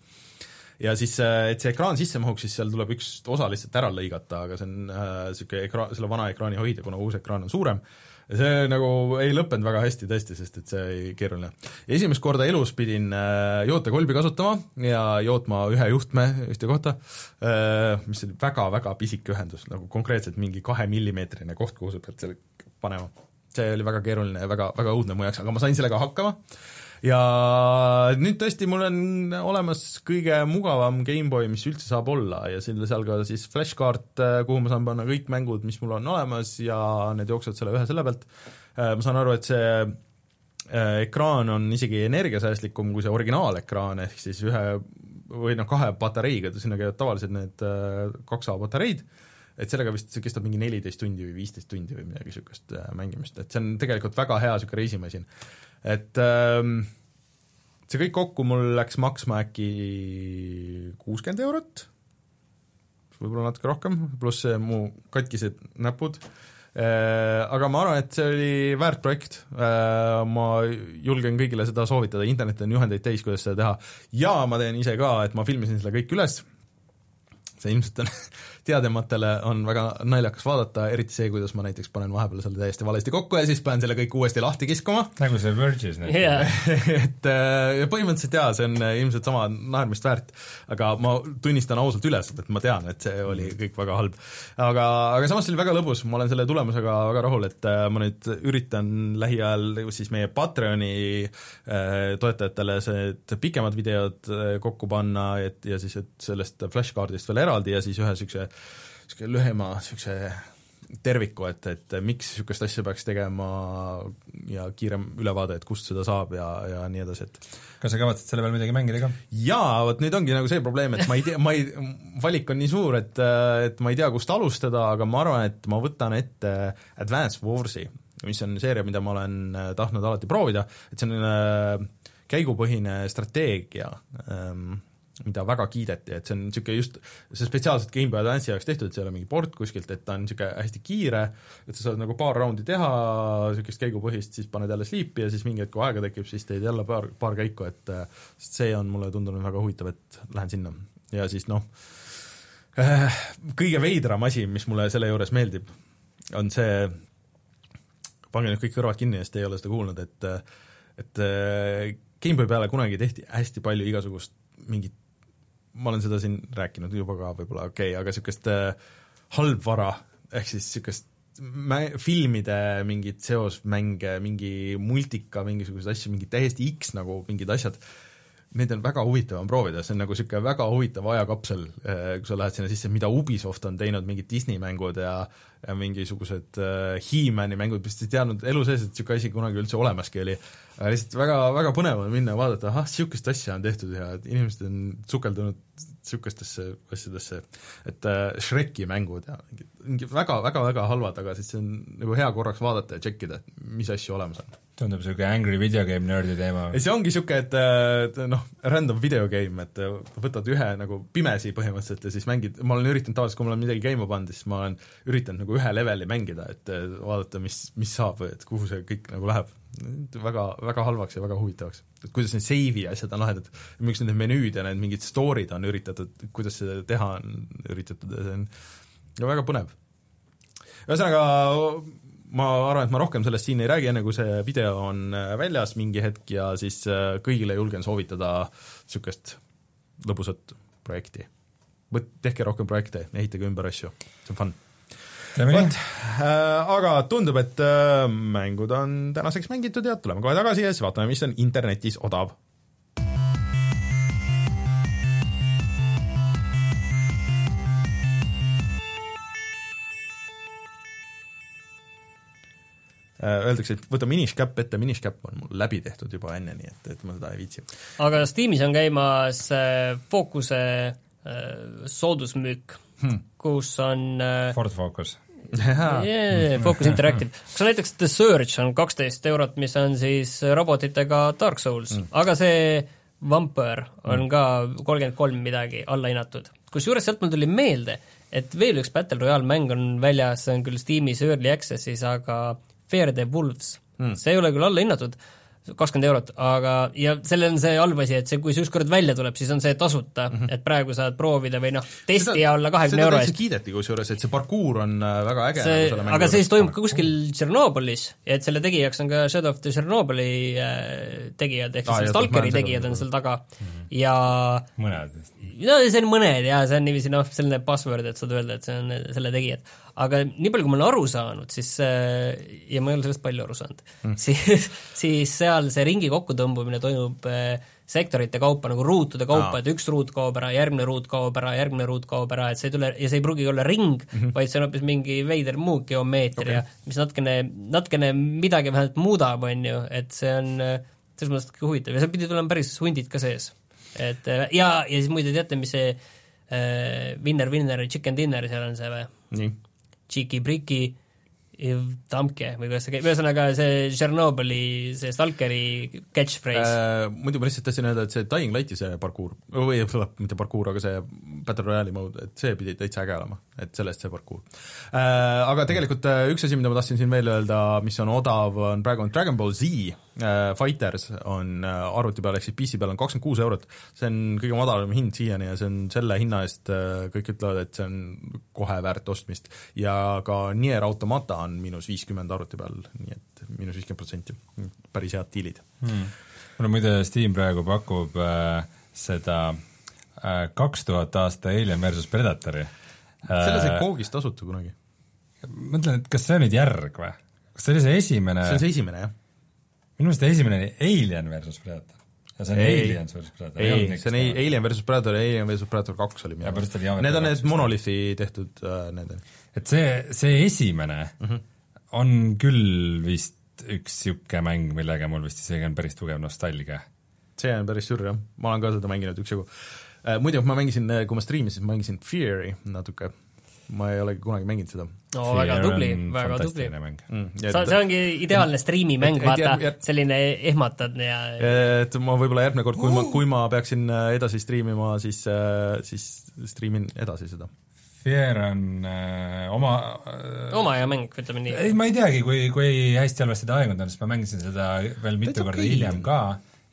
Ja siis, äh, et see ekraan sisse mahuks, siis seal tuleb üks osa lihtsalt ära lõigata, aga see on niisugune äh, ekraan, selle vana ekraani hoidja, kuna uus ekraan on suurem äh,, see nagu ei lõppenud väga hästi tõesti, sest et see oli keeruline. esimest korda elus pidin äh, jootekolbi kasutama ja jootma ühe juhtme ühte kohta, äh, mis oli väga-väga pisike ühendus, nagu konkreetselt mingi kahe millimeetrine koht, kuhu sa pead selle panema. see oli väga keeruline ja väga, väga õudne mu jaoks, aga ma sain sellega hakkama ja nüüd tõesti mul on olemas kõige mugavam GameBoy, mis üldse saab olla. Ja selle seal ka siis flashkaart, äh, kuhu ma saan panna kõik mängud, mis mul on olemas ja need jooksevad selle ühe selle pealt. Äh, ma saan aru, et see äh, ekraan on isegi energiasäästlikum kui see originaalekraan, ehk siis ühe või noh, kahe patareiga, sinna käivad tavaliselt need kaks A patareid, et sellega vist see kestab mingi neliteist tundi või viisteist tundi või midagi niisugust mängimist, et see on tegelikult väga hea niisugune reisimasin. Et ähm, see kõik kokku mul läks maksma äkki kuuskümmend eurot, võib-olla natuke rohkem, pluss mu katkised näpud. Äh,, aga ma arvan, et see oli väärt projekt. Äh,, ma julgen kõigile seda soovitada, internet on juhendeid täis, kuidas seda teha, ja ma teen ise ka, et ma filmisin selle kõik üles, see ilmselt on [LAUGHS] teadjamatele on väga naljakas vaadata, eriti see, kuidas ma näiteks panen vahepeal selle täiesti valesti kokku ja siis pean selle kõik uuesti lahti kiskuma. nagu see Verge'is näiteks yeah. [LAUGHS] et äh, põhimõtteliselt jaa, see on äh, ilmselt sama naermist väärt, aga ma tunnistan ausalt üles, et ma tean, et see oli kõik väga halb. aga, aga samas see oli väga lõbus, ma olen selle tulemusega väga rahul, et äh, ma nüüd üritan lähiajal siis meie Patreoni toetajatele see pikemad videod kokku panna, et ja siis, et sellest flashkaardist veel eraldi ja siis ühe niisuguse niisugune lühema niisuguse terviku, et, et miks niisugust asja peaks tegema ja kiirem ülevaade, et kust seda saab ja, ja nii edasi, et kas sa kavatsed selle peal midagi mängida ka? jaa, vot nüüd ongi nagu see probleem, et ma ei tea, ma ei, valik on nii suur, et, et ma ei tea, kust alustada, aga ma arvan, et ma võtan ette Advance Warsi, mis on seeria, mida ma olen tahtnud alati proovida, et see on äh, käigupõhine strateegia ähm, mida väga kiideti, et see on niisugune just, see spetsiaalselt GameBoy Advance'i jaoks tehtud, et see ei ole mingi port kuskilt, et ta on niisugune hästi kiire, et sa saad nagu paar raundi teha, niisugust käigupõhist, siis paned jälle sleep'i ja siis mingi hetk, kui aega tekib, siis teed jälle paar, paar käiku, et sest see on mulle tundunud väga huvitav, et lähen sinna. ja siis noh, kõige veidram asi, mis mulle selle juures meeldib, on see, pange nüüd kõik kõrvad kinni, sest ei ole seda kuulnud, et et GameBoy peale kunagi tehti hästi palju igasugust mingit ma olen seda siin rääkinud juba ka võib-olla, okei okay,, aga niisugust äh, halbvara, ehk siis niisugust mä-, filmide mingeid seosmänge, mingi multika, mingisuguseid asju, mingi täiesti X nagu mingid asjad, neid on väga huvitav on proovida, see on nagu niisugune väga huvitav ajakapsel, kui sa lähed sinna sisse, mida Ubisoft on teinud, mingid Disney mängud ja ja mingisugused äh, He-Mani mängud, vist ei teadnud elu sees, et niisugune asi kunagi üldse olemaski oli. Aga lihtsalt väga, väga põnev on minna ja vaadata, ahah, niisugust asja on tehtud ja inimesed on sukeldunud niisugustesse asjadesse, et äh, Shreki mängud ja mingid, väga, väga, väga halvad, aga siis see on nagu hea korraks vaadata ja tšekkida, et mis asju olemas on tundub niisugune Angry Video Game nördi teema. see ongi niisugune, et, et noh, random video game, et võtad ühe nagu pimesi põhimõtteliselt ja siis mängid, ma olen üritanud tavaliselt, kui ma olen midagi käima pannud, siis ma olen üritanud nagu ühe leveli mängida, et vaadata, mis, mis saab, et kuhu see kõik nagu läheb. Väga, väga halvaks ja väga huvitavaks. et kuidas need save'i asjad on lahendatud, miks need menüüd ja need mingid story'd on üritatud, kuidas seda teha on üritatud ja see on ja väga põnev. ühesõnaga, ma arvan, et ma rohkem sellest siin ei räägi, enne kui see video on äh, väljas mingi hetk ja siis äh, kõigile julgen soovitada niisugust lõbusat projekti. Tehke rohkem projekte, ehitage ümber asju, see on fun. Vot, äh, aga tundub, et äh, mängud on tänaseks mängitud ja tuleme kohe tagasi ja siis vaatame, mis on internetis odav Äh, öeldakse, et võta Minish-Cap ette, Minish-Cap on mul läbi tehtud juba enne, nii et, et ma seda ei viitsi. aga Steamis on käimas äh, Focuse äh, soodusmüük hmm., kus on Ford Focus yeah, Focus Interactive. kas näiteks The Surge on kaksteist eurot, mis on siis robotitega Dark Souls mm., aga see Vampire on mm. ka kolmkümmend kolm midagi alla hinnatud. kusjuures sealt mul tuli meelde, et veel üks Battle Royale mäng on väljas, see on küll Steamis Early Access'is, aga Fear the Wolves mm., see ei ole küll allahinnatud, kakskümmend eurot, aga, ja sellel on see halb asi, et see, kui see ükskord välja tuleb, siis on see tasuta mm, -hmm. et praegu saad proovida või noh, testija alla kahekümne euro eest. kiideti kusjuures, et see parkuur on äh, väga äge see, nagu aga see siis toimub ka kuskil Tšernobõlis ja et selle tegijaks on ka Shadow of the Tšernobõli äh, tegijad, ehk siis ah, Stalkeri tegijad on seal taga mm -hmm. Ja mõned no see on mõned jaa, see on niiviisi noh, selline buzzword, et saad öelda, et see on selle tegijad. aga nii palju, kui ma olen aru saanud, siis ja ma ei ole sellest palju aru saanud mm., [LAUGHS] siis, siis seal see ringi kokkutõmbamine toimub äh, sektorite kaupa nagu ruutude kaupa, et üks ruut kaob ära, järgmine ruut kaob ära, järgmine ruut kaob ära, et see ei tule, ja see ei pruugi olla ring mm, -hmm. vaid see on hoopis mingi veider muu geomeetria okay., mis natukene, natukene midagi vähemalt muudab, on ju, et see on selles mõttes huvitav ja seal pidi tulema päris hundid ka sees et äh, ja, ja siis muide teate, mis see äh, Winner, Winner, Chicken Dinner seal on see või? nii. Tšiki-priki Tamke või kuidas see käib, ühesõnaga see Tšernobõli, see Stalkeri catchphrase äh,. Muidu ma lihtsalt tahtsin öelda, et see Dying Lighti see parkuur, või mitte parkuur, aga see Battle Royale'i mode, et see pidi täitsa äge olema, et sellest see parkuur äh,. Aga tegelikult äh, üks asi, mida ma tahtsin siin veel öelda, mis on odav, on praegu on Dragon Ball Z Fighters on äh, arvuti peal, ehk siis PC peal on kakskümmend kuus eurot, see on kõige madalam hind siiani ja see on selle hinna eest äh,, kõik ütlevad, et see on kohe väärt ostmist. ja ka Nier Automata on miinus viiskümmend arvuti peal, nii et miinus viiskümmend protsenti, päris head diilid hmm.. mulle muide Steam praegu pakub äh, seda äh, kaks äh, tuhat aasta Alien versus Predatori äh,. selle sai koogis tasuta kunagi. mõtlen, et kas see on nüüd järg või? kas see oli see esimene see on see esimene, jah. Minu meelest esimene oli Alien versus Predator ja see on ei, Aliens versus Predator? ei, see on ei, Alien versus Predator ja Alien versus Predator kaks oli minu meelest. Need on need Monolithi'i tehtud uh, need. et see, see esimene mm -hmm. on küll vist üks niisugune mäng, millega mul vist isegi on päris tugev nostalgia. see on päris sür, jah. ma olen ka seda mänginud üksjagu uh,. muidu ma mängisin, kui ma striimisin, ma mängisin Fury natuke ma ei olegi kunagi mänginud seda. No Fear väga tubli, väga tubli. Mm, sa, see ongi ideaalne striimimäng, vaata, selline ehmatad ja et ma võib-olla järgmine kord, kui ma, kui ma peaksin äh, edasi striimima, siis, äh, siis striimin edasi seda. Fear on äh, oma äh, oma hea mäng, ütleme nii. ei, ma ei teagi, kui, kui hästi halvasti ta aegunud on, sest ma mängisin seda veel mitu korda okay. hiljem ka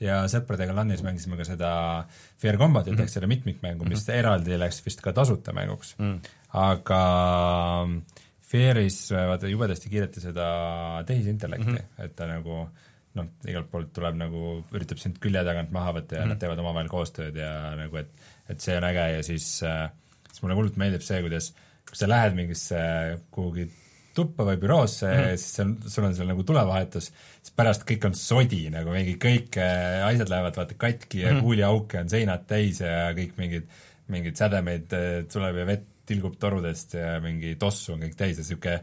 ja sõpradega LAN-is mängisime ka seda Fear Combatit mm -hmm. ehk seda mitmikmängu, mis mm -hmm. eraldi läks vist ka tasuta mänguks mm. -hmm aga Fairis vaata jubedasti kiideti seda tehisintellekti mm, -hmm. et ta nagu noh, igalt poolt tuleb nagu, üritab sind külje tagant maha võtta ja mm -hmm. nad teevad omavahel koostööd ja nagu, et et see on äge ja siis äh, siis mulle hullult meeldib see, kuidas kui sa lähed mingisse kuhugi tuppa või büroosse mm, -hmm. siis on, sul on seal nagu tulevahetus, siis pärast kõik on sodi nagu mingi kõik äh, asjad lähevad vaata katki ja mm -hmm. kuuliauke on seinad täis ja kõik mingid, mingid sädemeid äh, tuleb ja vett tilgub torudest ja mingi tossu on kõik täis ja niisugune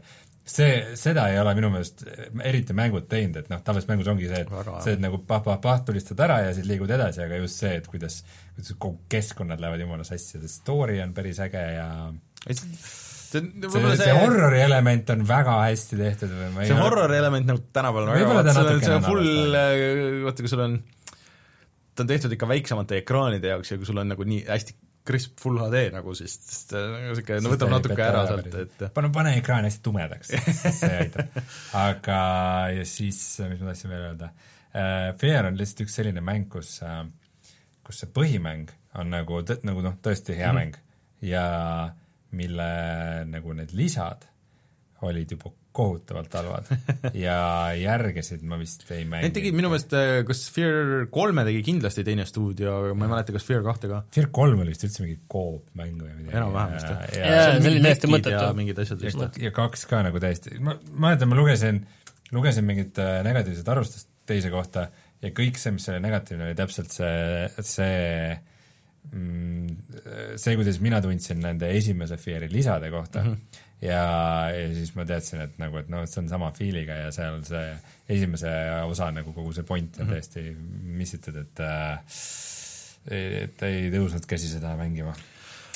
see, seda ei ole minu meelest eriti mängud teinud, et noh, tavaliselt mängus ongi see, et see, et nagu pah-pah-pah, tulistad ära ja siis liigud edasi, aga just see, et kuidas, kuidas kogu keskkonnad lähevad jumala sassi ja see story on päris äge ja see, see, see, see horrori element on väga hästi tehtud see horrori element nagu tänapäeval on väga, see on, natukene see on on full, vaata kui sul on, ta on tehtud ikka väiksemate ekraanide jaoks ja kui sul on nagu nii hästi crisp full HD nagu, siis, siis ta nagu sihuke, no võtab natuke ära sealt, et pane, pane ekraan hästi tumedaks, see aitab. [LAUGHS] aga, ja siis, mis ma tahtsin veel öelda uh,, Fear on lihtsalt üks selline mäng, kus uh, kus see põhimäng on nagu, nagu noh, tõesti hea mm -hmm. mäng ja mille nagu need lisad olid juba kohutavalt halvad ja järgesid ma vist ei mänginud. Need tegid minu meelest, kas Fear kolme tegi kindlasti teine stuudio, aga ma ei mäleta, kas Fear kahte ka. Fear kolm oli vist üldse mingi koopmäng või midagi. enam-vähem vist jah. jaa, see oli täiesti mõttetu. mingid asjad vist. ja kaks ka nagu täiesti, ma mäletan, ma lugesin, lugesin mingit äh, negatiivset arvustust teise kohta ja kõik see, mis oli negatiivne, oli täpselt see, see mm, see, kuidas mina tundsin nende esimese Feari lisade kohta mm. -hmm ja, ja siis ma teadsin, et nagu, et noh, see on sama feel'iga ja seal see esimese osa nagu kogu see point on mm -hmm. täiesti missitud, et äh, et ei tõusnud käsi seda mängima.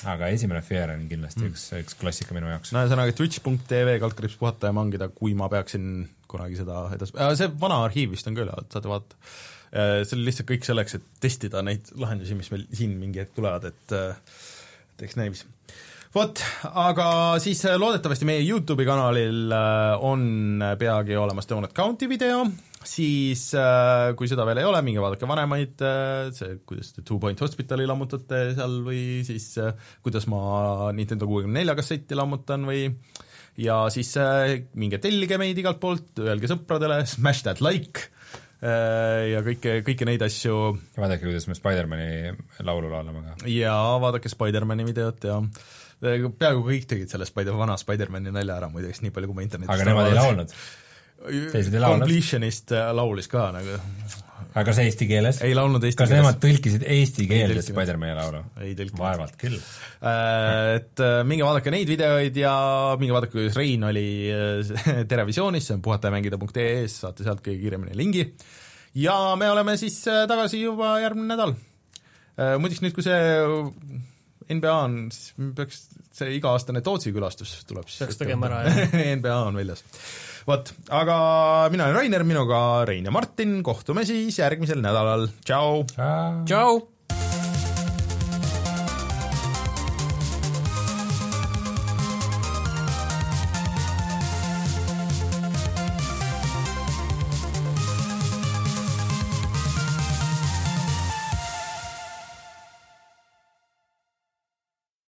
aga esimene Fear on kindlasti mm. üks, üks klassika minu jaoks. no ühesõnaga twitch.tv kaldkriips puhata ja mangida, kui ma peaksin kunagi seda edas-, see vana arhiiv vist on ka üleval, saate vaadata. see oli lihtsalt kõik selleks, et testida neid lahendusi, mis meil siin mingi hetk tulevad, et et eks näis vot, aga siis äh, loodetavasti meie Youtube'i kanalil äh, on peagi olemas Donut County video, siis äh, kui seda veel ei ole, minge vaadake vanemaid, see, kuidas te Two Point Hospitali lammutate seal või siis kuidas ma Nintendo kuuekümne nelja kasseti lammutan või ja siis minge tellige meid igalt poolt, öelge sõpradele, smash that like ja kõike, kõiki neid asju. vaadake, kuidas me Spider-mani laulu laulame ka. jaa, vaadake Spider-mani videot ja peaaegu kõik tegid selle Spider, vana Spider-mani nalja ära muideks, nii palju kui ma internetis aga nemad ei laulnud? teised ei laulnud? Completionist äh, laulis ka nagu aga kas eesti keeles? ei laulnud eesti kas keeles. nemad tõlkisid eesti keelde Spider-mani laulu? vaevalt küll. Äh, et äh, minge vaadake neid videoid ja minge vaadake, kuidas Rein oli [LAUGHS] Terevisioonis, see on puhatajamängida.ee-s, saate sealt kõige kiiremini lingi. ja me oleme siis tagasi juba järgmine nädal. muideks nüüd, kui see NBA on, siis peaks see iga-aastane Tootsi külastus tuleb siis peaks tegema ära, jah [LAUGHS] NBA on väljas. vot, aga mina olen Rainer, minuga Rein ja Martin, kohtume siis järgmisel nädalal, tšau! tšau!